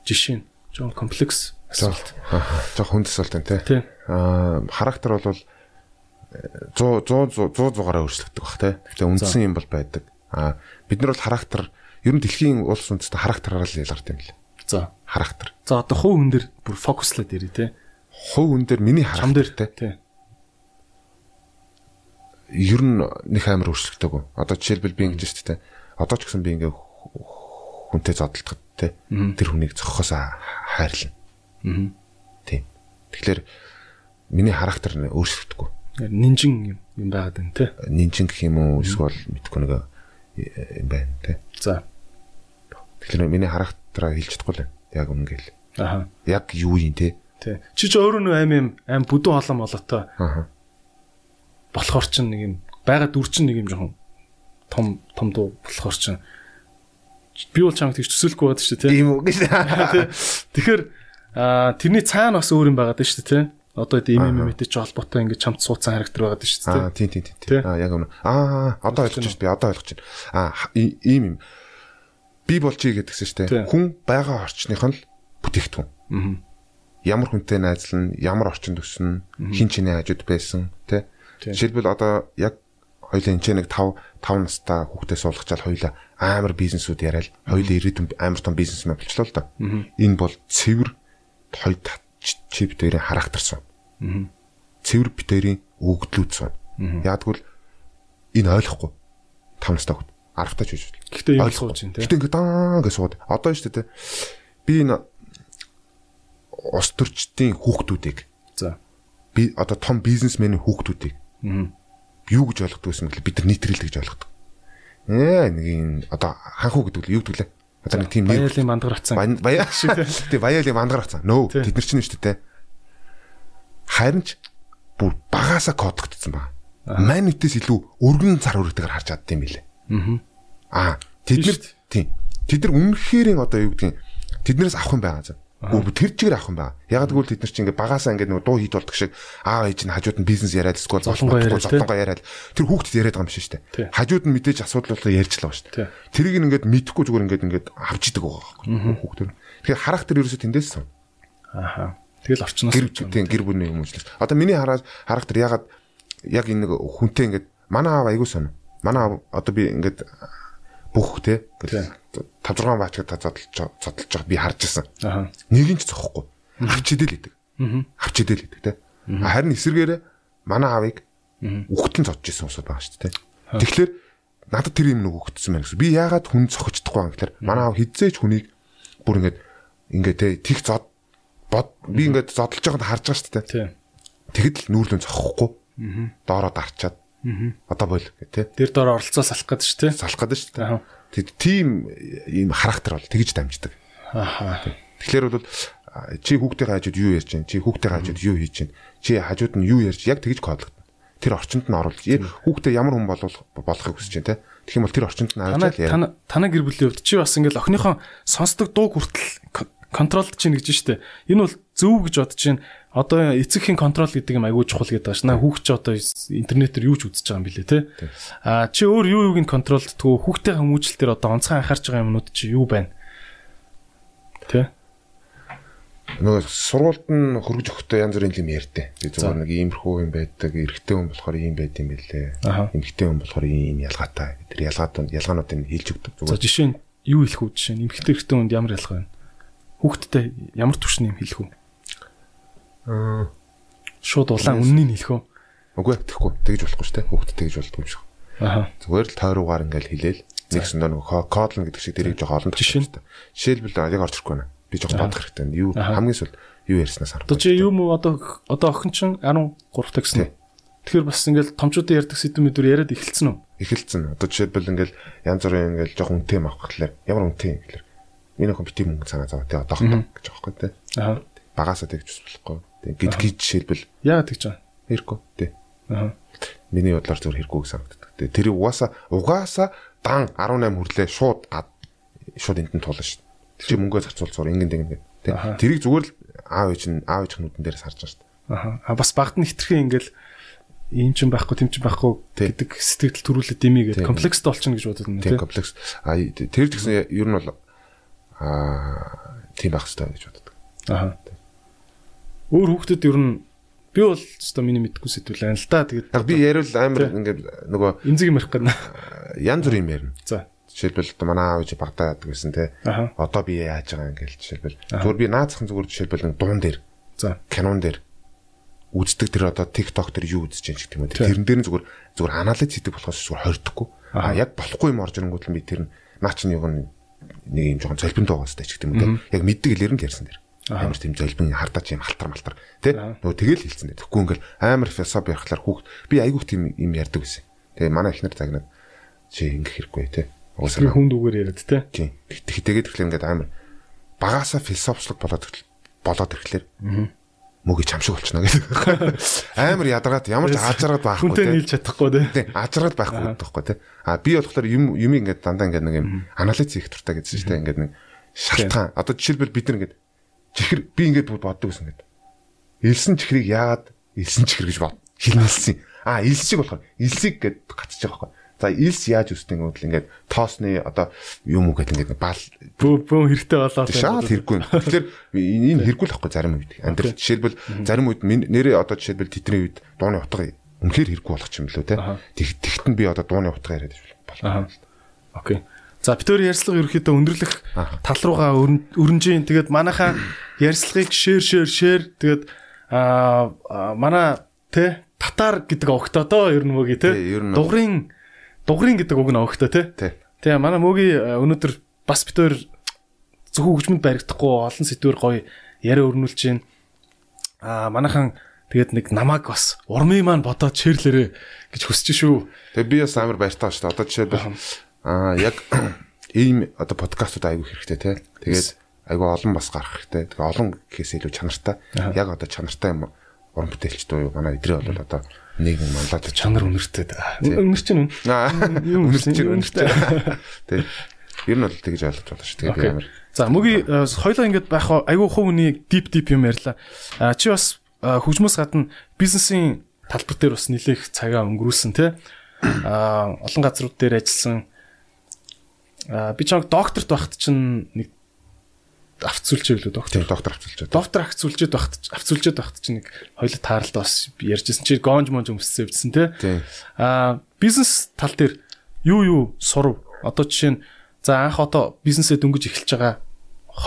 Жишээ нь жоон комплекс асуулт. Жоо хүнд асуулт байна те. Аа характер бол 100 100 100 100-аараа өөрчлөгддөг бах те. Тэгээ үндсэн юм бол байдаг. А бид нар бол характер ер нь дэлхийн улс үндэстэн характераараа л ялгардаг юм л. За характер. За одоо хувь хүн дээр бүр фокуслаад ирээ те. Хувь хүн дээр миний характер те. Тий. Ер нь нөх амар өөрчлөгдөг. Одоо жишээлбэл би ингэж шүү дээ. Одоо ч гэсэн би ингээ хүнтэй зодтолдоход те. Тэр хүнийг зохихоос хайрлна. Аа. Тийм. Тэгэхээр миний характер өөрчлөгдөхгүй нинжин юм байгаад байна те. Нинжин гэх юм уу эсвэл мэдгүй нэг юм байна те. За. Тэгэхээр миний характераа хэлж чадахгүй л яг үнгээл. Аха. Яг юу юм те. Тий. Чи ч өөрөө нэг аим юм аим бүдүүн холон болоотой. Аха. Болохоор ч нэг юм байгаа дүр чин нэг юм жоохон том том дуу болохоор ч би бол чамд тэгж төсөөлөхгүй байдаг шүү. Тийм үү <laughs> гэж. Тэгэхээр тэрний цаана бас өөр юм байгаа дээ шүү дээ одоо ийм мэтэй ч холбоотой ингээд чамд суудсан характер байгаа шүү дээ. Аа тийм тийм тийм. Аа яг үнэ. Аа одоо ойлгож байна. Би одоо ойлгож байна. Аа ийм юм. Би болчих гэдгсэн шүү дээ. Хүн байгаа орчных нь л бүтээгдэхүүн. Аа. Ямар хүнтэй найзлна, ямар орчинд өснө, хин чиний хажууд байсан, тэ. Жишээлбэл одоо яг хоёлын энэ нэг 5 5 настай хүүхдээ суулгачаал хоёлаа амар бизнесүүд яриад хоёлаа ирээдүйн амар том бизнесмен болчлоо л доо. Энэ бол цэвэр хоёр чи битэрийн характерсан. Цэвэр битэрийн өгдлүүдсэн. Яагтвэл энэ ойлгохгүй 5 настай хүүхд аргатай ч гэж. Гэхдээ юм сууж байна тийм. Гэхдээ ингээ даа гэж сууд. Одоо шүү дээ. Би энэ ус төрчдийн хүүхдүүдийг за би одоо том бизнесменийн хүүхдүүдийг юу гэж ойлгодог гэсэн мэт бид нар нийтрэл гэж ойлгодог. Ээ нэг энэ одоо ханхуу гэдэг нь юу гэдэг лээ? Одоо нэг тийм нэр баялын мандгар атсан. Баяа шиг тий баялын мандгар атсан. Нөө тэд нар чинь шүү дээ. Харин ч бүр багаасаа кодгдсон баг. Манитээс илүү өргөн цар хүрээтэйгээр харж чаддсан юм билээ. Аа. Тэд нар тийм. Тэд нар үнэхээр одоо юу гэдгийг тэднээс авах юм байгаа зав. Гүр тэр чигээр авах юм байна. Яг тэгвэл тэд нар чинь ингээ багасаа ингээ нөгөө дуу хийд болдог шиг аав ээж нь хажууд нь бизнес яриад эсвэл золонгоо яриад тэр хүүхдэд яриад байгаа юм шиг дээ. Хажууд нь мэдээж асуудал болоо ярьж л байгаа дээ. Тэрийг ингээд мэдхгүй зүгээр ингээд ингээд авч идэг байгаа байхгүй хүүхдэр. Тэгэхээр характер ерөөсөө тэндээс. Ааха. Тэгэл орчноос тийм гэр бүлийн хүмүүжлээс. Одоо миний хараад характер ягаад яг энэ нэг хүнтэй ингээд манай аав айгуу сонио. Манай аав одоо би ингээд бүх те 5 6 баачгаа та зодолж зодолж байгаа би харж ирсэн. Нэг нь ч зохгүй. Авч идэл идэг. Авч идэл идэг те. Харин эсэргээрээ манай аавыг үхтэн зодж исэн усуд байгаа шүү дээ. Тэгэхээр надад тэр юм нэг үхтсэн байна гэсэн. Би яагаад хүн зохицдохгүй юм гэхээр манай аав хизээч хүнийг бүр ингээд ингээд те тэг зод бод би ингээд зодолж байгааг харж байгаа шүү дээ. Тэгэд л нүүрлэн зохихгүй. Доороо дарчаад Одоо бол тий. Тэр доор оролцоо салах гэдэг шүү дээ. Салах гэдэг шүү дээ. Тэг тийм ийм характер бол тэгж дамждаг. Аха. Тэгэхээр бол чи хүүхдийн хажууд юу ярьж чинь, чи хүүхдийн хажууд юу хийж чинь, чи хажууд нь юу ярьж яг тэгж кодлогдно. Тэр орчинд нь оруулж хүүхдээ ямар хүн болов болохыг хүсэж чинь тий. Тэгэх юм бол тэр орчинд нь аваад яа. Танаа гэр бүлийн хувьд чи бас ингээл охиныхоо сонсдог дуу хүртэл контролд чинь гэж штэ. Энэ бол зөв гэж бодож чинь одоо эцэгхийн контрол гэдэг юм айгүй чухал гэдэг байна. Хүүхд чи одоо интернетээр юу ч үзэж байгаа юм билэ те. А чи өөр юу юуг нь контролдтгүү хүүхдээ хүмүүжлэлтэр одоо онцгой анхаарч байгаа юмнууд чи юу байна? Тэ? нөгөө сургуульд нь хөргөж өгөхдөө янз бүрийн юм ярьдээ. Би зүгээр нэг иймэрхүү юм байдаг, эрэгтэй хүн болохоор ийм байд юм бэлээ. Эмэгтэй хүн болохоор ийм ялгаатай. Тэр ялгаатууд ялгаануудыг хэлж өгдөг зүгээр. За жишээ нь юу хэлэх үү жишээ нь эмэгтэй эрэгтэй хүнд ямар ялгаа байна? Хүүхдтэй ямар түвшний юм хэлэх үү? Аа шууд улаан үннийг хэлэх үү? Үгүй тэгэхгүй. Тэгж болохгүй шүү дээ. Хүүхдэд тэгж болдгоо юм шиг. Аа. Зүгээр л тойруугаар ингээл хэлээл. Нэг сэндээ нөгөө кодлон гэдэг шиг дэрийг жоох олон жишээ. Жишээлбэл яг орж ирэхгүй нэ. Би жоох бодох хэрэгтэй. Юу хамгийн сүүл юу ярьснаас харах. Одоо чи юм уу одоо одоо охин чинь 13 та гэсэн. Тэгэхээр бас ингээл томчуудын ярьдаг сэдв мэдвэр яриад эхэлсэн үү? Эхэлсэн. Одоо жишээлбэл ингээл янз бүрийн ингээл жоох үнэтэй авах гэхлээр ямар үнэтэй гэхлээр миний охин бити мөнгө цанаа зав тий одоохондоо гэж аахгүй тий. Аа. Багасаа тэгж болохгүй. Тэг гид гид жишээлбэл яагаад тэгж байгаа? Хэрэггүй. Тий. Аа. Миний бодлоор зөв хэрэггүй гэж санагддаг. Тий. Тэр угаасаа угаасаа дан 18 хүрлээ шууд гад шууд энтэн туулна шүү дээ. Чи мөнгөө зарцуулцоор ингэн тэгнэ. Тий. Тэрийг зүгээр л аав ээж нь аав ээж хүмүүдэн дээрээс харж байгаа шүү. Аа. Бас багт нь хитрхи ингээл ийм ч байхгүй тийм ч байхгүй гэдэг сэтгэл төрүүлээд дэмий гэдэг комплексд болчихно гэж бодод нь тийм комплекс а тэр ч гэсэн ер нь бол а тийм байх хэрэгтэй гэж боддог. Аа. Өөр хүүхдэд ер нь би бол өстой миний мэдгүй сэтгэл байна л да. Тэгээд би яриул амар ингээд нөгөө эмзэг юм ярих гэдэг. Янз бүр юм ярина. За. Жишээлбэл одоо манай аав ээж багтаа яадаг гэсэн те. Одоо би яаж байгаа ингээл жишээлбэл зүгээр би наацхан зүгээр жишээлбэл дуун дээр. За. Канон дээр үздэг тэр одоо TikTok дээр юу үзэж байгаа юм те. Тэрэн дээр нь зүгээр зүгээр анализ хийдэг болохоос зүгээр хордохгүй. А яг болохгүй юм орж ирэнгүүт л би тэр наа чинь юу нэг юм жоохон золбинд байгаа сте ч гэдэг юм те. Яг мэддэг илэрэн ярьсан дээр амар тийм золбин хардаач юм халтар малтар тий нөгөө тэгэл хэлсэн дээ. Тэгэхгүй ингээл амар философи ярихлаар хүүхд би айгүйх тийм юм ярьдаг гэсэн тэгээ манай ихнэр загнаад чи ингэх хэрэггүй тий уусаа хүн дүүгээр яриад тий. Тэгээд тэгэхээр ингээд амар багаасаа философчлог болоод болоод ирэхлээр мөгийг чамшиг болчихно гэдэг. Амар ядаргаад ямар ч ажраад байхгүй. Хүнтэй нийлж чадахгүй тий. Ажраад байхгүй байхгүй тий. А би болохоор юм юм ингээд дандаа ингээд нэг юм анализ хийх туртай гэсэн чинь тий ингээд нэг шалтгаан. Одоо жишээлбэл бид нар ингээд чихэр би ингээд боддог гэсэн гэдэг. Илсэн чихрийг яагаад илсэн чихэр гэж бод. Хилнэлсэн. А илсийг болохоор илсийг гэд байгаа байхгүй. За илс яаж үсдэг юм бол ингээд тоосны одоо юм уу гэдэг ингээд бал бөө хэрэгтэй болоо. Шаал хэрэггүй. Тэгэхээр энэ хэрэггүй л байхгүй зарим үед. Амьдрал жишээлбэл зарим үед нэрээ одоо жишээлбэл тэдний үед дууны утга үнэхээр хэрэггүй болох юм лөө те. Тэгт нь би одоо дууны утга яриад байна. Окей. За битүүр ярьцлага ерөөхдөө өндөрлөх тал руугаа өрнжийн тэгээд манайхаа ярьцлагыг шеэр шеэр шеэр тэгээд аа манай тэ татар гэдэг огтоо доо ер нь мөгийн тэ. Дугрын дугрын гэдэг үг нь огтоо тэ. Тэгээ манай мөгийн өнөөдөр бас битүүр зөвхөн хөгжмөнд баригдахгүй олон сэдвэр гоё яриа өрнүүлж байна. Аа манайхан тэгээд нэг намайг бас урмын маань бодоод чирлэрэ гэж хүсэж шүү. Тэгээ би бас амар баяртай шүү дээ. Одоо жишээлбэл Аа яг ийм одоо подкастууд айгүй хэрэгтэй те. Тэгээд айгүй олон бас гарах хэрэгтэй. Тэгээ олон гэхээс илүү чанартай. Яг одоо чанартай юм уран бүтээлч дуу юу манай идрээ бол одоо нэг нэг манлаад чанар өнөртэй. Өнөр чинь өнөр чинь өнөртэй. Тэг. Ер нь бол тэгж ойлгож байна шүү. Тэгээ би амар. За мөги хоёлоо ингэж байх айгүй хувь хүний дип дип юм ярьла. Чи бас хөгжмөөс гадна бизнесийн талбар дээр бас нэлээх цагаа өнгөрүүлсэн те. А олон газрууд дээр ажилласан би чамд докторт байхад чинь нэг авцүүлж байлоо доктор. Доктор авцүүлж. Доктор авцүүлжээд байхад авцүүлжээд байхад чинь нэг хоёул тааралд бас ярьжсэн чи гонж монж өмссөн байсан тий. Аа бизнес тал дээр юу юу сурв. Одоо жишээ нь за анх одоо бизнесээ дөнгөж эхэлж байгаа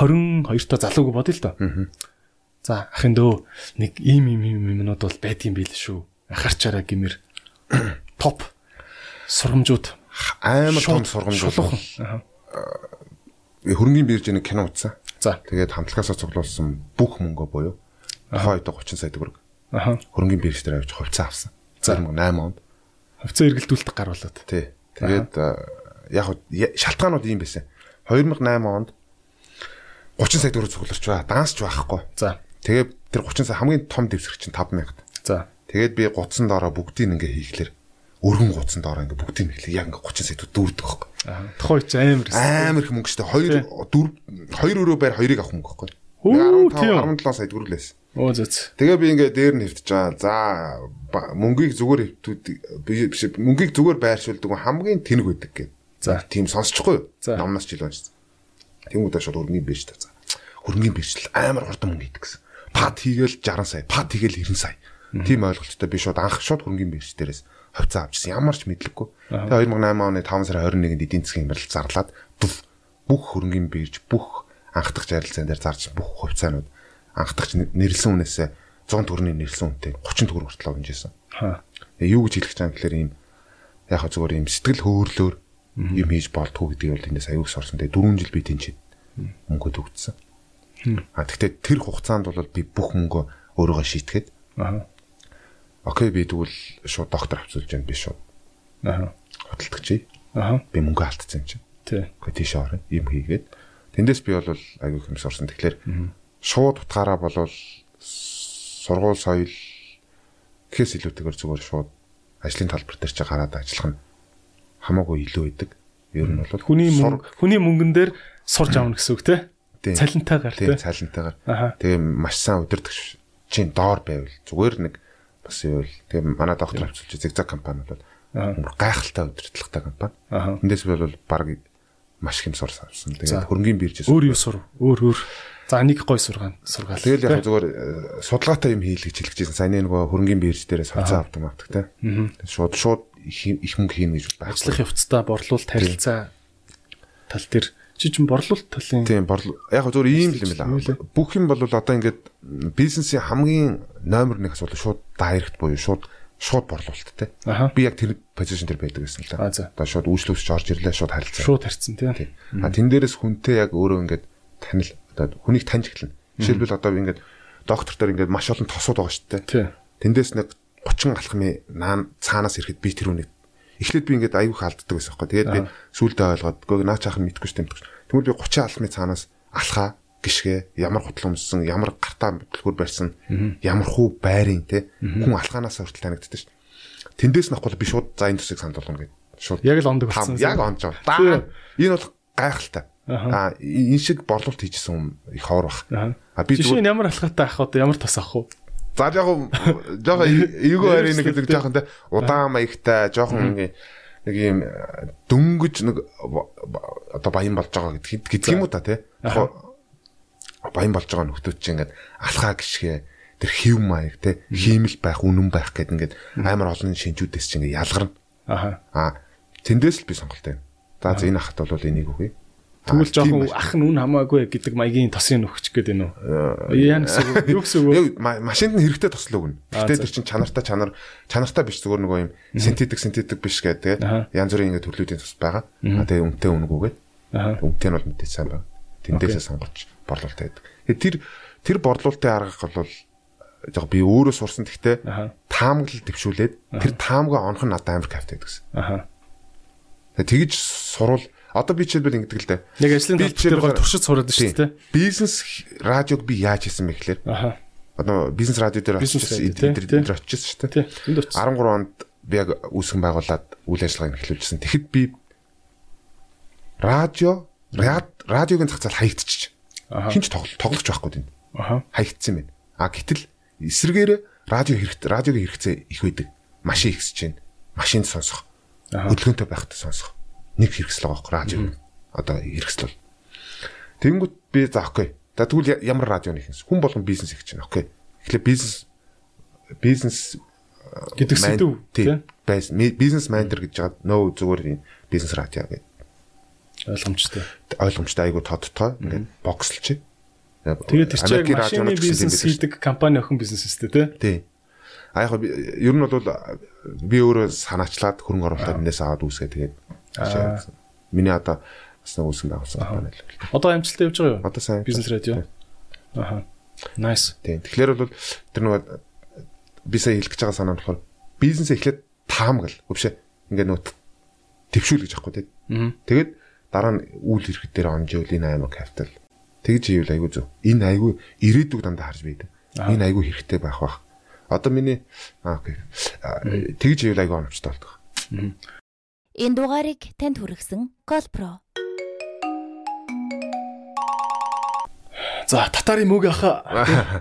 22 та залууг бодъё л доо. За ахын дөө нэг ийм ийм ийм юмнууд бол байдсан байл шүү. Анхаарчаараа гэмээр топ сургамжууд амар том сургамжууд. Хөрөнгөний биржийн кино үзсэн. За. Тэгээд хамтлагаасаа цуглуулсан бүх мөнгөө буюу хойд 30 сая төгрөг. Аха. Хөрөнгөний бирж дээр авч хувьцаа авсан. За 8 онд. Хувьцаа эргэлдүүлэлт гаруулад. Тий. Тэгээд яг шалтгаанууд ийм байсан. 2008 онд 30 сая төгрөг цугларч бай. Дансч байхгүй. За. Тэгээд тэр 30 сая хамгийн том дэвсгэр чинь 5000. За. Тэгээд би гуцсан доороо бүгдийг ингээ хийхлээр өргөн гуцсан доор ингээ бүгдийг мэхлээ яг ингээ 30 сая дүүрдэг байхгүй. Тухай ч амар амар их мөнгө штэ 2 4 2 өрөө байр 2-ыг авах мөнгө байхгүй. 15 17 сая төгрөглөөс. Оо зөц. Тэгээ би ингээ дээр нь хэвтэж байгаа. За мөнгийг зүгээр хэвтүүд биш мөнгийг зүгээр байршуулдаг хамгийн тэнэг байдаг гэд. За тийм сонсчихгүй? Намнаас жил уншсан. Тэнгүүдээ шууд өргөний биш та. За. Хөрөнгөний бэрчл амар хурдан мөнгө идэг гэсэн. Пад хийгээл 60 сая, пад хийгээл 90 сая. Тийм ойлголттой би шууд анх шууд хөрөнгөний бэрч дээрээс хувьцаа авчихсан. Ямар ч мэдлэггүй. Тэгээ 2008 оны 5 сарын 21-нд эдийн засгийн хямралд зарлаад бүх хөрөнгөний бирж бүх анхдах жарилцаан дээр зарж бүх хувьцаанууд анхдагч нэрлсэн үнээсээ 100 төгрөгийн нэрлсэн үнэтэй 30 төгрөг хүртэл хэмжээсэн. Аа. Юу гэж хэлэх гэж байгаа гэхээр ийм яг хаа зүгээр ийм сэтгэл хөдлөөр юм хийж болтгоо гэдгийг бол эндээс аюул сорсон. Тэгээ 4 жил би тэнцээ мөнгө төгссөн. А тэгтээ тэр хугацаанд бол би бүх мөнгөө өөрөөгөө шийтгээд Окей би тэгвэл шууд доктор авчулж байна би шууд. Аа. Хөдөлтөгчий. Аа. Би мөнгө алдсан юм чинь. Тий. Гэхдээ тийш орно. Им хийгээд. Тэндээс би бол аягүй хэмс орсон. Тэгэхээр шууд утгаараа болвол сургууль соёл гэхээс илүүтэйгээр зүгээр шууд ажлын талбар дээр ч гараад ажиллах нь хамаагүй илүү байдаг. Ер нь бол хүний хүний мөнгөн дээр сурж авна гэсэн үг те. Цалинтайгаар те. Цалинтайгаар. Тэгээ маш сайн удирдах чинь доор байвал зүгээр нэг бас юу л тэгээ манай доктор авчилж зигзаг компани бол гайхалтай удирдлагатай компани. Эндээс бол баг маш их юм сур авсан. Тэгээд хөрөнгөний биржээс өөр юу сур өөр өөр За нэг гой сургаан сургаал. Тэгэл яг зүгээр э, судалгаатай юм хийл гэж хэлж байсан. Саяны нөгөө хөрөнгөний бирж дээрээс хувьцаа авдаг авдаг те. Шууд шууд их мөнгө хийнэ гэж байна. Ажлах явцдаа борлуулалт харилцаа тал дээр чи ч борлуулалт талын Тийм. Яг зүгээр ийм л юм байна. Бүх юм бол одоо ингээд бизнесийн хамгийн номер 1 асуудал шууд дайрект буюу шууд шууд борлуулалттай. Би яг тэр позишн дээр байдаг гэсэн л да. Одоо шууд үйлчлүүлж орж ирлээ шууд харилцаа. Шууд харьцсан тийм. А тэн дээрээс хүнтэй яг өөрөө ингээд танил одоо хүнийг таньж эхэлнэ. Жишээлбэл одоо ингээд доктор дээр ингээд маш олон тосууд байгаа шүү дээ. Тэндээс нэг 30 алхмын наан цаанаас ирэхэд би тэр үнийг эхлээд би ингээд аюух алддаг байсан байхгүй. Тэгээд би сүулдэ ойлгоод гоо наа чаахан мэдгүй шүү дээ. Тэгмэл би 30 алхмын цаанаас алхаа гიშгэ ямар хутал өмссөн ямар гартаа бүтлгүүр барьсан ямар хүү байрын те хүн алхаанаас хүртэл танигддаг ш. Тэндээс нахгүй би шууд за энэ төсийг санд болгоно гэд. Шууд яг л ондог болсон. Яг онж байгаа. Энэ бол гайхалтай. Аа энэ шиг борлуулалт хийжсэн хүн их хоор бах. А би зүгээр ямар алхаатай ах одоо ямар тас ах вэ? За жоохон жоохон <laughs> эйгөө харин нэг гэдэг жоохон те. удаан маягтай жоохон нэг юм дөнгөж нэг одоо баян болж байгаа гэдэг юм уу та те. Баян болж байгаа нөхдүүд чинь ингээд алхаа гიშгэ тэр хэв маяг те хиймэл байх, үнэн байх гэдэг ингээд амар олон шинжүүдээс чинь ингээд ялгарна. Аа тэндээс л би сонголт. За за энэ ахт бол энийг үгүй. Тэгвэл жоохон ах нь үн хамаагүй гэдэг маягийн тосын нөхч гээд байна уу? Яа гэсэн үг юу гэсэн үг? Машинд нь хэрэгтэй тослог өгнө. Гэтэ тэр чинь чанартай чанар чанартай биш зүгээр нөгөө юм синтетик синтетик биш гэдэг янз бүрийн ингэ төрлүүдийн тус байгаа. А тэгээ үнэтэй үнгүүгээд. Үнэтэй нь бол мэдээ сайн байна. Тэндээсээ сонгож борлуулалт байдаг. Тэр тэр борлуулалтын арга бол яг би өөрөө сурсан гэхдээ таамаглал төвшүүлээд тэр таамгаа онох нь надад амар кайфтай гэсэн. Тэгж сурвал Одоо би жишээлбэл ингэдэг л дээ. Яг ажлын дээр гол туршид сураад шүү дээ. Бизнес радиог би яаж хийсэн бэ гэхээр. Аха. Одоо бизнес радио дээр эдгээр очижсэн шүү дээ. 13 онд би яг үүсгэн байгуулад үйл ажиллагааг эхлүүлжсэн. Тэгэхэд би радио радиогийн зах зээл хаягдчих. Хинч тоглож байхгүй тийм. Хаягдсан байна. А гэтэл эсрэгээр радио хэрэгтэй радиогийн хэрэгцээ их байдаг. Машин ихсэж байна. Машинд сонсох. Хөдөлгөөнтэй байхад сонсох нэг хэрэгсэл байгаа байхгүй радио. Одоо хэрэгсэл. Тэнгүүт би за окей. За тэгвэл ямар радионы хийх хүн болгон бизнес хийж байна. Окей. Тэгэхээр бизнес бизнес гэдэг сэдв тийм бизнес менежер гэж байгаа нөө зүгээр бизнес радио гэдэг ойлгомжтой. Ойлгомжтой айгу тодтоо ингээд бокслж. Тэгээд тэр чинь машины бизнес хийдэг компани охин бизнес өстэй тий. Тий. А яг ер нь бол би өөрөө санаачлаад хөрөнгө оруулалтаар энэс аваад үүсгээ тэгээд Миний одоо бас нэг үүсгэн байгуулсан байна л. Одоо амжилттай явж байгаа юу? Одоо сайн. Бизнес радио. Аха. Nice. Тийм. Тэгэхээр бол тэр нэг би сая хэлэх гэж байгаа санаа нь болохоор бизнес эхлээд таамагл өвшөө ингээд нөт төвшүүл гэж аахгүй тийм. Тэгээд дараа нь үйл хэрэг дээр онжиул энэ аймаг капитал. Тэгж ивэл айгүй зөв. Энэ айгүй ирээдүг дандаа харж байдаг. Энэ айгүй хэрэгтэй байх бах. Одоо миний аа окей. Тэгж ивэл айгүй оновчтой болдог. Энэ дугаарыг танд хүргэсэн Colpro. За татарын мөг аха. <laughs>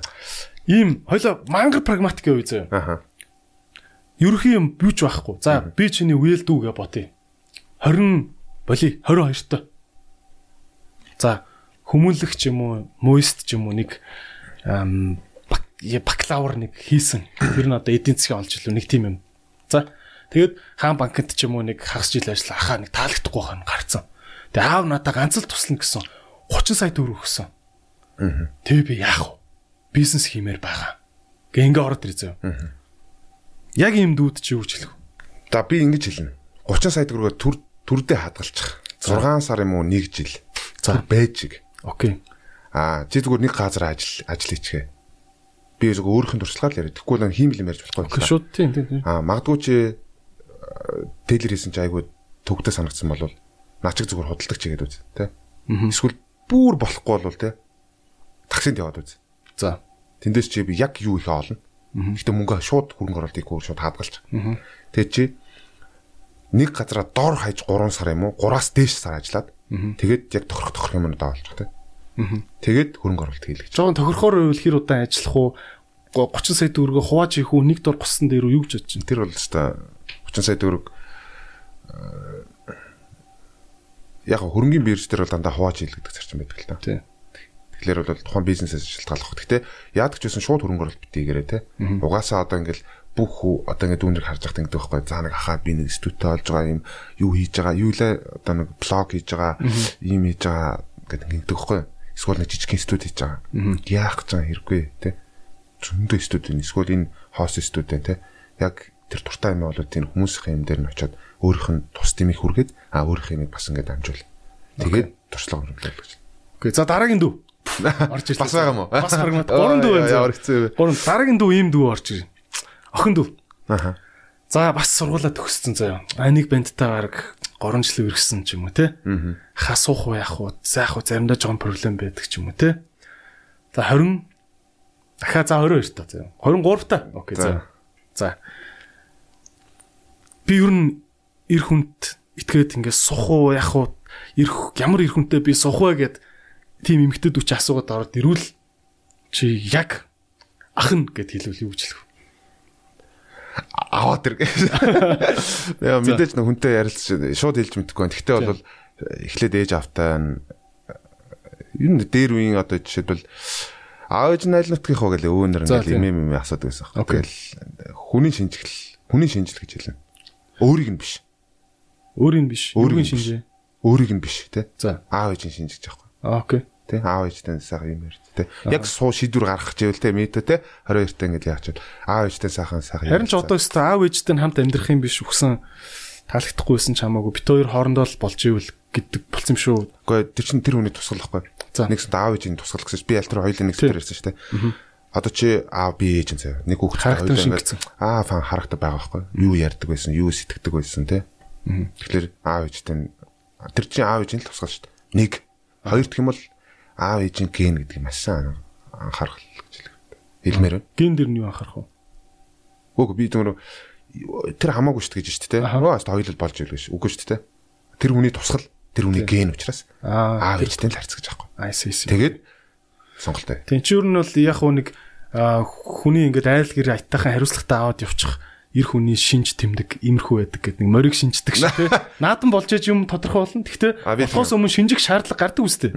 Ийм хоёлоо мангар прагматик явъя заяа. Аха. Ерөнхий юм бүүч байхгүй. За би чиний үйл дүүгээ ботъё. 20 боли 22 та. За хүмүүнлэх ч юм уу, моист ч юм уу нэг бакалавр нэг хийсэн. Тэр нь одоо эдийн засгийн олж илүү нэг тийм юм. За Тэгээд хаан банкнд ч юм уу нэг хагас жил ажиллаа хаа нэг таалагдахгүй хаан гарцсан. Тэгээд аав надаа ганц л туслана гэсэн 30 сая төгрөг өгсөн. Аа. Тэгээ би яах вэ? Бизнес хиймээр байгаа. Гэ ингээ ороод ирээ зөө. Аа. Яг ийм дүүд чи юу ч хэлэх? За би ингэж хэлнэ. 30 сая төгрөгөөр төр төрдөө хадгалчих. 6 сар юм уу 1 жил. За байж иг. Окей. Аа чи зүгээр нэг газар ажил ажил хийчихээ. Би зөв өөрийнх нь туршлагаар л яриа. Тэгэхгүй л хиймэл юм ярьж болохгүй. Окей шууд тийм тийм. Аа магадгүй чи Тейлер хийсэн чи айгүй төгтө санагдсан бол наачиг зүгээр худалдаг чигээд үз тэ. Эсвэл бүр болохгүй бол тэ. Таксинд яваад үз. За. Тэндээс чи би яг юу их олно. Гэтэ мөнгө шууд хөрөнгө оруулалтыг шууд хадгалж. Тэгээ чи нэг газараа дор хаяж 3 сар юм уу 3-аас дээш сар ажиллаад тэгээд яг тохирох тохирох юм удаа олчих тэ. Тэгээд хөрөнгө оруулалт хийлгэж. Жоон тохирохоор үйл хэр удаан ажиллах уу 30 сая төгрөгө хувааж хийх үү нэг дор гусан дээр юу гэж бодож чинь тэр бол ч та 30 сая төгрөг яг хөрөнгөний бирж дээр бол дандаа хувааж хийлгдэг зарчим байдаг л та. Тийм. Тэгэхээр бол тухайн бизнесээс шалтгааллах. Гэхдээ яадаг ч байсан шууд хөрөнгө оруулалт битгийгээрээ те. Угаасаа одоо ингээл бүх одоо ингээд дүүнэр харж байхад ингэдэг байхгүй. За нэг хахаа би нэг студио олж байгаа юм юу хийж байгаа юу лээ одоо нэг блог хийж байгаа юм хийж байгаа гэдэг ингэдэг байхгүй. Эсвэл нэг жижиг студи хийж байгаа. Яах гэж байгаа хэрэггүй те. Зөндөө студи эсвэл энэ хост студи те. Яг тэр туртаа юм бол тэр хүмүүсийн юм дээр нь очиод өөрийнх нь тус дэмийг хүргээд а өөрийнх юм бас ингээд амжуул. Тэгээд туршлага хөрөнгөлөө гэж. Окей. За дараагийн дүү. Орж ирсэн. Бас байгаа юм уу? Бас прагмат. Гурван дүү байна. Хэцүү вэ? Гурван дараагийн дүү ийм дүү орж ирнэ. Охин дүү. Аха. За бас сургуулаа төгссөн заяа. А нэг бандтай баг 3 жил үргэсэн ч юм уу те. Аа. Хасуух уу яах уу? Заах уу заримдаа жоохон проблем байдаг ч юм уу те. За 20 дахиад за 22 та заяа. 23 та. Окей за. За би ер нь эр хүнд итгээд ингээд сух уу яах уу эр ямар эр хүнтэй би сух вэ гэд тийм эмгтээд үчи асуугаад ороод ирвэл чи яг ах нь гэд хэлвэл юу гэж хэлэх вэ? аваа тэр. Яа мэдээж нэг хүнтэй ярилцж шууд хэлж мэдэхгүй байна. Гэхдээ бол эхлээд ээж автаа ер нь дээр үеийн одоо жишээлбэл аав ээж нь аль нутгийнх вэ гэлээ өвөнөр ингээл юм юм асуудаг байсан. Тэгэл хүний шинжлэл хүний шинжлэл гэж хэлнэ. Өөрийг нь биш. Өөрийг нь биш. Өөрийг нь шинжээ. Өөрийг нь биш тий. За. Аав ээж нь шинжиж байхгүй. Окей. Тий аав ээжтэй сайхан юм ярьд тий. Яг суу шийдвэр гаргах гэвэл тий мэдээ тий 22 та ингээд яач аав ээжтэй сайхан сайхан. Харин ч одоо өстө аав ээжтэй хамт амьдрах юм биш үхсэн таалагдахгүйсэн ч хамаагүй бит хоёр хоорондоо л болж ивэл гэдэг болсон юм шүү. Гэхдээ тэр чинь тэр хүний тусгал байхгүй. Нэгс аав ээжийн тусгал гэсэн чинь би аль тэр хоёулын нэг зэрэг ярьсан шүү дээ. Одоо чи аав би ээж заяа. Нэг хүүхэд характер шингэсэн. Аа фан характер байгаа байхгүй. Юу ярьдаг байсан, юу сэтгэдэг байсан тий. Тэгэхээр аав ээжтэй тэр чинь аав ээжийн л тусгал шүү дээ. Нэг хоёр дахь юм бол аав ээжийн ген гэдэг маш сайн анхаарах гэж хэлмээр байна. Ген дэр нь юу анхаарах вэ? Үгүй би тэр тэр хамаагүй шүү гэж шүү дээ. Өө хаста хоёул болж ийл гэж. Үгүй шүү дээ. Тэр хүний тусгал тэр хүний ген учраас аав ээжтэй л харьцаж байгаа байхгүй. Аа сэ. Тэгээд сонголтой. Юу нь бол яг нэг хүний ингээд айл гэр айтайхан хариуцлагатай аваад явчих эр хүний шинж тэмдэг имерхүү байдаг гэдэг нэг морийг шинждэг шүү дээ. <laughs> Наадан болж яж юм тодорхой болно. Гэхдээ болохоос өмнө шинжих шаардлага гардаг үстэй.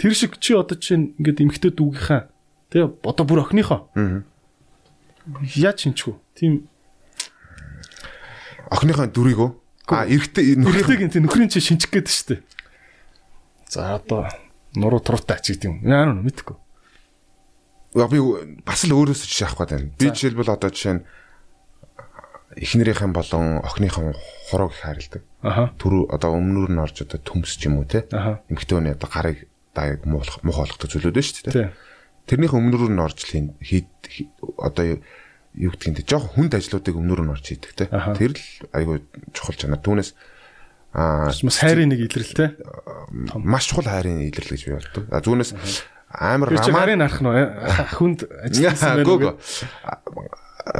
Тэр шиг чи одоо чинь ингээд эмхтэй дүүгийнхаа тий одоо бүр охиныхоо. Яаж шинжих вэ? Тийм охиныхоо дүрийг үү? А эрэгтэй нөхрийг тий нөхрийн чи шинжих гээд шүү дээ. За одоо нуруу туруутай ач гэдэг юм. Яа нү мэдхгүй. Би бас л өөрөөсөө жишээ авах байна. Би жишээлбэл одоо жишээ нь эхнэрийнхэн болон охиныхон хурууг их хайрладаг. Түрүү одоо өмнөр нь орж одоо төмсч юм уу те. Эмэгтэй хүний одоо гарыг даяг муулах мухалгах зүйлүүд байна шүү дээ. Тэрнийх өмнөр нь орж хийд одоо юу гэдгийг те жоох хүнд ажлуудыг өмнөр нь орж хийдэг те. Тэр л айгүй чухал чанар. Түүнээс аа хайрын нэг илрэл те. Маш чухал хайрын илрэл гэж би боддог. А зүүнээс амар романтик харах нь хүнд ажилласан <laughs> байна.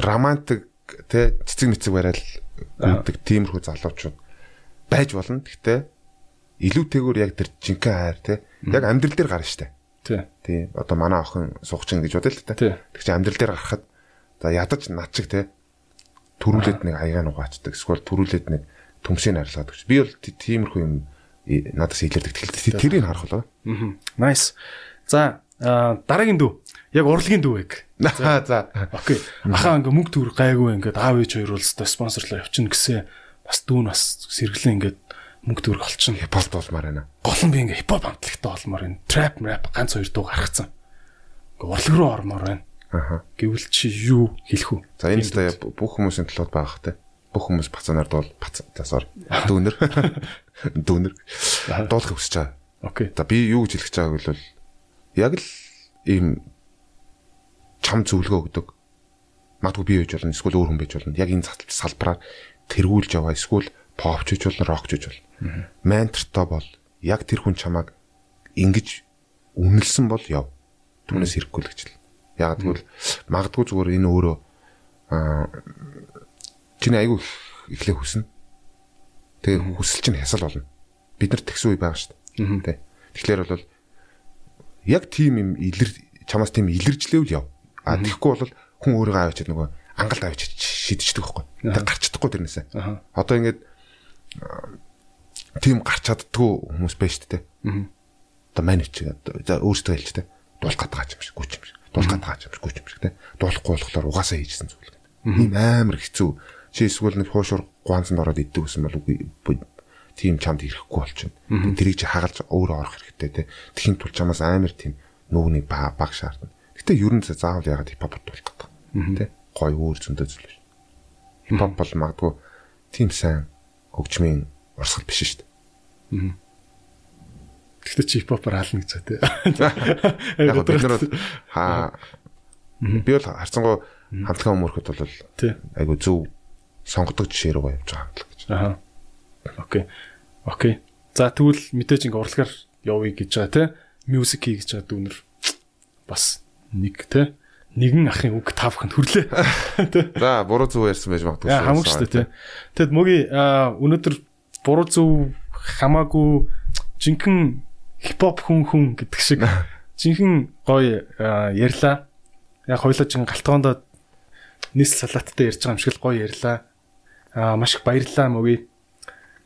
Романтик те цэцэг мэцэг барайл үүдэг тиймэрхүү залуучууд байж болно. Гэхдээ илүүтэйгээр яг тэр жинхэнэ хайр те яг амьдрал дээр гарна штэ. Тий. Одоо манай охин суугчин гэж бодъё л та. Тэг чи амьдрал дээр гарахад за ядаж начиг те төрүүлээд нэг аяга нугаачдаг. Эсвэл төрүүлээд нэг төмсийг арилгаад гэж. Би бол тиймэрхүү юм надаас илэрдэг. Тэгэхээр тэрийг харах болоо. Аа. Nice. За дараагийн дүү. Яг урлагийн дүү яг. <laughs> За за. Окей. Ахаа ингээ мөнгө төгрөг гайгүй ингээд аав ээж хоёр бол спонсорлоо явчихна гэсэн бас дүүн бас сэргэлэн ингээд мөнгө төгрөг олчихно. Хипхоп болмаар байна. Гол нь би ингээ хипхоп хамтлагтай болмоор байна. Trap rap ганц хоёр дуу гаргацсан. Ингээ урлаг руу ормоор байна. Аха. Гэвэл чи юу хэлэх үү? За энэ л бүх хүмүүсийн талууд байгаа хэ. Бүх хүмүүс бацанаар дуул бац. За sorry. Дүүнер. <laughs> Дүүнер. Дуулах хүсэж байгаа. Окей. За би юу гэж хэлэх гэж байгааг бол яг л ийм чам зөвлөгөө өгдөг. Магадгүй би байж болно, эсвэл өөр хүн байж болно. Яг энэ салбараар тэргүүлж яваа, эсвэл попч гэж болно, рок гэж болно. Ментортой бол яг тэр хүн чамааг ингэж үнэлсэн бол яв. Түүнээс хэрэггүй л гэж л. Яг тэгвэл магадгүй зүгээр энэ өөрөө чиний айгүй эхлэх хүснэ. Тэгээ хүсэл чинь хясал болно. Бид нар тэгсэн үе байгаа шүү дээ. Тэгэхээр бол яг тийм юм илэр чамаас тийм илэржлээвэл яв. А тэгэхгүй бол хүн өөрийгөө авчиад нөгөө ангалд авчиж шидчихдэг байхгүй. Тэг гарч чадахгүй тэрнээсээ. Одоо ингээд тийм гарч чаддгүй хүмүүс байна шүү дээ. Одоо манайч за өөртөө хэлж дээ. Дуулах гадгаа юм шиг, гүч юм шиг. Дуулах гадгаа юм шиг, гүч юм шиг те. Дуулахгүй болохоор угаасаа хийжсэн зүйл. Ийм амар хэцүү. Чи эсвэл нэг хуушур гуанцанд ороод иддэг гэсэн бол үгүй тийм чамд ирэхгүй болчихно. Тэрийг чи хагалж өөрөө орох хэрэгтэй те. Тэхийн тул чамаас амар тийм нүгний баг шаардна. Гэтэ ер нь заавал ягаад хипхоп дуулах гэдэг. Тэ? Гой өөр зөндөө зүйл биш. Хипхоп бол магадгүй тийм сайн хөгжмийн урсгал биш шүү дээ. Гэтэ чи хипхопор хаална гэж тэ. <laughs> Яг бид нар хаа би бол харцангуй хамтлагаа өмөрөхөд бол айгу зөв сонгодог жишээ рүү явж байгаа гэж. Аа. Окей. Окей. За тэгвэл мэдээж ингээ урлагаар явъя гэж байгаа те. Music хий гэж байгаа дүүнер бас нэг те нэгэн ахын үг тавханд хүрлээ. <laughs> За буруу зүг ярьсан байж магадгүй. Хамаагүй шүү дээ. Тэгэд мөгийн өнөөдөр буруу зүг хамаагүй жинхэнэ хипхоп хүн хүн гэдэг шиг <laughs> жинхэнэ гоё ярьлаа. Яг хоёлоо чин галтгоондоо нийс салааттай ярьж байгаа юм шиг л гоё ярьлаа. Аа маш их баярлалаа мөгийн.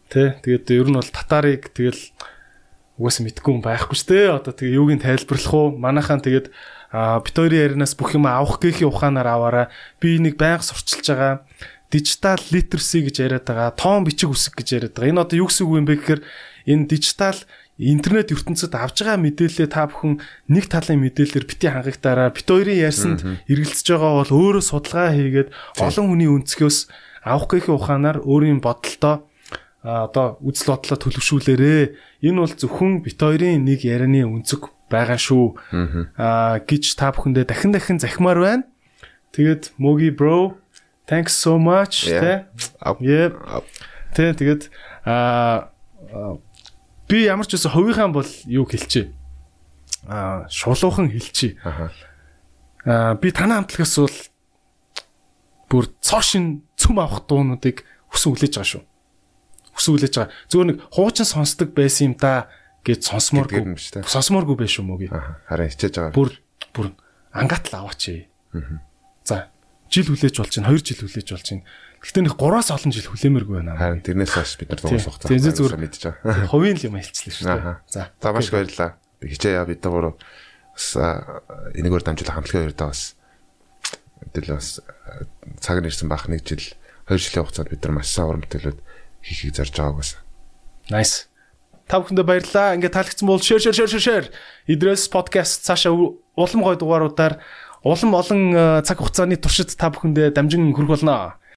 Тэ тэгээд ер нь бол татарыг тэгэл угаасаа мэдгүй юм байхгүй шүү дээ. Одоо тэгээ юуг нь тайлбарлах уу? Манайхаа тэгээд А бит хоёрын ярианаас бүх юм авах гэхийн ухаанаар аваараа би энийг байнга сурчилж байгаа дижитал литерси гэж яриад байгаа, тоон бичиг үсэг гэж яриад байгаа. Энэ одоо юу гэсэн үг юм бэ гэхээр энэ дижитал интернет ертөнцид авж байгаа мэдээлэлээ та бүхэн нэг талын мэдээлэлээр бити хангагдаараа бит хоёрын ярьсанд эргэлзэж байгаа бол өөрөө судалгаа хийгээд олон хүний өнцгөөс авах гэхийн ухаанаар өөрийн бодолтоо одоо үзэл бодлоо төлөвшүүлээрээ энэ бол зөвхөн бит хоёрын нэг ярианы өнцөг байгаа шүү аа гэж та бүхэндээ дахин дахин захимаар байна. Тэгээд Моги bro thanks so much тэ. Yep. Тэ тэгээд аа би ямар ч байсан хувийнхаа бол юу хэлчихэ. Аа шулуухан хэлчихэ. Аа би танаа хамтлагаас бол бүр цоошин цөм авах дуунуудыг хүсэн хүлээж байгаа шүү хүсэн хүлээж байгаа. Зүгээр нэг хуучин сонсдог байсан юм да гэж. Сонсмооргүй байх шүү мөгийг. Харин хичээж байгаа. Бүр бүр ангаатал аваач. За жил хүлээж болж чинь 2 жил хүлээж болж чинь. Гэхдээ нэг 3-аас олон жил хүлээмээргүй байна. Харин тэрнээс хойш бид нар дуусах хугацаа. Тийм зүгээр мэдж байгаа. Хувийн л юм хэлчихлээ шүү дээ. За. За маш их баярлалаа. Хичээе бид гурав бас энэгээр дамжуулах хамтлагын хоёроо бас мэдээлэл бас цаг нэрсэн бах нэг жил 2 жилийн хугацаанд бид нар маш сайн уран бүтээлүүд хийхийг зарж байгааг бас. Nice. Та бүхэндээ баярлалаа. Ингээ таалагдсан бол share share share share. Идрээс подкаст цаашаа улам гой дугааруудаар улам олон цаг хугацааны туршид та бүхэндээ дамжин хүрэх болно.